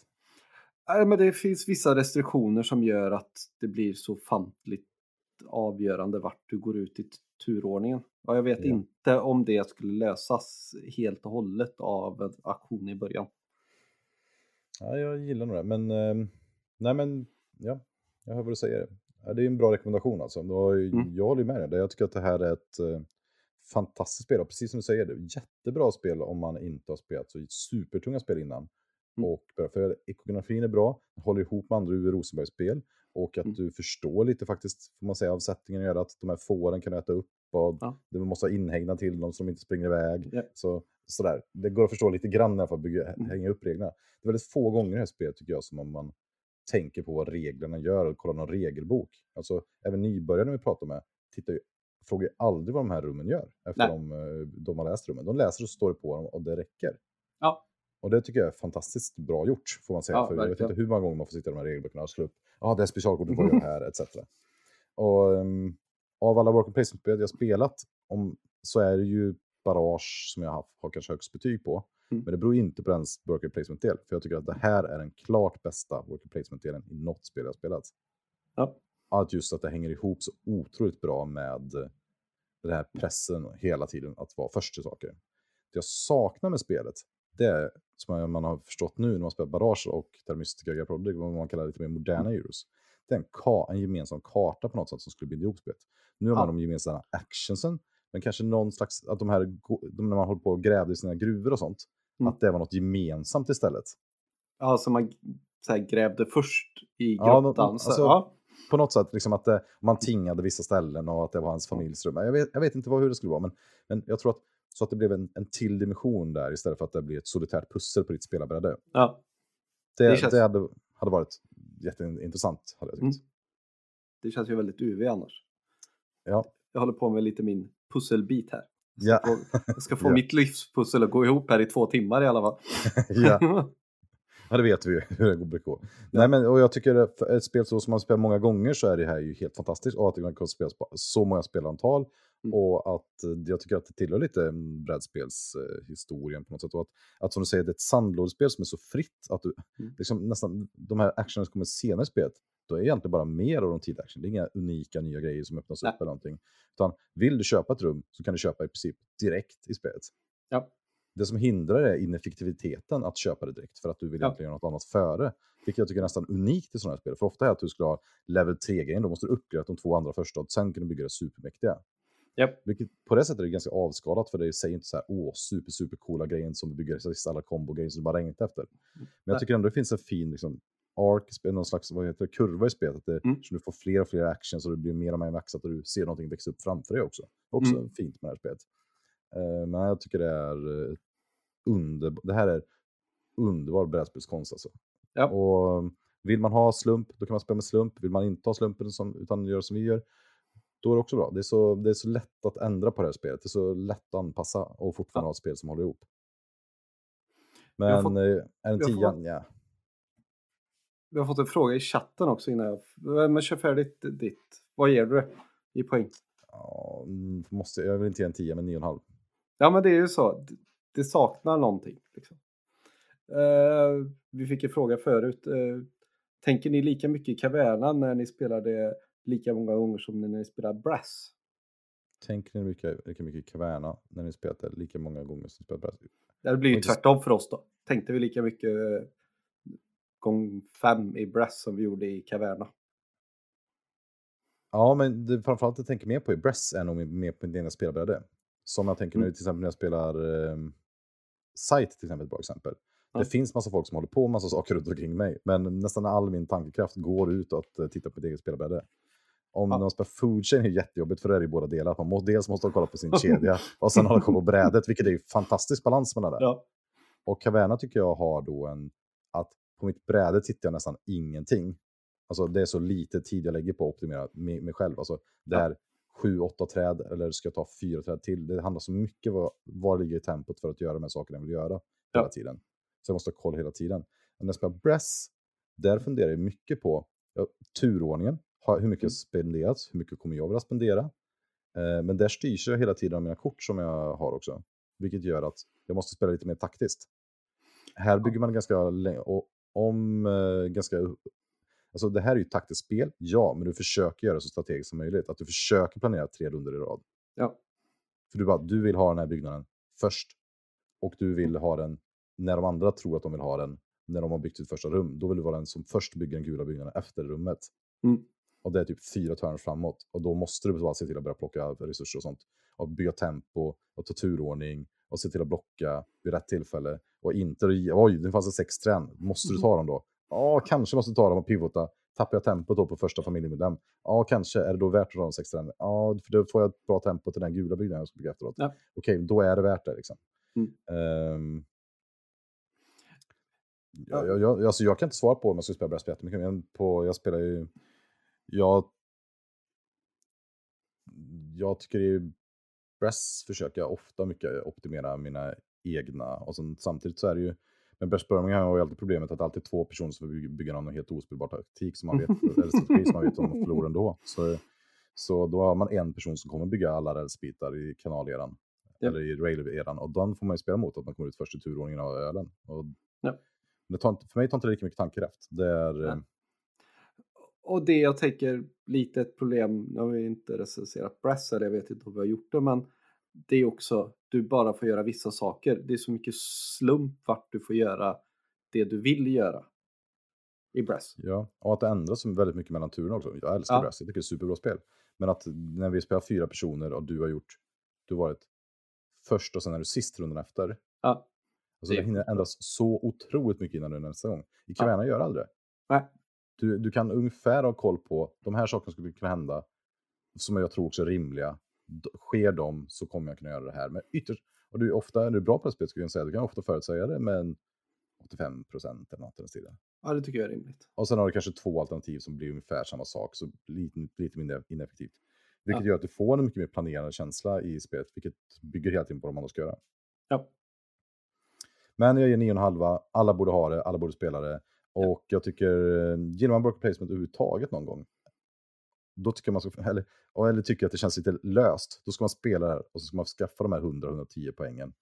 nej men det finns vissa restriktioner som gör att det blir så fantligt avgörande vart du går ut i turordningen. Och jag vet Ja. inte om det skulle lösas helt och hållet av en aktion i början. Ja, jag gillar nog det. Men, eh, nej men, ja, jag hör vad du säger. Ja, det är en bra rekommendation alltså. Mm. Jag håller med dig. Jag tycker att det här är ett eh, fantastiskt spel. Och precis som du säger, det är ett jättebra spel om man inte har spelat så supertunga spel innan. Mm. Och för ikonografin är bra, håller ihop med andra Uwe Rosenberg-spel. Och att Mm. du förstår lite faktiskt, får man säga, av sättningen gör att de här fåren kan äta upp. Och Ja. Du måste ha inhägnad till dem så de inte springer iväg. Ja. Så, sådär. Det går att förstå lite grann i alla fall, bygga, Mm. hänga upp reglerna. Det är väldigt få gånger i det här spelet tycker jag som om man tänker på vad reglerna gör och kollar någon regelbok. Alltså även nybörjare vi pratar med tittar ju, frågar ju aldrig vad de här rummen gör efter de, eh, de har läst rummen. De läser och står på dem och det räcker. Ja. Och det tycker jag är fantastiskt bra gjort, får man säga. Ja, För jag vet verkligen. inte hur många gånger man får sitta i de här regelböckerna och slå upp. Ja, det är specialkortet på det här, etc. Och um, av alla work and placement-spel jag spelat, om, så är det ju Barrage som jag har, har kanske högst betyg på. Mm. Men det beror inte på den work and placement-del. För jag tycker att det här är den klart bästa work and placement-delen i något spel jag spelat. Ja. Att just att det hänger ihop så otroligt bra med den här pressen hela tiden att vara först till saker. Det jag saknar med spelet, det är, som man har förstått nu när man spelar Barrage och Termistica Gaprodic, vad man kallar lite mer moderna Euros. Det är en, ka- en gemensam karta på något sätt som skulle binda ihop spelet. Nu har man Ja. de gemensamma actionsen, men kanske någon slags, att de här, de, när man håller på och grävde i sina gruvor och sånt, Mm. att det var något gemensamt istället. Ja, så man så här, grävde först i Ja, grottan. så, alltså- ja. På något sätt, liksom att det, man tingade vissa ställen och att det var hans familjs rum. Jag vet, jag vet inte vad, hur det skulle vara, men, men jag tror att Så att det blev en, en till dimension där istället för att det blir ett solitärt pussel på ditt spelarbräde. Ja, Det, Det det, känns- hade, hade varit jätteintressant, hade jag tyckt. Mm. det känns ju väldigt UV annars. Ja. Jag håller på med lite min pusselbit här. Ja. Jag ska få, jag ska få Ja. mitt livspussel att gå ihop här i två timmar i alla fall. ja. ja, det vet vi ju hur det brukar gå. Nej, men, och jag tycker att ett spel så som man spelar många gånger så är det här ju helt fantastiskt. Och att det kan spelas på så många spelantal. Mm. Och att eh, jag tycker att det tillhör lite mm, brädspelshistorien på något sätt. Och att, att som du säger, det är ett sandlådespel som är så fritt att du Mm. liksom nästan, de här actionerna som kommer senare i spelet, då är det egentligen bara mer av de tidiga action. Det är inga unika nya grejer som öppnas Nej. upp eller någonting. Utan vill du köpa ett rum så kan du köpa i princip direkt i spelet. Ja. Det som hindrar är ineffektiviteten att köpa det direkt för att du vill Ja. egentligen göra något annat före. Vilket jag tycker är nästan unikt i sådana här spel. För ofta är att du skulle ha level 3-grejen, då måste du uppgradera de två andra första och sen kan du bygga det supermäktiga. Japp. Vilket på det sättet är det ganska avskalat för det säger inte så här åh super super coola grejen som du bygger sista alla combo-grejer som du bara längtar efter. Men jag tycker ändå det finns en fin liksom, spelet, någon slags vad heter det, kurva i spelet. Att det, Mm. så du får fler och fler actions och det blir mer och mer maxat och du ser någonting växa upp framför dig också. Också Mm. fint med det här spelet. Eh, men jag tycker det är uh, under, det här är underbar brädspelskonst alltså. Ja. Och vill man ha slump, då kan man spela med slump. Vill man inte ha slumpen som, utan göra som vi gör, då är det också bra. Det är, så, det är så lätt att ändra på det här spelet. Det är så lätt att anpassa och fortfarande Ja. ha ett spel som håller ihop. Men fått- eh, är en jag får- tia? Ja. Vi har fått en fråga i chatten också innan jag... Men kör färdigt ditt. Vad ger du det i poäng? Ja, mm, måste, jag vill inte ge en tia, men nio och en halv. Ja men det är ju så. Det- saknar någonting. Liksom. Eh, vi fick en fråga förut. Eh, tänker ni lika mycket i Caverna när ni spelar det lika många gånger som när ni spelar Brass? Tänker ni lika, lika mycket Caverna när ni spelat det lika många gånger som ni spelat brädspel? Det blir ju Inte- tvärtom för oss då. Tänkte vi lika mycket gång fem i Brass som vi gjorde i Caverna. Ja, men det, framförallt jag tänker mer på i Bress är nog mer på egna spelbräde. Som jag tänker nu Mm. till exempel när jag spelar eh, Sight till exempel, ett bra exempel. Ja. Det finns massa folk som håller på med massa saker runt omkring mig, men nästan all min tankekraft går ut att eh, titta på mitt eget spelbräde. Om Ja. man spelar food chain är jättejobbigt för det är i båda delar. Man måste, dels måste kolla på sin kedja och sen hålla koll på brädet, vilket är fantastisk balans mellan det. Ja. Och Caverna tycker jag har då en, att på mitt bräde tittar jag nästan ingenting. Alltså det är så lite tid jag lägger på att optimera mig, mig själv. Alltså det Ja. sju, åtta träd eller ska jag ta fyra träd till? Det handlar så mycket vad, vad ligger i tempot för att göra de här sakerna jag vill göra Ja. hela tiden. Så jag måste ha koll hela tiden. Men när jag spelar Bress, där funderar jag mycket på ja, turordningen. Har- Hur mycket Mm. har spenderats? Hur mycket kommer jag vilja spendera? Eh, men där styrs jag hela tiden av mina kort som jag har också. Vilket gör att jag måste spela lite mer taktiskt. Här bygger man ganska och om eh, ganska... Alltså det här är ju ett taktiskt spel, ja, men du försöker göra det så strategiskt som möjligt. Att du försöker planera tre runder i rad. Ja. För du, bara, du vill ha den här byggnaden först. Och du vill ha den när de andra tror att de vill ha den, när de har byggt sitt första rum. Då vill du vara den som först bygger den gula byggnaden efter rummet. Mm. Och det är typ fyra törn framåt. Och då måste du bara se till att börja plocka resurser och sånt. Och bygga tempo och ta turordning och se till att blocka vid rätt tillfälle. Och inte, oj, nu fanns det sex trän. Måste du ta dem då? Ja, kanske måste du ta dem och pivota. Tappar jag tempot då på första familjemedlem? Ja, kanske. Är det då värt att ta de sex trän? Ja, för då får jag ett bra tempo till den gula byggnaden jag ska bygga efteråt. Ja. Okej, då är det värt det liksom. Mm. Ehm, jag, jag, jag, alltså jag kan inte svara på om jag ska spela brädspel jättemycket, men på, jag spelar ju... Jag, jag tycker i Bress försöker jag ofta mycket optimera mina egna. Och sen, samtidigt så är det ju... Men brädspelning har ju alltid problemet att alltid två personer som vill bygga någon helt ospelbar taktik som man vet, eller strategi som man vet om man förlorar ändå. Så, så då har man en person som kommer bygga alla rälsbitar i kanaleran. Ja. Eller i rail-eran. Och den får man ju spela mot att man kommer ut först i turordningen av ölen. Och Ja. det tar, för mig tar inte det lika mycket tankekraft. Det är... Nej. Och det jag tänker lite ett problem, nu har vi inte recenserat Brass eller jag vet inte om vi har gjort det, men det är också, du bara får göra vissa saker. Det är så mycket slump vart du får göra det du vill göra i Brass. Ja, och att det ändras väldigt mycket mellan turerna också. Jag älskar Ja. Brass, jag tycker det är ett superbra spel. Men att när vi spelar fyra personer och du har gjort, du har varit först och sen är du sist rundan efter. Ja. Alltså Det hinner ändras så otroligt mycket innan du nästa gång. I Caverna gör aldrig det. Nej. Du, du kan ungefär ha koll på, de här sakerna skulle kunna hända, som jag tror också är rimliga. Sker de så kommer jag kunna göra det här. Men ytterst, Och du, ofta, är du bra på det spelet skulle jag säga, du kan ofta förutsäga det med en 85 procent eller något i den stilen. Ja, det tycker jag är rimligt. Och sen har du kanske två alternativ som blir ungefär samma sak, så lite, lite mindre ineffektivt. Vilket Ja. gör att du får en mycket mer planerande känsla i spelet, vilket bygger hela tiden på vad man ska göra. Ja. Men jag ger 9,5, alla borde ha det, alla borde spela det. Och jag tycker, eh, gillar man worker placement överhuvudtaget någon gång, då tycker man ska, eller, eller tycker att det känns lite löst, då ska man spela det här och så ska man skaffa de här 100-110 poängen.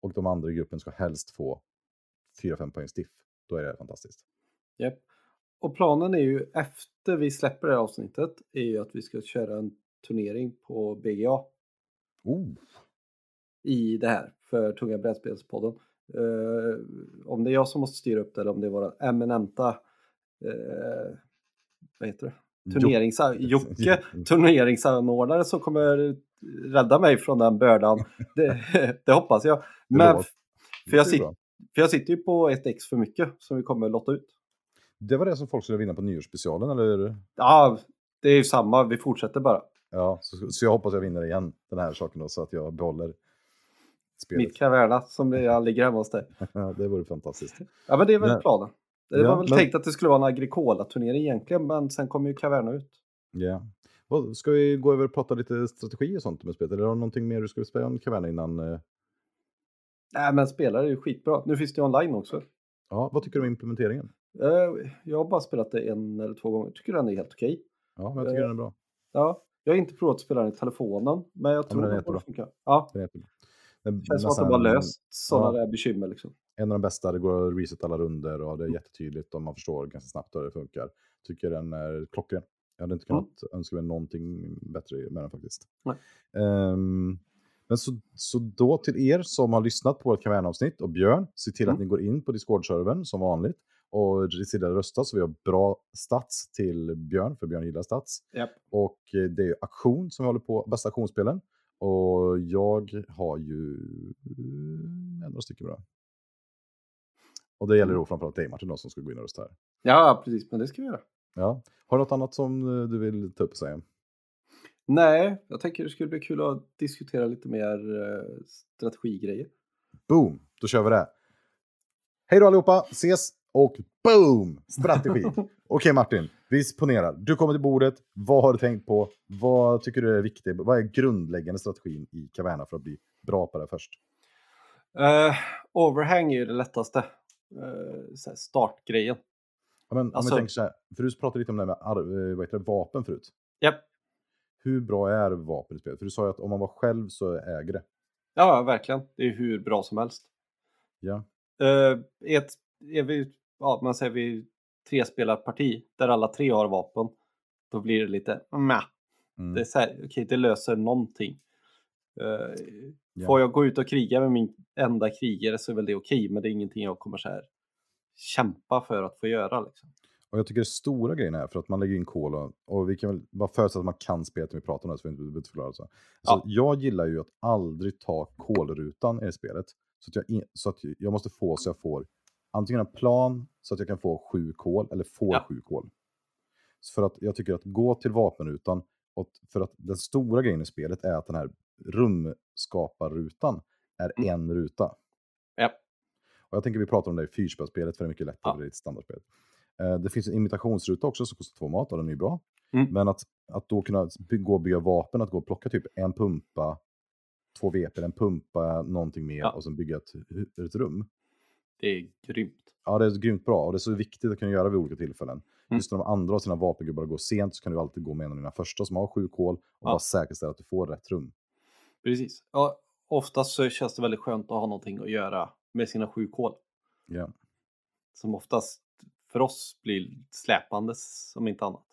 Och de andra i gruppen ska helst få 4-5 poäng stiff. Då är det fantastiskt. Japp. Och planen är ju efter vi släpper det här avsnittet är ju att vi ska köra en turnering på BGA Oh, i det här för Tunga brädspelspodden. Eh, om det är jag som måste styra upp det eller om det är våra eminenta eh, vad heter det? Turnerings Jocke, turneringsanordnare som kommer rädda mig från den bördan. Det, det hoppas jag. Men för jag, sit, för jag sitter ju på ett ex för mycket som vi kommer lotta ut. Det var det som folk skulle vinna på nyårsspecialen, eller? Ja, det är ju samma. Vi fortsätter bara. Ja, så, så jag hoppas jag vinner igen, den här saken då, så att jag behåller spelet. Mitt Caverna som det ligger hemma hos dig. Ja, det vore fantastiskt. Ja, men det är väl Men- planen. Det Ja, var väl men- tänkt att det skulle vara en Agricola-turnering egentligen, men sen kom ju Caverna ut. Ja. Vad, Ska vi gå över och prata lite strategi och sånt med spelet? Eller har du någonting mer du ska säga om Caverna innan? eh, Nej, men spelare är ju skitbra. Nu finns det ju online också. Ja, vad tycker du om implementeringen? Eh, Jag har bara spelat det en eller två gånger. Tycker den är helt okej. Ja, men jag tycker Eh, den är bra. Ja, jag har inte provat att spela den i telefonen, men jag tror men den den borde funka. Ja. Den, det känns som att de har löst sådana ja. där bekymmer liksom. En av de bästa, det går att resetta alla runder och det Mm. är jättetydligt och man förstår ganska snabbt hur det funkar. Tycker den är klockren. Jag hade inte Mm. kunnat önska mig någonting bättre med den faktiskt. Ehm, men så, så då till er som har lyssnat på vårt Kaverna-avsnitt och Björn, se till att Mm. ni går in på Discord-servern som vanligt och se till att rösta så vi har bra stats till Björn, för Björn gillar stats. Japp. Och eh, det är auktion som vi håller på, bästa auktionsspelen. Och jag har ju eh, några stycken bra. Och det gäller Mm. då framförallt dig Martin då, som ska gå in och rösta här. Ja, precis, men det ska vi göra. Ja. Har du något annat som eh, du vill ta upp och säga? Nej, jag tänker det skulle bli kul att diskutera lite mer eh, strategigrejer. Boom! Då kör vi det. Hej då allihopa, ses och boom! Strategi. Okej Martin, vi ponerar. Du kommer till bordet. Vad har du tänkt på? Vad tycker du är viktigt? Vad är grundläggande strategin i Caverna för att bli bra på det först? Eh, overhang är ju det lättaste. Uh, startgrejen. Ja, men, om Alltså- vi tänker så här, för du pratade lite om det här med eh, vad heter det, vapen förut. Japp. Hur bra är vapen i spelet? För du sa ju att om man var själv så äger det. Ja, verkligen. Det är hur bra som helst. Ja. Uh, ett, är vi, ja, man säger vi tre spelarparti där alla tre har vapen. Då blir det lite meh. Mm. Det är så här, okej, det löser någonting. Eh, Ja. Får jag gå ut och kriga med min enda krigare så är väl det okej, men det är ingenting jag kommer så här kämpa för att få göra. Liksom. Och jag tycker det stora grejen är för att man lägger in kol och, och vi kan väl bara förutsätta att man kan spelet när vi pratar om det så vi inte behöver förklara. Så. Ja. Så jag gillar ju att aldrig ta kolrutan i spelet. Så att, jag, in- så att jag måste få så jag får antingen en plan så att jag kan få sju kol eller får Ja. sju kol. Så för att jag tycker att gå till vapenrutan, och för att den stora grejen i spelet är att den här rumskaparrutan är Mm. en ruta. Ja. Och jag tänker vi pratar om det i fyrspelsspelet för det är mycket lättare Ja. är ett standardspel. Eh, Det finns en imitationsruta också som kostar två mat och den är bra. Mm. Men att, att då kunna gå och bygga vapen, att gå och plocka typ en pumpa, två VP, en pumpa, någonting mer Ja. och sen bygga ett, ett rum. Det är grymt. Ja, det är grymt bra och det är så viktigt att kunna göra vid olika tillfällen. Mm. Just när de andra har sina vapengubbar går sent så kan du alltid gå med en av dina första som har sju kol och Ja. bara säkerställa att du får rätt rum. Precis. Ja, oftast så känns det väldigt skönt att ha någonting att göra med sina sju kol. Ja. Som oftast för oss blir släpandes om inte annat.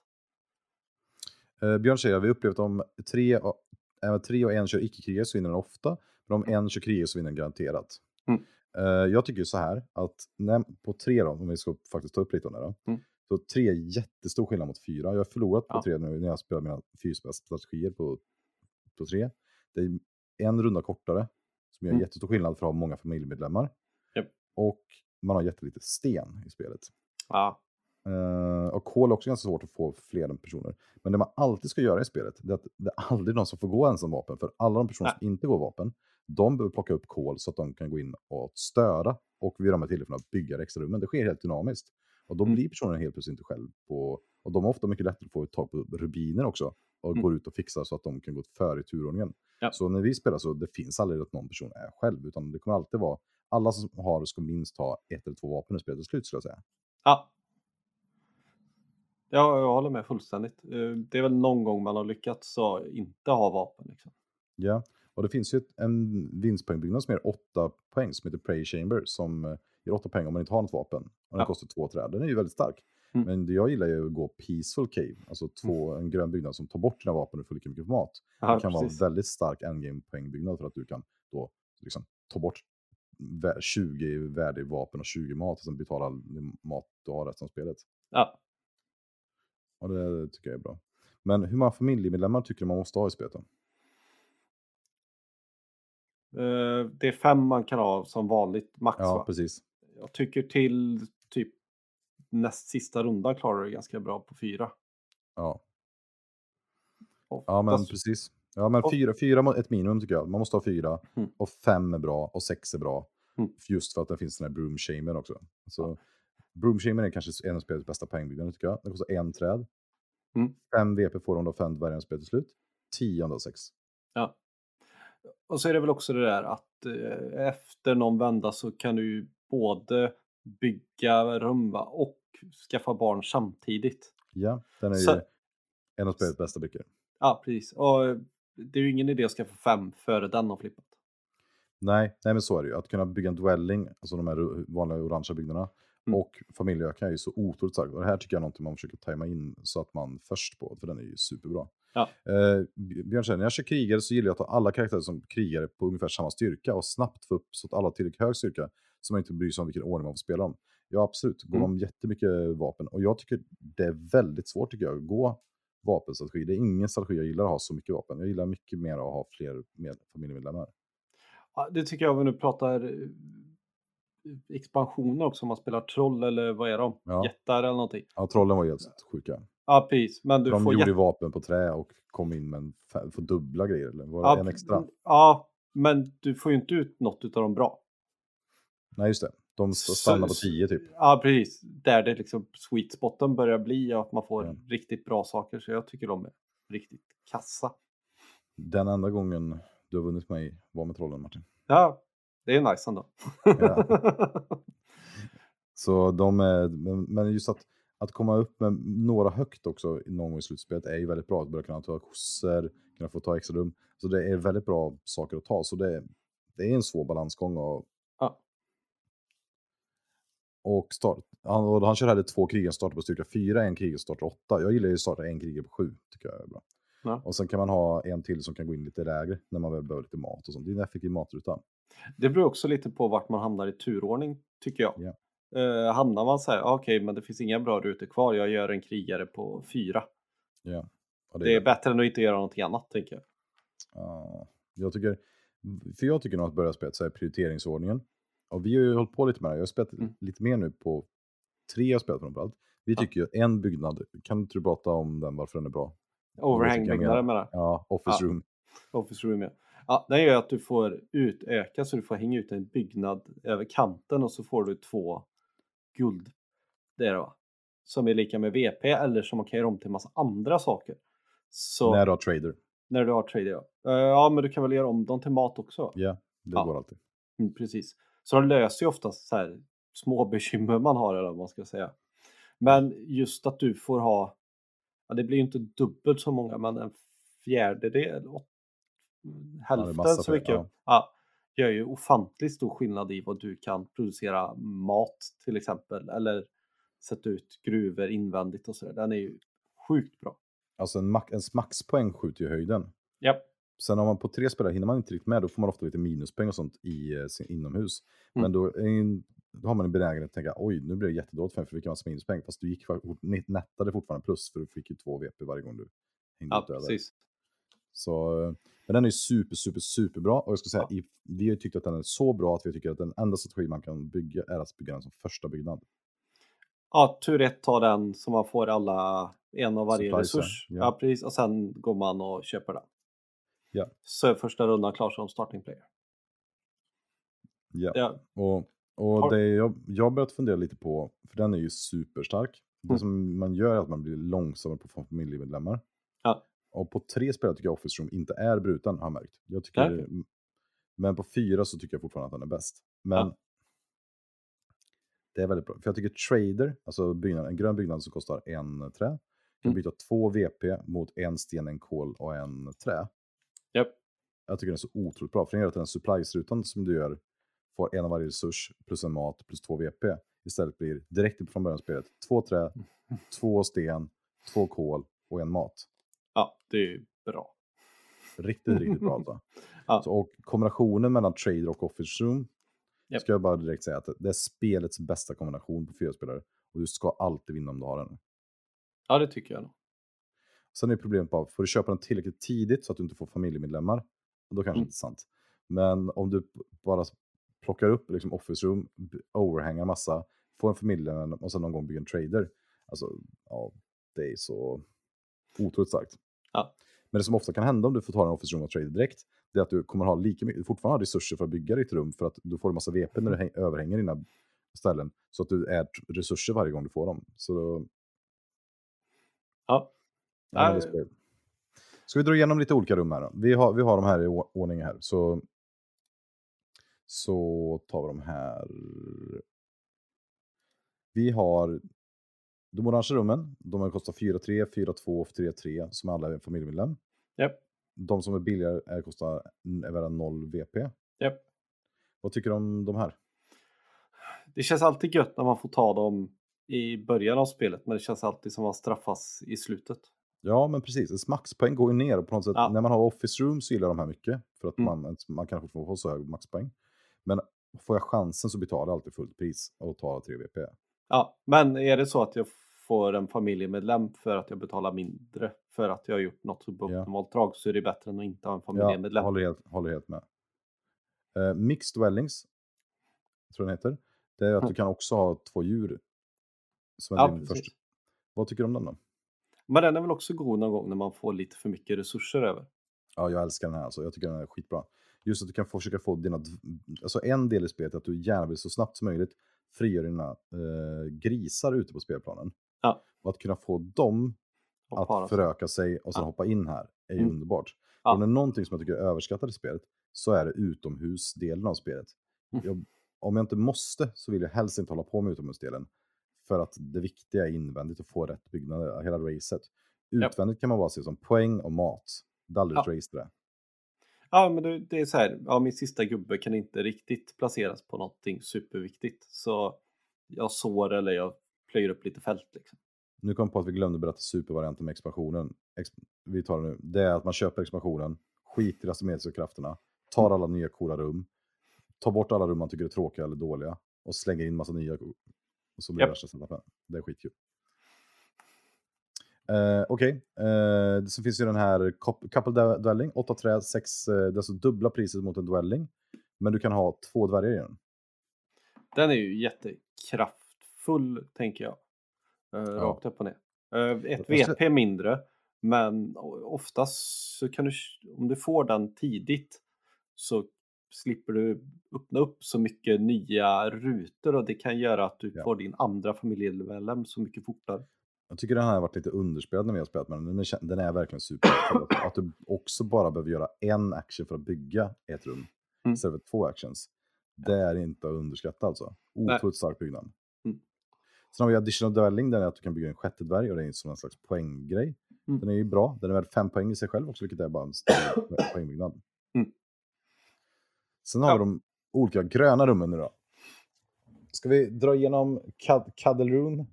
Eh, Björn säger att vi upplevt om tre, och- även tre och en kör icke-krigare så vinner den ofta. Men om en kör krigare så vinner den garanterat. Mm. Eh, jag tycker så här att när, på tre då, om vi ska faktiskt ta upp lite om det då. Mm. Så tre är jättestor skillnad mot fyra. Jag har förlorat på Ja. tre nu när jag spelar mina fyrspelsstrategier på, på tre. Det är en runda kortare som gör Mm. jättestor skillnad för att ha många familjemedlemmar. Japp. Och man har jättelite sten i spelet. Ja, Eh, och kol är också ganska svårt att få fler än personer. Men det man alltid ska göra i spelet, det är att det är aldrig någon som får gå ensam vapen. För alla de personer som inte går vapen, de behöver plocka upp kol så att de kan gå in och störa och vid de här tillfällena bygga extra rummen. Det sker helt dynamiskt. Och då Mm. blir personen helt plötsligt inte själv på... Och de har ofta mycket lättare att få tag på rubiner också. Och Mm. går ut och fixar så att de kan gå före i turordningen. Ja. Så när vi spelar så det finns aldrig att någon person är själv. Utan det kommer alltid vara... Alla som har ska minst ha ett eller två vapen i spelet till slut skulle jag säga. Ja. Ja, jag håller med fullständigt. Eh, Det är väl någon gång man har lyckats så inte ha vapen. Liksom. Ja, och det finns ju ett, en vinstpoängbyggnad som ger 8 poäng som heter Prey Chamber som eh, ger 8 poäng om man inte har något vapen. Och den Ja. kostar två träd. Den är ju väldigt stark. Mm. Men det jag gillar är att gå Peaceful Cave, alltså två, en grön byggnad som tar bort dina vapen och får lika mycket mat. Ja, det kan precis. vara en väldigt stark endgame poängbyggnad för att du kan då liksom ta bort vä- 20 värde i vapen och 20 mat och sen betala mat du har resten av spelet. Ja. Och det tycker jag är bra. Men hur många familjemedlemmar tycker du man måste ha i spelet då? Eh, Det är fem man kan ha som vanligt max. Ja, va? precis. Jag tycker till typ näst sista rundan klarar du det ganska bra på fyra. Ja. Och Ja, men fast- precis. Ja, men Och- fyra, fyra må- ett minimum tycker jag. Man måste ha fyra. Mm. Och fem är bra och sex är bra. Mm. Just för att det finns den här broom shamen också. Så, Broom shamen är kanske en av spelets bästa poängbyggnader tycker jag. Den kostar en träd. Mm. Fem VP får de då fem dvärgar spelet till slut. Tionde av sex. Ja. Och så är det väl också det där att eh, efter någon vända så kan du ju både bygga rum och skaffa barn samtidigt. Ja, den är Så- ju en av spelets bästa brickor. Ja, precis. Och eh, det är ju ingen idé att skaffa fem före den har flippat. Nej, nej, men så är det ju. Att kunna bygga en dwelling, alltså de här vanliga orangea byggnaderna, Mm. och familjeöka är ju så otroligt starkt. Och det här tycker jag är någonting man försöker tajma in så att man först på, för den är ju superbra. Ja. Eh, Björn säger, när jag kör krigare så gillar jag att ha alla karaktärer som krigare på ungefär samma styrka och snabbt få upp så att alla har tillräckligt hög styrka så man inte bryr sig om vilken ordning man får spela dem. Ja, absolut. Går Mm. man jättemycket vapen och jag tycker det är väldigt svårt tycker jag att gå vapenstrategi. Det är ingen strategi jag gillar att ha så mycket vapen. Jag gillar mycket mer att ha fler med familjemedlemmar. Ja, det tycker jag om vi nu pratar eh, expansioner också om man spelar troll eller vad är de? Ja. Jättar eller någonting. Ja, trollen var helt sjuka. Ja, precis. Men du de får gjorde ju vapen på trä och kom in med en, för dubbla grejer. Eller var det ja, en extra? Ja, men du får ju inte ut något utav dem bra. Nej, just det. De stannar på 10 typ. Ja, precis. Där det liksom sweet spoten börjar bli att man får Ja. riktigt bra saker. Så jag tycker de är riktigt kassa. Den enda gången du har vunnit mig var med trollen, Martin. Ja, det är nice ändå. Så de är, men, men just att, att komma upp med några högt också i någon gång i slutspelet är ju väldigt bra. Att börja kunna ta kossor, kunna få ta extra rum. Så det är väldigt bra saker att ta. Så det, det är en svår balansgång. Och, Ja. och, start, han, och han kör hellre två krigare som startar på styrka 4, en krigare som startar 8. Jag gillar ju att starta en krigare på 7, tycker jag är bra. Ja. Och sen kan man ha en till som kan gå in lite lägre när man väl behöver lite mat och sånt. Det är en effektiv matruta. Det beror också lite på vart man hamnar i turordning, tycker jag. Ja. Eh, hamnar man så här, ah, okej, men det finns inga bra rutor kvar, jag gör en krigare på fyra. Ja. Och Det är bättre än att inte göra någonting annat, tänker jag. Ja, jag tycker, för jag tycker nog att börja spela så är prioriteringsordningen. Och vi har ju hållit på lite med det. Jag har spelat Mm. lite mer nu på tre jag spelat framförallt. Vi tycker ju en byggnad, kan inte du prata om den, varför den är bra? Overhangbyggnader jag menar Ja, office Ja. room. Office room ja. ja. Det gör att du får utöka så du får hänga ut en byggnad över kanten och så får du två guld. Det är det va? Som är lika med VP eller som man kan göra om till massa andra saker. Så När när, du har trader. du har trader ja. Eh, ja men du kan väl göra om dem till mat också? va? Ja, det Ja. går alltid. Mm, precis. Så de löser ju oftast så här små bekymmer man har eller vad man ska säga. Men just att du får ha, ja det blir ju inte dubbelt så många men en fjärdedel, åt- hälften massa så mycket. ja. Ja. Gör ju ofantligt stor skillnad i vad du kan producera mat till exempel eller sätta ut gruvor invändigt och sådär. Den är ju sjukt bra. Alltså en, max, ens maxpoäng skjuter ju höjden. Ja. Sen om man på tre spelare hinner man inte riktigt med, då får man ofta lite minuspoäng och sånt i eh, sin inomhus. Mm. Men då, en, då har man en benägenhet att tänka, oj, nu blir det jättedåligt för mig, för vi kan massa minuspoäng. Fast du gick, nettade fortfarande plus, för du fick ju två VP varje gång du hängde Ja, utöver. precis. Så, men den är super, super, super bra. Och jag ska säga, Ja. vi har tyckt att den är så bra att vi tycker att den enda strategi man kan bygga är att bygga den som första byggnad. Ja, tur ett tar den så man får alla, en av varje Supplies, resurs. Ja. Ja. precis. Och sen går man och köper den. Ja. Så är första rundan klar som starting player. Ja. Ja, Och, och det jag, jag har börjat fundera lite på, för den är ju superstark. Det Mm. som man gör är att man blir långsammare på familjemedlemmar. Ja. Och på tre spelare tycker jag Office Room inte är bruten, har jag märkt. Jag tycker, okej. Men på fyra så tycker jag fortfarande att den är bäst. Men Ja. det är väldigt bra. För jag tycker Trader, alltså byggnad, en grön byggnad som kostar en trä, kan Mm. byta två VP mot en sten, en kol och en trä. Japp. Jag tycker den är så otroligt bra. För den gör att den supplies-rutan som du gör får en av varje resurs plus en mat plus två VP. Istället blir direkt från början av spelet två trä, två sten, två kol och en mat. Ja det är bra. Riktigt, riktigt bra alltså. Ja. Så, och kombinationen mellan Trader och Office Room Japp. ska jag bara direkt säga att det är spelets bästa kombination på fyra spelare. Och du ska alltid vinna om du har den. Ja, det tycker jag nog. Sen är problemet bara, får du köpa den tillräckligt tidigt så att du inte får familjemedlemmar, då kanske Mm. inte är sant. Men om du bara plockar upp liksom office room, overhangar massa, får en familjemedlem och sen någon gång bygger en trader. Alltså, ja, det är så otroligt starkt. Ja. Men det som ofta kan hända om du får ta en office room och trader direkt, det är att du kommer ha lika mycket, fortfarande resurser för att bygga ditt rum för att du får en massa VP när du häng, överhänger dina ställen. Så att du är resurser varje gång du får dem. Så Ja, Ja, det ska... Vi dra igenom lite olika rum här då? Vi har, vi har de här i ordning här. Så, så tar vi de här. Vi har de orangea rummen. De kostar 4-3, 4-2 och 3-3 som alla är familjemedlem. japp, De som är billigare är, kostar, är värda 0 VP. japp. Vad tycker du om de här? Det känns alltid gött när man får ta dem i början av spelet, men det känns alltid som att man straffas i slutet. Ja, men precis. Ens maxpoäng går ju ner. Och på något sätt, Ja. När man har office room så gillar de här mycket. För att Mm. man, man kan fortfarande få så hög maxpoäng. Men får jag chansen så betalar jag alltid fullt pris och tar 3 VP. Ja, men är det så att jag får en familjemedlem för att jag betalar mindre för att jag har gjort något suboptimalt drag så är det bättre än att inte ha en Jag familjemedlem. håller helt, håller helt med. Uh, mixed dwellings, tror jag den heter. Det är att du Mm. kan också ha två djur. Som är Ja, din precis. första. Vad tycker du om den då? Men den är väl också god någon gång när man får lite för mycket resurser över. Ja, jag älskar den här alltså. Jag tycker den är skitbra. Just att du kan försöka få dina... Alltså en del i spelet är att du gärna vill så snabbt som möjligt frigöra dina eh, grisar ute på spelplanen. Ja. Och att kunna få dem Och att föröka sig och sen Ja. hoppa in här är ju Mm. underbart. Ja. Om det är någonting som jag tycker är överskattat i spelet så är det utomhusdelen av spelet. Mm. Jag, om jag inte måste så vill jag helst inte hålla på med utomhusdelen. För att det viktiga är invändigt att få rätt byggnader, hela racet. Ja. Utvändigt kan man bara se som poäng och mat. Det är aldrig ett Ja. race det där. Ja, men det, det är så här. Ja, min sista gubbe kan inte riktigt placeras på någonting superviktigt. Så jag sår eller jag plöjer upp lite fält liksom. Nu kom på att vi glömde berätta supervarianten med expansionen. Ex vi tar det nu. Det är att man köper expansionen, skiter i asymmetriska krafterna, tar alla nya coola rum, tar bort alla rum man tycker är tråkiga eller dåliga och slänger in massa nya. Och så blir det Japp. värsta setupen. Det är skitkul. Uh, Okej, okay. så finns ju den här cou- Couple Dwelling, 8 trä, 6, det är alltså dubbla priset mot en dwelling. Men du kan ha två dvärgar i den. Den är ju jättekraftfull tänker jag. Eh, Rakt upp och ner. Eh, ett VP mindre. Men oftast så kan du, om du får den tidigt så slipper du öppna upp så mycket nya rutor och det kan göra att du Ja. får din andra familjemedlem så mycket fortare. Jag tycker den här har varit lite underspelad när vi har spelat med den, men den är verkligen super. att du också bara behöver göra en action för att bygga ett rum Mm. istället för två actions. Det är inte att underskatta alltså. Otroligt stark byggnad. Sen har vi additional dwelling, den är att du kan bygga en sjätte dvärg och det är som en slags poänggrej. Mm. Den är ju bra, den är värd fem poäng i sig själv också, vilket är bara en poängbyggnad. Mm. Sen har Ja. vi de olika gröna rummen nu då. Ska vi dra igenom Cad- Cuddle Room?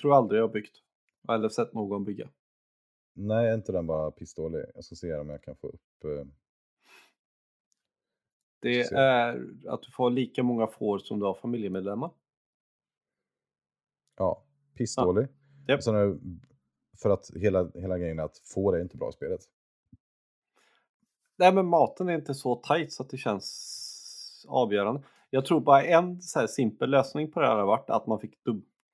Tror aldrig jag har byggt. Eller sett någon bygga. Nej, är inte den bara pissdålig? Jag ska se om jag kan få upp... eh, Det är att du får lika många får som du har familjemedlemmar. Ja, pissdålig. Och Sen är för att hela, hela grejen är att får är inte bra i spelet. Nej men maten är inte så tight så att det känns avgörande. Jag tror bara en så här simpel lösning på det här har varit att man fick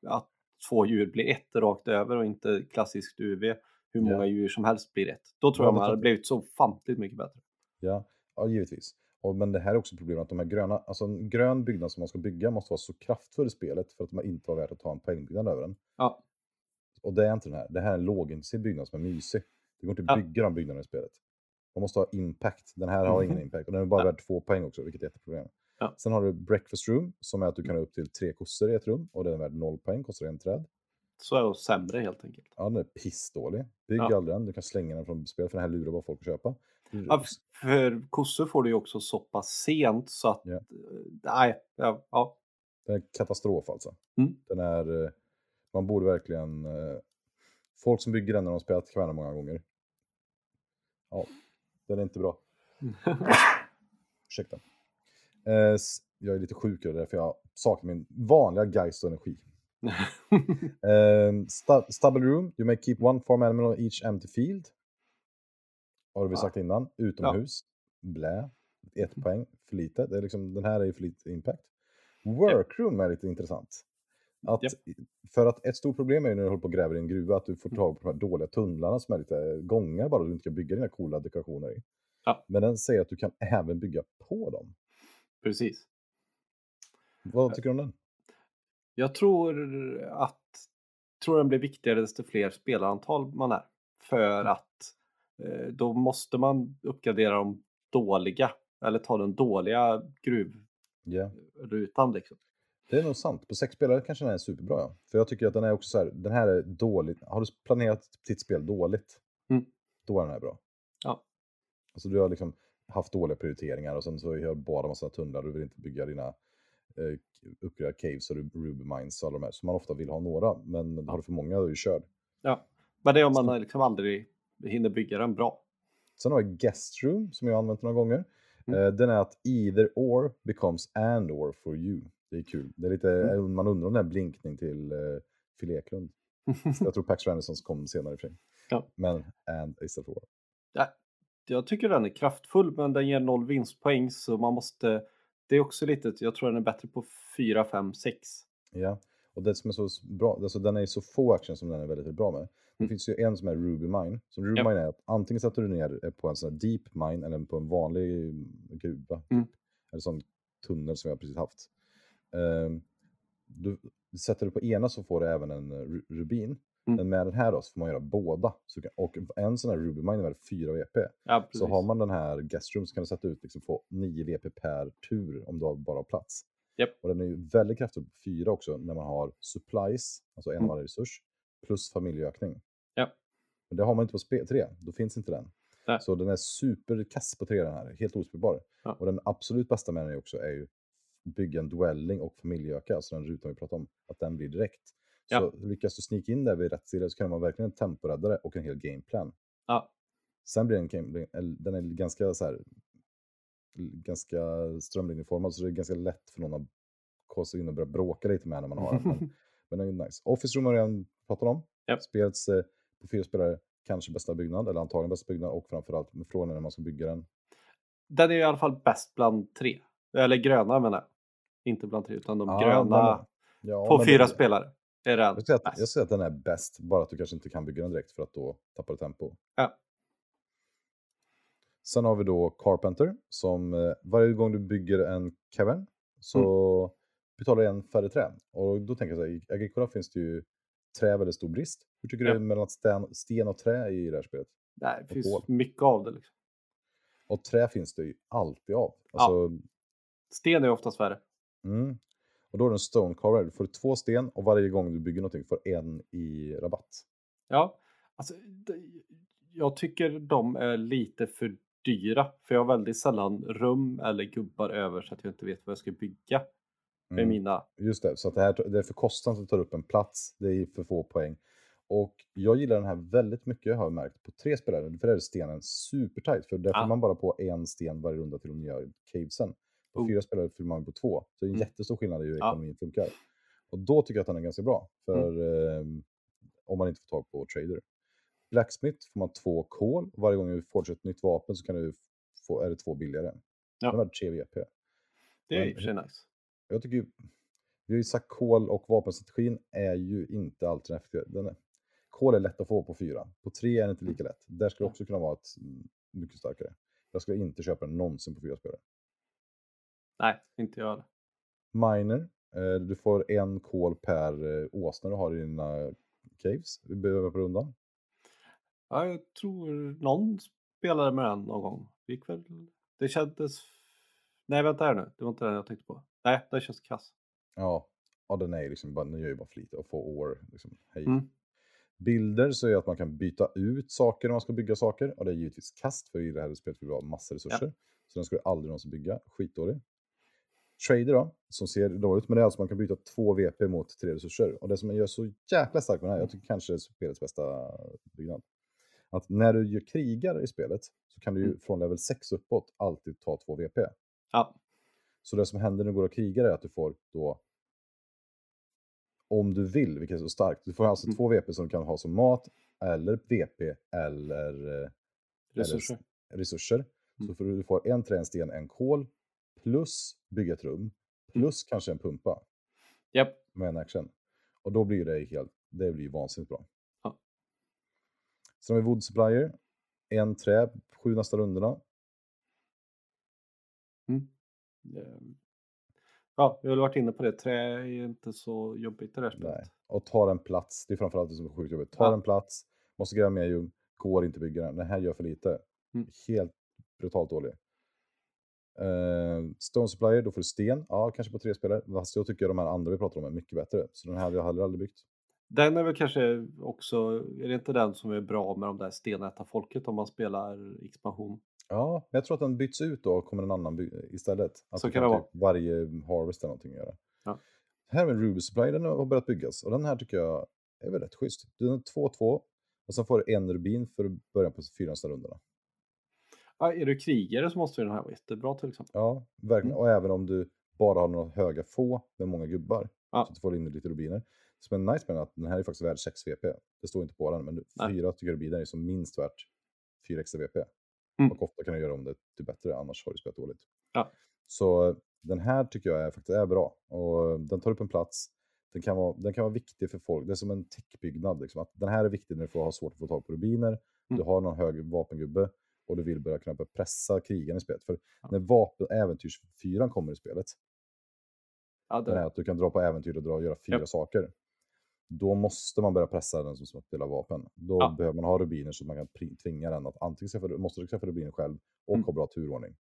att två djur blir ett rakt över och inte klassiskt UV, hur många Ja. djur som helst blir ett. Då tror Ja, jag det man hade blivit så ofantligt mycket bättre. Ja, ja givetvis. Och, men det här är också problemet att de här gröna, alltså en grön byggnad som man ska bygga måste vara så kraftfull i spelet för att man inte var värt att ta en poängbyggnad över den. Ja, Och det är inte den här. Det här är en lågintensiv byggnad som är mysig. Det går inte att Ja. bygga de byggnaderna i spelet. Man måste ha impact. Den här har ingen impact och den är bara Ja. värd två poäng också, vilket är ett problem. Ja. Sen har du breakfast room som är att du kan ha upp till tre kossor i ett rum och den är värd noll poäng, kostar en träd. så är det sämre helt enkelt. Ja, den är pissdålig. Bygg Ja. aldrig den. Du kan slänga den från spel för den här lurar bara folk att köpa. Ja, f- för kossor får du ju också så pass sent så att, Ja. eh, nej, ja, ja. Den är katastrof alltså. Mm. Den är, eh, man borde verkligen, eh, folk som bygger den när de spelat Caverna många gånger. Ja, den är inte bra. Ursäkta. Eh, jag är lite sjukare därför jag saknar min vanliga geist och energi. Um, sta- stubble room, you may keep one farm animal on each empty field. Har vi Ja. sagt innan. Utomhus, blä, ett poäng, för lite. Det är liksom, den här är ju för lite impact. Workroom är lite intressant. Att, Japp. För att ett stort problem är ju när du håller på och gräver i en gruva att du får tag på de här dåliga tunnlarna som är lite gångar bara du inte kan bygga dina coola dekorationer i. Ja. Men den säger att du kan även bygga på dem. Precis. Vad tycker du om den? Jag tror att tror den blir viktigare desto fler spelarantal man är. För att eh, då måste man uppgradera de dåliga eller ta den dåliga gruvrutan Ja. liksom. Det är nog sant. På sex spelare kanske den är superbra. Ja. För jag tycker att den är också så här, den här är dålig. Har du planerat ditt spel dåligt, Mm. då är den här bra. Ja. Alltså du har liksom haft dåliga prioriteringar och sen så har du bara massa tunnlar du vill inte bygga dina eh, uppgradera caves och ruby mines och alla de här. Så man ofta vill ha några, men har du för många då är du körd. Ja. Men det är om man liksom aldrig hinner bygga den bra. Sen har vi guest room som jag använt några gånger. Mm. Eh, den är att either or becomes and or for you. Det är kul. Det är lite, Mm. Man undrar om det är en blinkning till eh, Phil Eklund. Jag tror Pax Renessons kom senare i och för sig. Ja. Men and istället för or. Ja, jag tycker den är kraftfull men den ger noll vinstpoäng så man måste det är också lite, jag tror den är bättre på 4, 5, 6. Ja, och det som är så bra, alltså den är så få action som den är väldigt, väldigt bra med. Det Mm. finns ju en som är Ruby Mine. Så Ruby Ja. Mine är att antingen sätter du ner på en sån här deep mine eller på en vanlig gruva. Typ. Mm. Eller sån tunnel som vi har precis haft. Ehm, du sätter du på ena så får du även en eh, ru- rubin. Mm. Men med den här då så får man göra båda. Så, kan- och en sån här Ruby Mine är värd 4 VP. Ja. Så har man den här guest room så kan du sätta ut liksom få 9 VP per tur om du har bara plats. Japp. Och den är ju väldigt kraftfull på 4 också när man har supplies, alltså en Mm. varje resurs, plus familjeökning. Ja. Men det har man inte på spe- 3, då finns inte den. Nej. Så den är superkass på 3 den här, helt ospelbar. Ja. Och den absolut bästa med den är också är ju bygga en dwelling och familjeöka, alltså den rutan vi pratade om, att den blir direkt. Ja. Så lyckas du sneaka in där vid rätt sida så kan man verkligen en temporäddare och en hel gameplan. Ja, Sen blir den, game- den är ganska så här, ganska strömlinjeformad så det är ganska lätt för någon att kosta in och börja bråka lite med när man har den. Men, den är nice. Office Room har jag redan pratat om. Japp. Spelets eh, på fyra spelare kanske bästa byggnad, eller antagligen bästa byggnad och framförallt med frågan är när man ska bygga den. den är i alla fall bäst bland tre. Eller gröna menar jag. Inte bland tre utan de Ja, gröna Ja, på fyra den- spelare. Är den Jag säger, att, jag säger att den är bäst, bara att du kanske inte kan bygga den direkt för att då tappar du tempo. Ja. Sen har vi då Carpenter som eh, varje gång du bygger en cavern så Mm. Betalar du en färre trä. Och då tänker jag så här, i Agricola finns det ju trä väldigt stor brist. Hur tycker Ja. du mellan sten, sten och trä i det här spelet? Nej, det finns kol. mycket av det. Liksom. Och trä finns det ju alltid av. Alltså, Sten är oftast värre. mm. Och då är det en stone carver. Du får två sten och varje gång du bygger någonting får en i rabatt. Ja, alltså, jag tycker de är lite för dyra. För jag har väldigt sällan rum eller gubbar över så att jag inte vet vad jag ska bygga med Mm. mina. Just det, så det, här, det är för kostsamt att ta upp en plats. Det är för få poäng. Och jag gillar den här väldigt mycket har jag märkt på tre spelare. För där är stenen supertight. För där får man bara på en sten varje runda till de nya cavesen. På Oh. fyra spelare fyller man på två. Så det är en Mm. jättestor skillnad i hur ekonomin funkar. Och då tycker jag att den är ganska bra. För ehm, om man inte får tag på trader. Blacksmith får man två kol. Varje gång du får ett nytt vapen så kan du få, är det två billigare. Ja. Den är värd 3 VP. Det är sig nice. Jag tycker ju, Vi har ju sagt kol och vapenstrategin är ju inte är, kol är lätt att få på fyra. På tre är det inte lika lätt. Där skulle det också kunna vara ett mycket starkare. Jag skulle inte köpa den någonsin på fyra spelare. Nej, inte jag. Miner. Eh, du får en kol per eh, åsna du har i dina caves. Vi behöver på rundan. Ja, jag tror någon spelade med den någon gång. Det gick väl... Det kändes... Nej, vänta här nu. Det var inte den jag tänkte på. Nej, den känns kass. Ja, ja den är ju liksom bara, den gör ju bara för lite och få år. Liksom, hej. Mm. Bilder så är att man kan byta ut saker när man ska bygga saker. Och det är givetvis kast, för i det här spelet vill vi ha massor resurser. Så den ska du aldrig någonsin bygga. Skitdålig. Trader då, som ser dåligt ut, men det är alltså man kan byta två VP mot tre resurser. Och det som gör så jäkla starkt med den här, jag tycker kanske det är spelets bästa byggnad. Att när du gör krigar i spelet så kan du ju Mm. från level 6 uppåt alltid ta två VP. Ja, Så det som händer när du går och krigar är att du får då, om du vill, vilket är så starkt, du får alltså Mm. två VP som du kan ha som mat, eller VP, eller eh, resurser. resurser. Mm. Så får du, du får en trä, en kol, plus bygga ett rum, plus kanske en pumpa Japp. med en action. Och då blir det helt, det blir ju vansinnigt bra. Ja. Sen har vi wood supplier, en trä, sju nästa rundorna. Mm. Eh, Ja, vi har varit inne på det. Trä är inte så jobbigt i det här spelet. Nej. Och tar en plats, det är framförallt det som är sjukt jobbigt. Tar Ja. en plats, måste gräva medium, går inte bygga den. Den här gör för lite. Mm. Helt brutalt dålig. Uh, Stone Supplier, då får du sten. Ja, kanske på tre spelare. Fast jag tycker de här andra vi pratar om är mycket bättre. Så den här hade jag heller aldrig byggt. Den är väl kanske också, är det inte den som är bra med de där stenäta folket om man spelar expansion? Ja, men jag tror att den byts ut då och kommer en annan istället. Att Så kan det typ varje harvest eller någonting göra. Ja. Här med Ruby Supply, den har börjat byggas. Och den här tycker jag är väl rätt schysst. Den är 2-2. Och sen får du en rubin för början på fyra nästa rundorna. Ja, är du krigare så måste den här vara jättebra till exempel. Ja, verkligen. Mm. Och även om du bara har några höga få med många gubbar. Ja. Så att du får in lite rubiner. Som är nice med den är att den här är faktiskt värd 6 VP. Det står inte på den, men Nej. fyra tycker rubiner är som minst värt 4 extra VP. Mm. Och ofta kan du göra om det till bättre, annars har du spelat dåligt. Ja. Så den här tycker jag är, faktiskt är bra. Och den tar upp en plats. Den kan, vara, den kan vara viktig för folk. Det är som en techbyggnad. Liksom. Att den här är viktig när du får ha svårt att få tag på rubiner. Du Mm. har någon hög vapengubbe och du vill börja kunna börja pressa krigen i spelet. För Ja. när vapen, äventyrsfyran kommer i spelet, Ja, den är det, att du kan dra på äventyr och dra och göra fyra Japp. saker. Då måste man börja pressa den som spelar vapen. Då Ja. behöver man ha rubiner så att man kan tvinga den att antingen skaffa, måste du skaffa rubiner själv och Mm. ha bra turordning.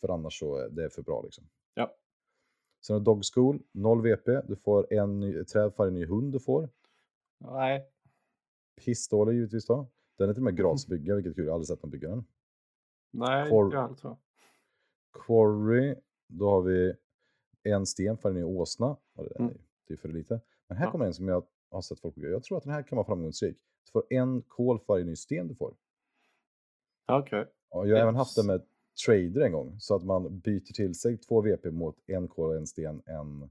För annars så är det för bra liksom. Ja. Sen har du Dog School, 0 VP. Du får en ny, träd för varje ny hund du får. nej, Pissdålig givetvis då. Den är till och med gratis att bygga, vilket är kul. Jag har aldrig sett någon bygga den. nej, inte jag tror. Quarry, då har vi en sten för en ny åsna. Ja, det, är, Mm. det är för lite. Men här Ja. kommer en som jag har sett folk bygga. Jag tror att den här kan vara framgångsrik. Du får en kol för varje ny sten du får. Okej. Och jag har även Yes. haft det med trader en gång. Så att man byter till sig två VP mot en kol, en sten, en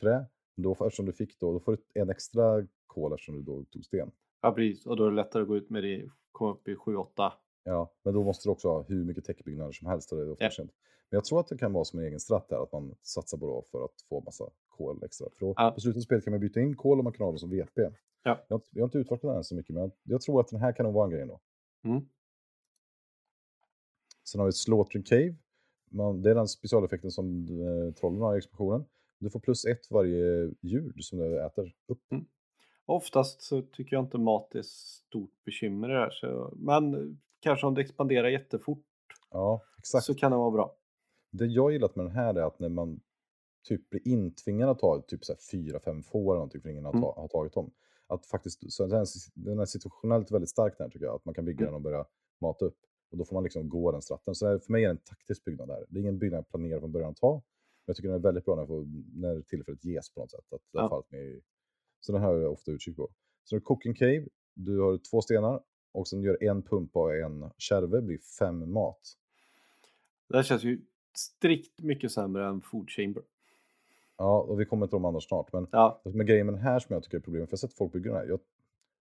trä. Då, eftersom du fick då, då får du en extra kol eftersom du då tog sten. Ja, precis. Och då är det lättare att gå ut med det, komma upp i 7-8. Ja, men då måste du också ha hur mycket techbyggnader som helst. Och det är ofta Ja. Men jag tror att det kan vara som en egen strat där, att man satsar på för att få massa kol extra. För då, Ja. på slutet av spelet kan man byta in kol och man kan ha det som VP. Ja. Jag, har inte- jag har inte utforskat den än så mycket, men jag, jag tror att den här kan nog vara en grej ändå. Mm. Sen har vi Slaughtering Cave. Man, det är den specialeffekten som eh, trollen har i expansionen. Du får plus ett varje djur som du äter upp. Oftast så tycker jag inte mat är stort bekymmer här. Så, men kanske om det expanderar jättefort Ja, exakt. så kan det vara bra. Det jag gillat med den här är att när man typ blir intvingad att ta typ så här fyra, fem får eller någonting för ingen har, Mm. ta, har tagit dem. Att faktiskt, så den, den är situationellt väldigt stark där tycker jag. Att man kan bygga Mm. den och börja mata upp. Och då får man liksom gå den stratten. Så det är, för mig är det en taktisk byggnad där. Det är ingen byggnad jag planerar från början att ta. Men jag tycker den är väldigt bra när, får, när tillfället ges på något sätt. Att det har Ja. fallit mig i, så den här har jag ofta utkik på. Så har du Cooking Cave. Du har två stenar. Och sen gör en pumpa och en kärve blir fem mat. Det här känns ju strikt mycket sämre än Food Chamber. Ja, och vi kommer till de andra snart. Men Ja, Det som är grejen med den här som jag tycker är problemet, för jag har sett folk bygga den här. Jag,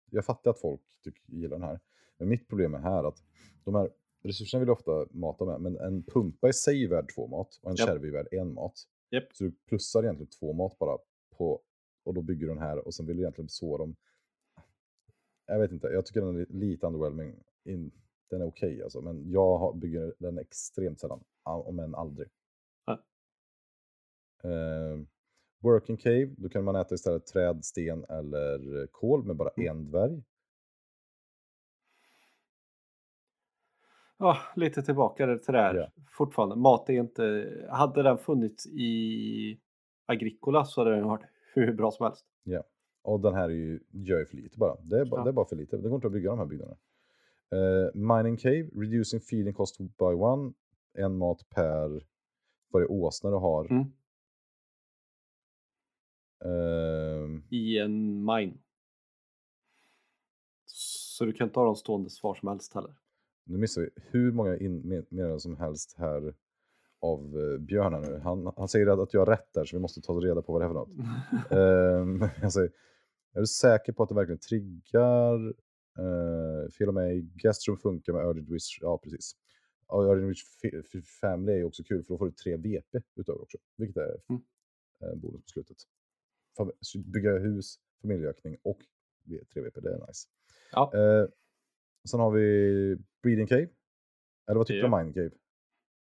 jag fattar att folk tycker, gillar den här. Men mitt problem är här att de här resurserna vill ofta mata med, men en pumpa i sig är värd två mat och en kärve är värd en mat. Japp. Så du plussar egentligen två mat bara på, och då bygger du den här och sen vill du egentligen så dem. Jag vet inte, jag tycker den är li- lite underwhelming. In, den är okej alltså, men jag bygger den extremt sällan, om än aldrig. Ja. Eh, working cave, då kan man äta istället träd, sten eller kol med bara Mm. en dvärg. Ja, lite tillbaka till det här. Ja. Fortfarande, mat är inte... Hade den funnits i Agricola så hade den varit hur bra som helst. Och den här är ju, gör ju för lite bara. Det är, bara, Ja. det är bara för lite. Det går inte att bygga de här byggnaderna. Eh, mining cave, reducing feeding cost by one. En mat per varje åsna du har. Mm. Ehm, I en mine. Så du kan inte ha dem stående var som helst heller. nu missar vi hur många meddelanden som helst här av eh, Björn här nu. Han, han säger att jag har rätt där så vi måste ta reda på vad det är för något. Ehm, jag säger, är du säker på att det verkligen triggar? Uh, fel av mig, Guestroom funkar med Urgent Wish, ja precis. Och Urgent Wish Family är ju också kul för då får du tre VP utöver också, vilket är Mm. en bonus på slutet. Så Bygga hus, familjeökning och tre VP, det är nice. Ja. Eh, sen har vi Breeding Cave. Eller vad tycker du Ja. om Mining Cave?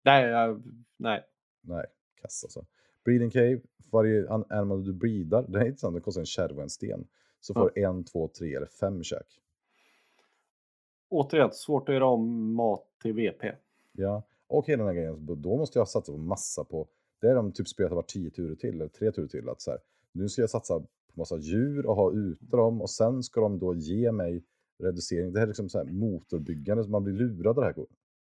nej, jag, nej. Nej, kass alltså. Breeding Cave, varje an- animal du breedar, det är intressant, det kostar en kärv och en sten. Så får du en, två, tre eller fem käk. Återigen, svårt att göra om mat till VP. Ja, och hela den här grejen, då- måste jag satsa på massa på, det är de typ spelet har varit tio turer till, eller tre turer till. Att så här, nu ska jag satsa på massa djur och ha ute dem och sen ska de då ge mig reducering. Det här är liksom så här motorbyggande, så man blir lurad av det här.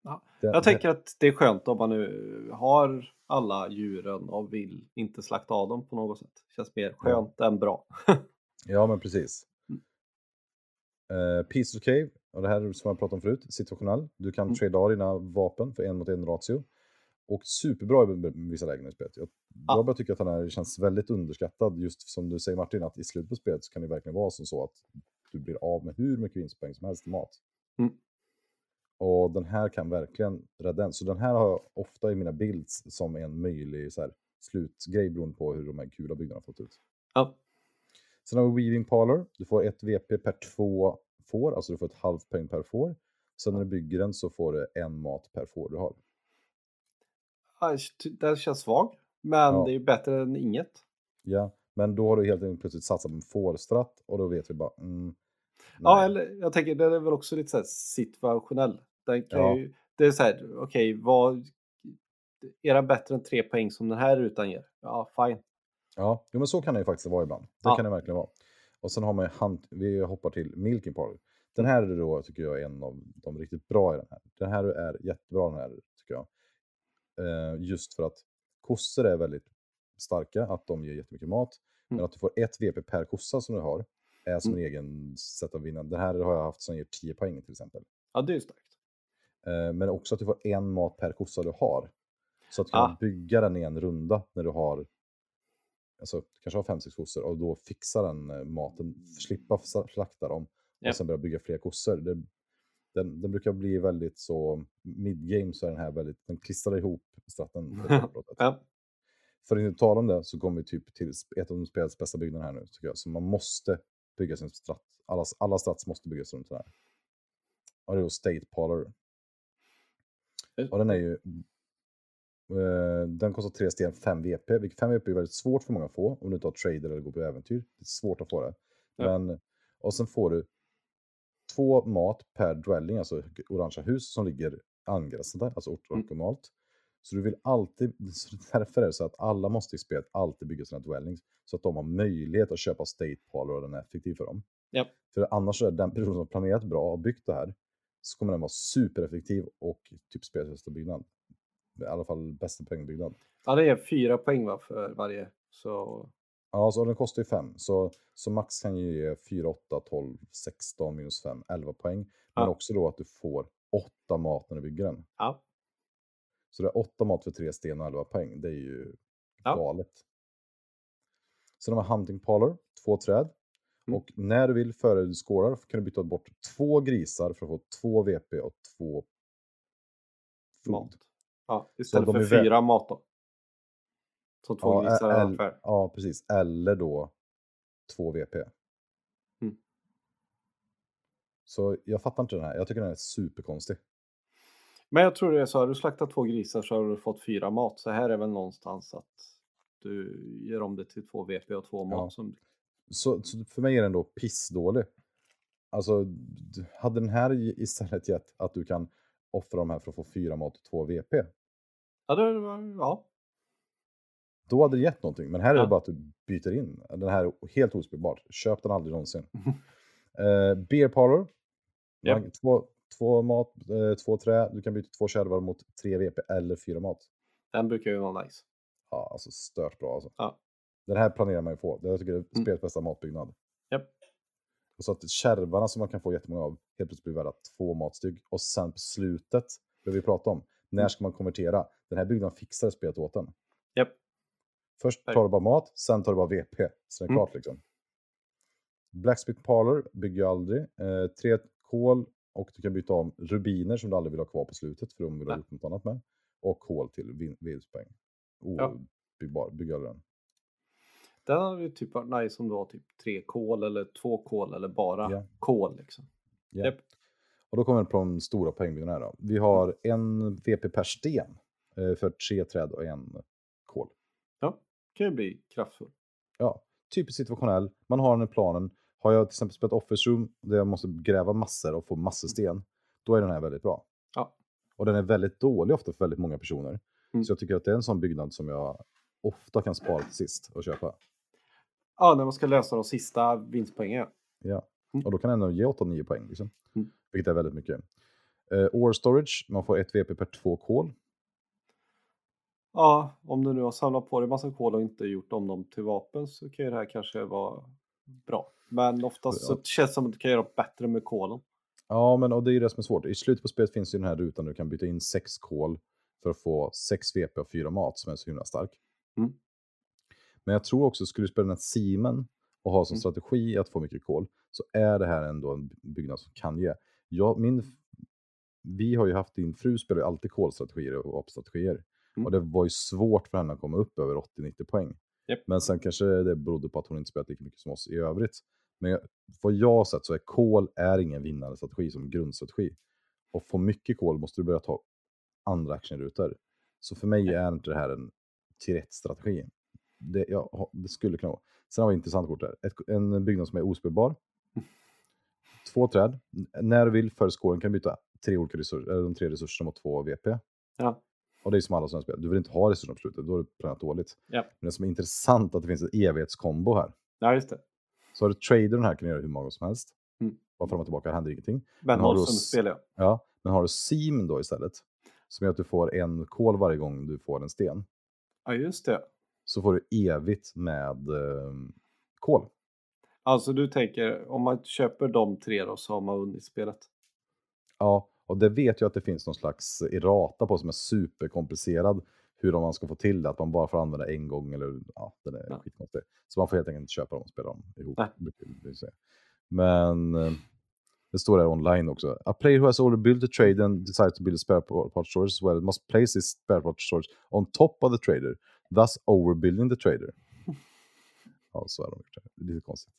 Ja, Det, Jag tänker att det är skönt om man nu har alla djuren och vill inte slakta av dem på något sätt. Känns mer skönt än bra. Ja, men precis. Mm. Uh, Peaceful Cave, och det här är som jag pratade om förut, situationell. Du kan Mm. trada av dina vapen för en mot en ratio. Och superbra i vissa lägen i spelet. Jag, Ja. jag bara tycker att den här känns väldigt underskattad. Just som du säger Martin, att i slutet på spelet så kan det verkligen vara som så att du blir av med hur mycket vinstpoäng som helst i mat. Mm. Och den här kan verkligen rädda en. Så den här har jag ofta i mina builds som en möjlig så här, slutgrej beroende på hur de här gula byggnaderna fått ut. Ja, Sen har vi Weaving Parlor. Du får ett VP per två får, alltså du får ett halvt poäng per får. Sen när du bygger den så får du en mat per får du har. Den känns svag. Men Ja. det är ju bättre än inget. Ja, men då har du helt enkelt plötsligt satsat på en fårstratt och då vet vi bara, mm, Ja, eller jag tänker den är väl också lite så här situationell. Den kan Ja. ju, det är så här, okej, vad... Är den bättre än tre poäng som den här rutan ger? Ja, fine. Ja, jo, men så kan det ju faktiskt vara ibland. Det Ja. kan det verkligen vara. Och sen har man ju hunt, vi hoppar till Milking Parlor. Den här är då, tycker jag, en av de riktigt bra i den här. Den här är jättebra den här, tycker jag. Eh, just för att kossor är väldigt starka, att de ger jättemycket mat. Men Mm. att du får ett VP per kossa som du har, är som Mm. en egen sätt att vinna. Den här har jag haft som ger 10 poäng till exempel. Ja, det är starkt. Eh, men också att du får en mat per kossa du har. Så att du kan Ah. bygga den i en runda när du har Alltså, du kanske har fem, sex kossor och då fixa den eh, maten, slippa sa- slakta dem och sen börja bygga fler kossor. Det, den, den brukar bli väldigt så, mid-game så är den här väldigt, den klistrar ihop stratten. Ja. För att inte tala om det så kommer vi typ till ett av de spelets bästa byggnader här nu tycker jag. Så man måste bygga sin stratt. Alla, alla strats måste byggas runt den här. Och det är då State Parlor. Och den är ju... Eh, den kostar 3 sten 5 VP, vilket 5 VP är väldigt svårt för många att få om du inte har trader eller går på äventyr. Det är svårt att få det. Ja. Men, och sen får du två mat per dwelling, alltså orangea hus som ligger angränsande, alltså Mm. ortogonalt. Så du vill alltid, så därför är det så att alla måste i spelet alltid bygga sina dwellings så att de har möjlighet att köpa state parlor och den är effektiv för dem. Ja. För annars är den personen som har planerat bra och byggt det här så kommer den vara supereffektiv och typ spelets bästa byggnad. I alla fall bästa poängbyggnad. ja, det är fyra poäng va, för varje. Så Ja, så den kostar ju 5. Så, så max kan ju ge 4, 8, 12, 16 minus 5, 11 poäng. Men Ja. också då att du får 8 mat när du bygger den. ja, Så det är 8 mat för 3 sten och 11 poäng. Det är ju Ja. galet. Sen har vi Hunting Parlor, två träd. Mm. Och när du vill före du skålar kan du byta bort två grisar för att få två VP och två food. mat. Ja, istället för är vä- fyra mat då. Som två Ja, grisar ungefär. Ja, precis. Eller då 2 VP. Mm. Så jag fattar inte den här. Jag tycker den är superkonstig. Men jag tror det är så, har du slaktat två grisar så har du fått fyra mat. Så här är väl någonstans att du gör om det till två VP och två mat. Ja. Som... Så, så för mig är den då pissdålig. Alltså, hade den här istället gett att du kan offra de här för att få fyra mat och två VP, Ja, det ja. då hade det gett någonting. Men här är Ja. det bara att du byter in. Den här är helt ospelbart. Köp den aldrig någonsin. Eh, beer parlor. Man- Två, två mat, eh, två trä. Du kan byta två kärvar mot tre VP eller fyra mat. Den brukar ju vara nice. Ja, alltså stört bra alltså. Ja. Den här planerar man ju få. Det jag tycker jag är Mm. spelets bästa matbyggnad. Japp. Och så att kärvarna som man kan få jättemånga av helt plötsligt blir värda två matstygg. Och sen på slutet, det vi pratar om, när Mm. ska man konvertera? Den här byggnaden fixar spelet åt en. Japp. Först tar du bara mat, sen tar du bara VP. Så det är Mm. klart liksom. Blacksmith Parlor bygger jag aldrig. Eh, tre kol och du kan byta om rubiner som du aldrig vill ha kvar på slutet för de vill ha gjort något annat med. Och kol till vin- vildspoäng. Oh, Ja. bygg, bara, bygg aldrig den. Den hade ju typ varit nice om du har typ tre kol eller två kol eller bara Ja. kol liksom. Ja. Japp. Och då kommer vi på de stora poängbyggnaderna. Vi har en VP per sten för tre träd och en kol. Ja, kan ju bli kraftfull. Ja, typiskt situationell. Man har den i planen. Har jag till exempel spelat Office Room där jag måste gräva massor och få massor sten, då är den här väldigt bra. Ja. Och den är väldigt dålig ofta för väldigt många personer. Mm. Så jag tycker att det är en sån byggnad som jag ofta kan spara till sist och köpa. Ja, när man ska lösa de sista vinstpoängen. Ja. Mm. Och då kan den ändå ge 8-9 poäng. Liksom. Mm. Vilket är väldigt mycket. Uh, storage, man får ett VP per två kol. Ja, om du nu har samlat på dig massa kol och inte gjort om dem till vapen så kan ju det här kanske vara bra. Men oftast så känns det som att du kan göra bättre med kolen. Ja, men och det är ju det som är svårt. I slutet på spelet finns ju den här rutan där du kan byta in sex kol för att få sex VP och fyra mat som är så himla stark. Mm. Men jag tror också, skulle du spela den här Simen och ha som Mm. strategi att få mycket kol, så är det här ändå en byggnad som kan ge. Jag, min, vi har ju haft, din fru spelar ju alltid kolstrategier och vapenstrategier. Mm. Och det var ju svårt för henne att komma upp över 80-90 poäng. Japp. Men sen kanske det berodde på att hon inte spelat lika mycket som oss i övrigt. Men jag- vad jag har sett så är kol är ingen vinnande strategi som grundstrategi. Och få mycket kol måste du börja ta andra actionrutor. Så för mig är inte det här en till rätt strategi. Det, har- det skulle kunna vara. Sen har vi ett intressant kort här. Ett, en byggnad som är ospelbar. Två träd. När du vill för scoren kan du byta tre olika resurser, eller de tre resurserna mot två VP. Ja. Och det är som alla sådana spel. Du vill inte ha resurserna på slutet, då har du planerat dåligt. Ja. Men det som är intressant är att det finns en evighetskombo här. Ja, just det. Så har du tradern här kan du göra hur många som helst. Mm. Bara fram och tillbaka händer ingenting. Men har du noll oss- som spelar jag. Ja, men har du sim då istället, som gör att du får en kol varje gång du får en sten, Ja, just det. så får du evigt med eh, kol. Alltså du tänker, om man köper de tre då så har man vunnit spelet. Ja, och det vet jag att det finns någon slags errata på som är superkomplicerad. Hur man ska få till det, att man bara får använda en gång eller ja, den är Ja. skitkonstig. Så man får helt enkelt inte köpa dem och spela dem ihop. Säga. Men eh, det står där online också. A player who has already built a trade and decides to build a spare part storage as well must place his spare part storage on top of the trader, thus overbuilding the trader. ja, så är de. Lite konstigt.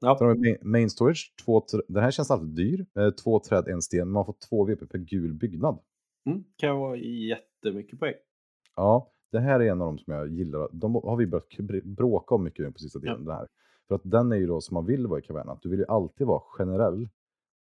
Ja, Sen har vi main- storage. Två, den här känns alltid dyr. Eh, två träd, en sten. Man får två VP per gul byggnad. mm, kan vara jättemycket poäng. Ja, det här är en av dem som jag gillar. De har vi börjat br- bråka om mycket nu på sista tiden. Ja. Den här. För att den är ju då som man vill vara i kavernen. Att du vill ju alltid vara generell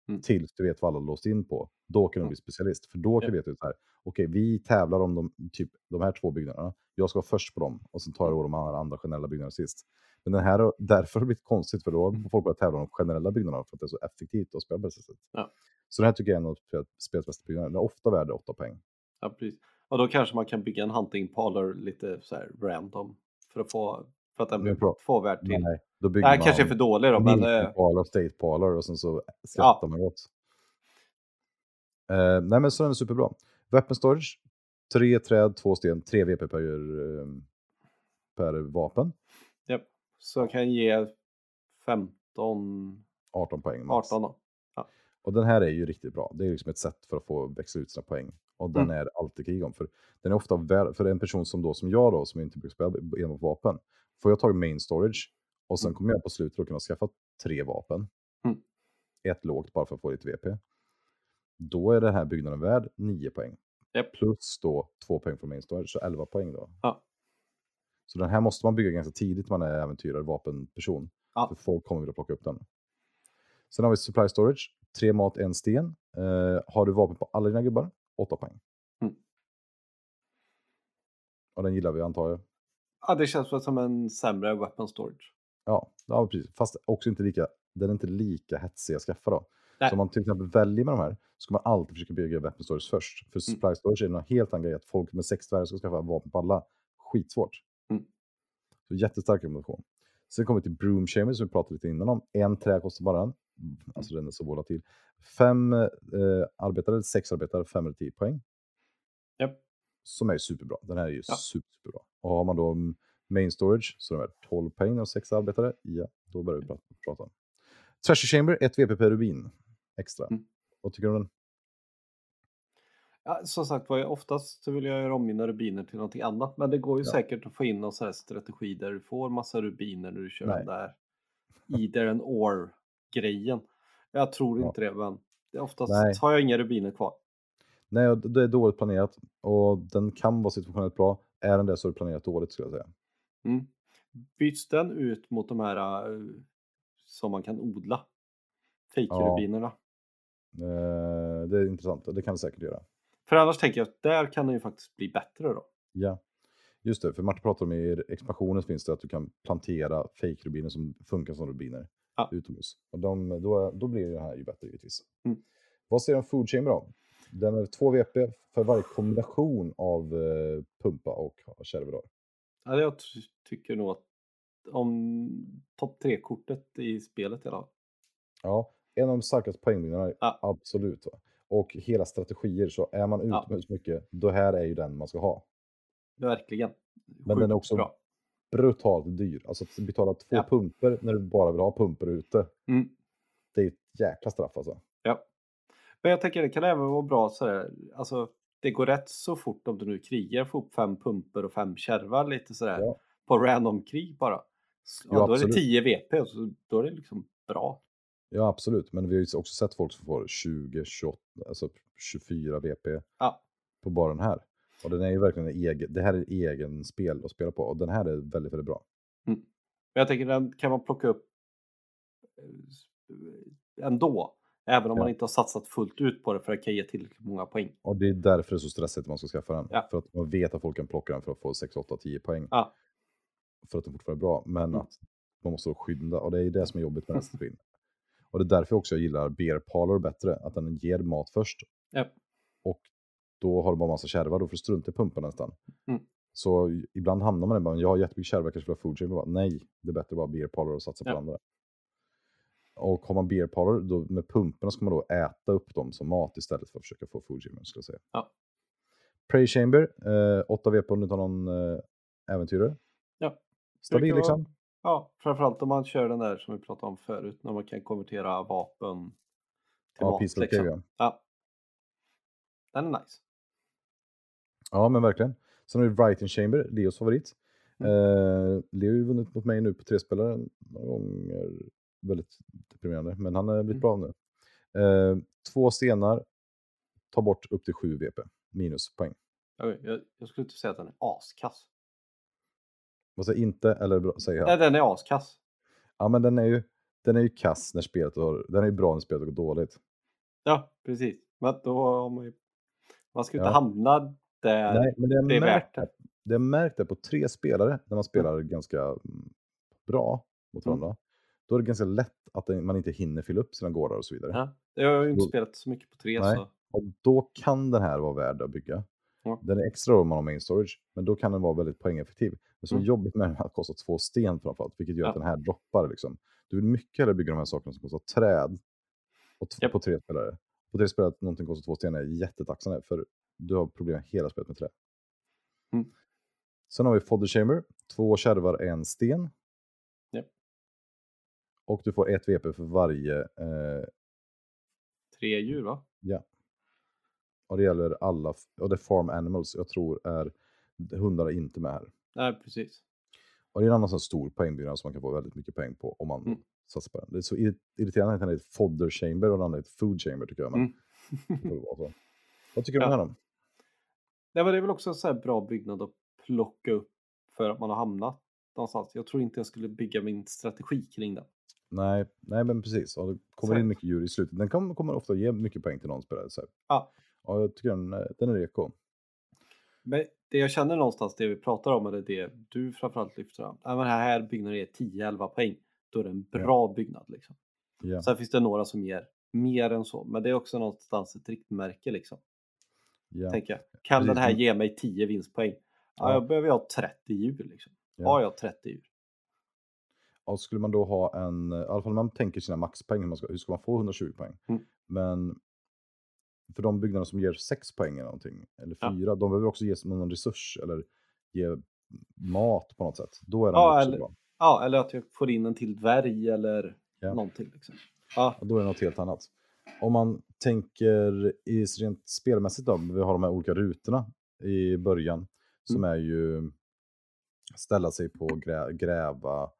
Mm. tills du vet vad alla låst in på. Då kan du Ja. bli specialist. För då kan Ja. du veta här. Okej, vi tävlar om de, typ, de här två byggnaderna. Jag ska vara först på dem och sen tar jag de andra, andra generella byggnaderna sist. Men den här, därför har det blivit konstigt för då har folk börjat tävla om de generella byggnaderna för att det är så effektivt att spela på det sättet. Ja. Så den här tycker jag är en av spel- spelets bästa byggnader. Den är ofta värd 8 poäng. Ja, precis. Och då kanske man kan bygga en hunting parlor lite så här random för att få för att den två värd till. Nej, då bygger Nej, man kanske är för dålig då, men eh, Parlor, State Parlor och sen så skrattar man åt. Eh, nej men så den är superbra. Weapon Storage, tre träd, två sten, tre VP per, eh, per vapen. Så kan ge 15, 18 poäng max. 18 då. Och den här är ju riktigt bra. Det är liksom ett sätt för att få växla ut sina poäng. Och den Mm. är alltid krig om. För den är ofta väl, för en person som, då, som jag då, som inte brukar spela enbart vapen, får jag tag i main storage och sen Mm. kommer jag på slutet att kunna skaffa tre vapen. Mm. Ett lågt bara för att få lite VP. Då är den här byggnaden värd 9 poäng. Japp. Plus då 2 poäng från main storage, så 11 poäng då. Ja. Så den här måste man bygga ganska tidigt man är äventyrare, vapenperson. Ja. För folk kommer vilja plocka upp den. Sen har vi supply storage, tre mat, en sten. Eh, har du vapen på alla dina gubbar, 8 poäng. Mm. Och den gillar vi antar jag. Ja, det känns väl som en sämre weapon storage. Ja, ja precis. Fast också inte lika, den är inte lika hetsig att skaffa då. Nej. Så om man till exempel väljer med de här, så ska man alltid försöka bygga weapon storage först. För supply storage är något helt annat grej, att folk med sex dvärgar ska skaffa vapen på alla. Skitsvårt. Mm. Så jättestark rekommendation. Sen kommer vi till Broom Chamber som vi pratade lite innan om. En trä kostar bara den. Alltså den är så volatil. Fem eh, arbetare, sex arbetare, fem eller tio poäng. Japp. Som är superbra. Den här är ju Ja. super, superbra. Och har man då mm, main storage så är den värd 12 poäng och sex arbetare. Ja, då börjar vi prata. prata. Treasure Chamber, 1 VP per rubin extra. Mm. Vad tycker du om den? Ja, som sagt var, oftast så vill jag göra om mina rubiner till någonting annat. Men det går ju Ja. säkert att få in någon sån här strategi där du får massa rubiner när du kör Nej. den där either and or grejen. Jag tror Ja. inte det, men det är oftast Nej. har jag inga rubiner kvar. Nej, det är dåligt planerat och den kan vara situationellt bra. Är den det så är det planerat dåligt skulle jag säga. Mm. Byts den ut mot de här eh, som man kan odla? Fake-rubinerna. Eh, det är intressant det kan det säkert göra. För annars tänker jag att där kan den ju faktiskt bli bättre då. Ja, just det. För Martin pratar om i expansionen finns det att du kan plantera fake-rubiner som funkar som rubiner Ja. utomhus. Och de, då, då blir det här ju bättre givetvis. Mm. Vad du om Food Chamber då? Den är 2 VP för varje kombination av eh, pumpa och kärva. då. Ja, jag ty- tycker nog att om topp 3-kortet i spelet i alla fall. Ja, en av de starkaste poängvinnarna, Ja. absolut. Va? Och hela strategier, så är man Ja. utomhus mycket, då här är ju den man ska ha. Verkligen. Men den är också bra. brutalt dyr. Alltså att betala två Ja. pumper när du bara vill ha pumper ute, Mm. det är ett jäkla straff alltså. Ja. Men jag tänker det kan även vara bra sådär, alltså det går rätt så fort om du nu krigar, få upp fem pumper och fem kärvar lite sådär Ja. på random krig bara. Så, Ja, ja, då är det absolut. 10 VP och så, då är det liksom bra. Ja, absolut. Men vi har ju också sett folk som får 20, 28, alltså 24 VP Ja. på bara den här. Och den är ju verkligen en egen, det här är egen spel att spela på och den här är väldigt, väldigt bra. Men jag tänker den kan man plocka upp ändå. Även om Ja. man inte har satsat fullt ut på det för att det kan ge tillräckligt många poäng. Och det är därför det är så stressigt att man ska skaffa den. Ja. För att man vet att folk kan plocka den för att få 6, 8, 10 poäng. Ja. För att den fortfarande är bra. Men Mm. att man måste skynda. Och det är det som är jobbigt med den strategin. Och det är därför också jag gillar Beer Parlor bättre. Att den ger mat först. Ja. Och då har du bara massa kärvar. Då får du strunta i pumpen nästan. Mm. Så ibland hamnar man i bara, jag har jättemycket kärvar, kanske vill ha food chain. Bara, Nej, det är bättre att bara Beer Parlor och satsa på Ja. det andra. Och har man beer parlor, då med pumporna ska man då äta upp dem som mat istället för att försöka få food chain, skulle jag säga. Ja. Prey Chamber, eh, 8 VP om du har någon eh, äventyrare. Ja. Stabil liksom. Ja, framförallt om man kör den där som vi pratade om förut, när man kan konvertera vapen till Ja, mat. Liksom. Cave, Ja. Den är nice. Ja, men verkligen. Sen har vi Writing Chamber, Leos favorit. Mm. Eh, Leo har ju vunnit mot mig nu på tre spelare några gånger. Väldigt deprimerande, men han har blivit Mm. bra nu. Eh, två stenar, ta bort upp till 7 VP, minuspoäng. Jag, jag, jag skulle inte säga att den är askass. Vad säger inte, eller bra, säger jag? Nej, den är askass. Ja, men den är ju, den är ju kass när spelet har, den är ju bra när spelet gått dåligt. Ja, precis. Men då har man ju... Man ska ju inte Ja. hamna där. Nej, men det är, det är märkt, värt det. det är märkt det på tre spelare när man spelar ganska mm, bra mot Mm. varandra. Då är det ganska lätt att man inte hinner fylla upp sina gårdar och så vidare. Ja. Jag har ju inte spelat så mycket på tre Nej. så... Och då kan den här vara värd att bygga. Ja. Den är extra om man har main storage, men då kan den vara väldigt poängeffektiv. Men är Mm. jobbigt med den här att kosta två sten framförallt, vilket gör Ja. att den här droppar. Liksom. Du vill mycket hellre bygga de här sakerna som kostar träd och Japp. på tre spelare. På tre spelare att någonting kostar två sten är jättetacksam för du har problem hela spelet med trä. Mm. Sen har vi Fodder Chamber, två kärvar, en sten. Japp. Och du får ett VP för varje eh, Tre djur va? Ja. Och det gäller alla, och det är farm animals, jag tror är hundar är inte med här. Nej, precis. Och det är en annan sån stor poängbyggnad som man kan få väldigt mycket poäng på om man Mm. satsar på den. Det är så irri- irriterande att den är ett fodder chamber och den andra är ett food chamber tycker jag. Men Mm. Vad tycker du om Ja. den här då? Nej, men det är väl också en så här bra byggnad att plocka upp för att man har hamnat någonstans. Jag tror inte jag skulle bygga min strategi kring den. Nej, nej men precis. Och det kommer in Exakt. mycket djur i slutet. Den kommer, kommer ofta ge mycket poäng till någon spelare. Så här. Ja. Jag tycker den, är- den är reko. Men det jag känner någonstans, det vi pratar om, eller det du framförallt lyfter fram. Ja, men här, byggnaden är 10-11 poäng. Då är det en bra byggnad. Liksom. Ja. Sen finns det några som ger mer än så, men det är också någonstans ett riktmärke. Liksom, Ja. tänker jag. Kan den här ge mig 10 vinstpoäng? Ja, Ja. jag behöver ha 30 djur. Liksom. Ja. Har jag 30 djur? Och skulle man då ha en, i alla fall man tänker sina maxpoäng, hur, man ska, hur ska man få 120 poäng? Mm. Men för de byggnader som ger 6 poäng eller någonting, eller Ja. 4, de behöver också ges någon resurs eller ge mat på något sätt. Då är de Ja, också eller- bra. Ja, eller att jag får in en till dvärg eller Ja. någonting. Liksom. Ja, Och då är det något helt annat. Om man tänker i rent spelmässigt då, vi har de här olika rutorna i början som är ju ställa sig på grä, gräva,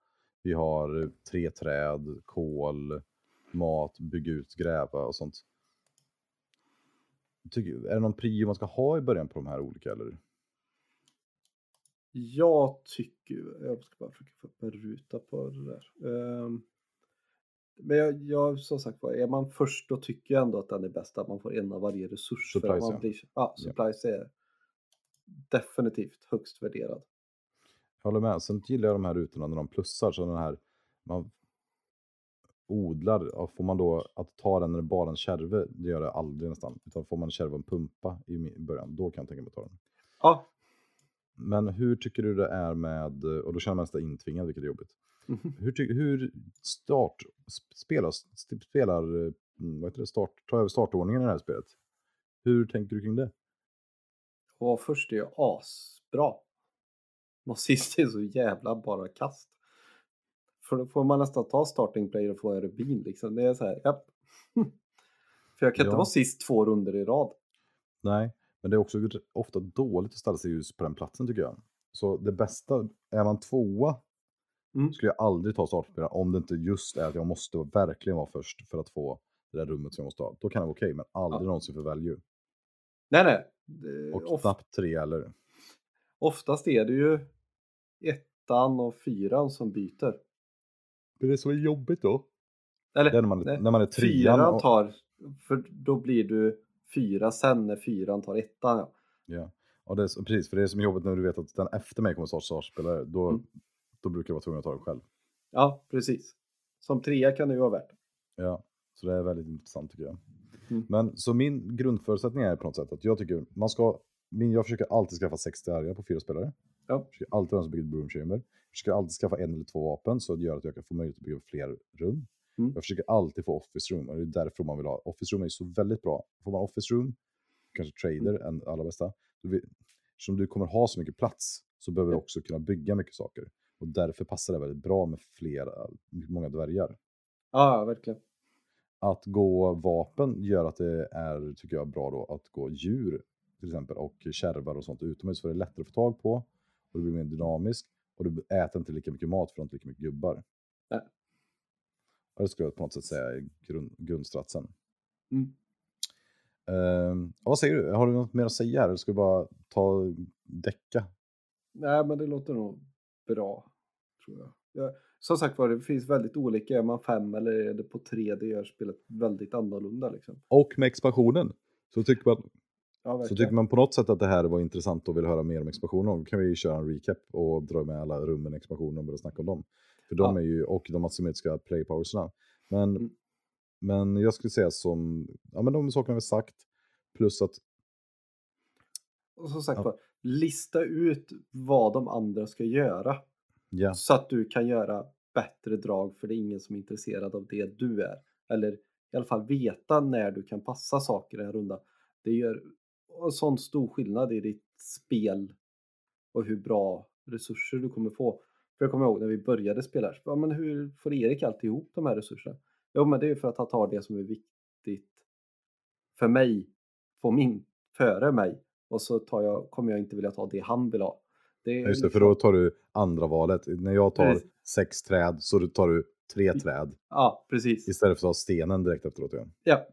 vi har tre träd, kol, mat, bygga ut, gräva och sånt. Tycker, är det någon prio man ska ha i början på de här olika eller? Jag tycker, jag ska bara försöka få upp en ruta på det där. Ehm, men jag, jag, som sagt var, är man först då tycker jag ändå att den är bäst, att man får en av varje resurs. Supplies, man ja. blir, ja, supplies är definitivt högst värderad. Jag håller med. Sen gillar jag de här rutorna när de plussar. Så den här, man odlar, får man då att ta den när det bara en kärve, det gör jag aldrig nästan. Utan får man och en pumpa i början, då kan jag tänka mig att ta den. Ja, Men hur tycker du det är med, och då känner man sig intvingad, vilket är jobbigt. Hur, ty, hur start, sp- spelar, spelar, mm, vad heter det, start, ta över startordningen i det här spelet? Hur tänker du kring det? och först är ju asbra. Och sist är så jävla bara kast. För då får man nästan ta starting player och få rubin liksom. Det är så här, japp. För jag kan inte Ja. vara sist två runder i rad. Nej, men det är också ofta dåligt att ställa sig just på den platsen tycker jag. Så det bästa, är man tvåa Mm. skulle jag aldrig ta startspelare om det inte just är att jag måste verkligen vara först för att få det där rummet som jag måste ha. Då kan det vara okej, men aldrig Ja. någonsin för value. Nej, nej. Det- Och of- knappt tre eller. Oftast är det ju ettan och fyran som byter. Det är det som är jobbigt då. Eller Det är när man, nej, när man är trean. fyran och- tar, för då blir du fyra sen när fyran tar ettan. Ja. Ja, och det är, precis, för det är som är jobbigt när du vet att den efter mig kommer starta startspelare. Då, Mm. då brukar jag vara tvungen att ta den själv. ja, precis. Som trea kan det ju vara värt. Ja, så det är väldigt intressant tycker jag. Mm. Men så min grundförutsättning är på något sätt att jag tycker man ska, min, jag försöker alltid skaffa 60 arga på fyra spelare. Ja. Jag försöker alltid ha en som bygger ett broom chamber. Försöker alltid skaffa en eller två vapen så det gör att jag kan få möjlighet att bygga fler rum. Mm. Jag försöker alltid få office room och det är därför man vill ha. Office room är så väldigt bra. Får man office room, kanske trader Mm. än allra bästa. Då vill, som du kommer ha så mycket plats så behöver du också kunna bygga mycket saker. Och därför passar det väldigt bra med flera, många dvärgar Ja, ja, verkligen. att gå vapen gör att det är, tycker jag, bra då att gå djur till exempel och kärvar och sånt utomhus för det är lättare att få tag på och det blir mer dynamiskt och du äter inte lika mycket mat för du har inte lika mycket gubbar. Nej. Och det skulle jag på något sätt säga är grund, grundstratsen. Mm. Ehm, vad säger du? Har du något mer att säga? Eller ska vi bara ta däcka? Nej, men det låter nog bra. Tror jag. Ja, som sagt var, det finns väldigt olika. Är man fem eller är det på tre? Det gör spelet väldigt annorlunda. Liksom. Och med expansionen så tycker man Ja, Så tycker man på något sätt att det här var intressant och vill höra mer om expansionen, då kan vi köra en recap och dra med alla rummen i expansionen och börja snacka om dem. För de Ja. är ju, och de asymmetriska playpowersna. Men, Mm. men jag skulle säga som, ja men de sakerna vi sagt, plus att, Och som sagt Ja. var, lista ut vad de andra ska göra. ja, Så att du kan göra bättre drag för det är ingen som är intresserad av det du är. Eller i alla fall veta när du kan passa saker i en runda. Det gör en sån stor skillnad i ditt spel och hur bra resurser du kommer få. För jag kommer ihåg när vi började spela, här, ja, men hur får Erik alltid ihop de här resurserna? Jo men det är för att han tar det som är viktigt för mig på min före mig och så tar jag, kommer jag inte vilja ta det han vill ha. Det är Just det, för då tar du andra valet. När jag tar Precis. sex träd så tar du tre träd Ja, precis. istället för att ha stenen direkt efteråt. Ja. Ja,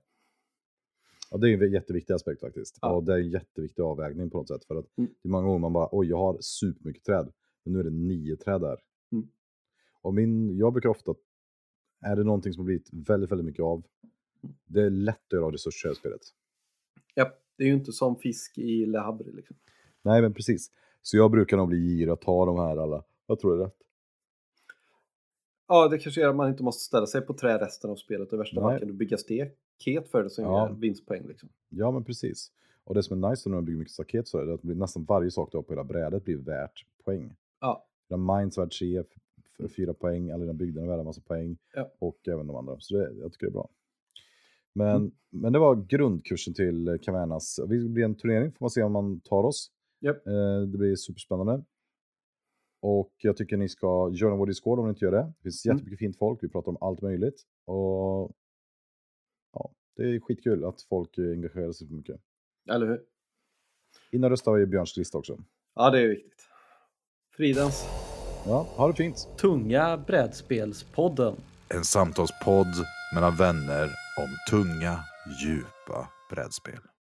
Ja, det är en jätteviktig aspekt faktiskt. Ja. Och det är en jätteviktig avvägning på något sätt. För att Mm. det är många gånger man bara, oj jag har supermycket träd. Men nu är det nio träd där. Mm. Och min, jag brukar ofta, är det någonting som har blivit väldigt, väldigt mycket av, Mm. det är lätt att göra av resurser i spelet. ja, det är ju inte som fisk i Le Havre. Liksom. Nej men precis. Så jag brukar nog bli girig och ta de här alla. Jag tror det är rätt. Ja, det kanske gör att man inte måste ställa sig på trä resten av spelet. I värsta fall kan du bygga staket för det som Ja. ger vinstpoäng. Liksom. Ja men precis. Och det som är nice när man bygger mycket staket så är det att nästan varje sak du har på hela brädet blir värt poäng. Ja, Dina mines värd 3, f- f- 4 poäng, alla dina byggnader är värda en massa poäng. Ja. Och även de andra. Så det, jag tycker det är bra. Men, men det var grundkursen till Cavernas. Det blir en turnering, får man se om man tar oss. Japp. Eh, det blir superspännande. Och jag tycker ni ska joina vår Discord om ni inte gör det. Det finns Mm. jättemycket fint folk, vi pratar om allt möjligt. Och det är skitkul att folk engagerar sig så mycket. eller hur? In och rösta i Björns lista också. Ja, det är viktigt. Fridens Ja, ha det fint! Tunga brädspelspodden. En samtalspodd mellan vänner om tunga, djupa brädspel.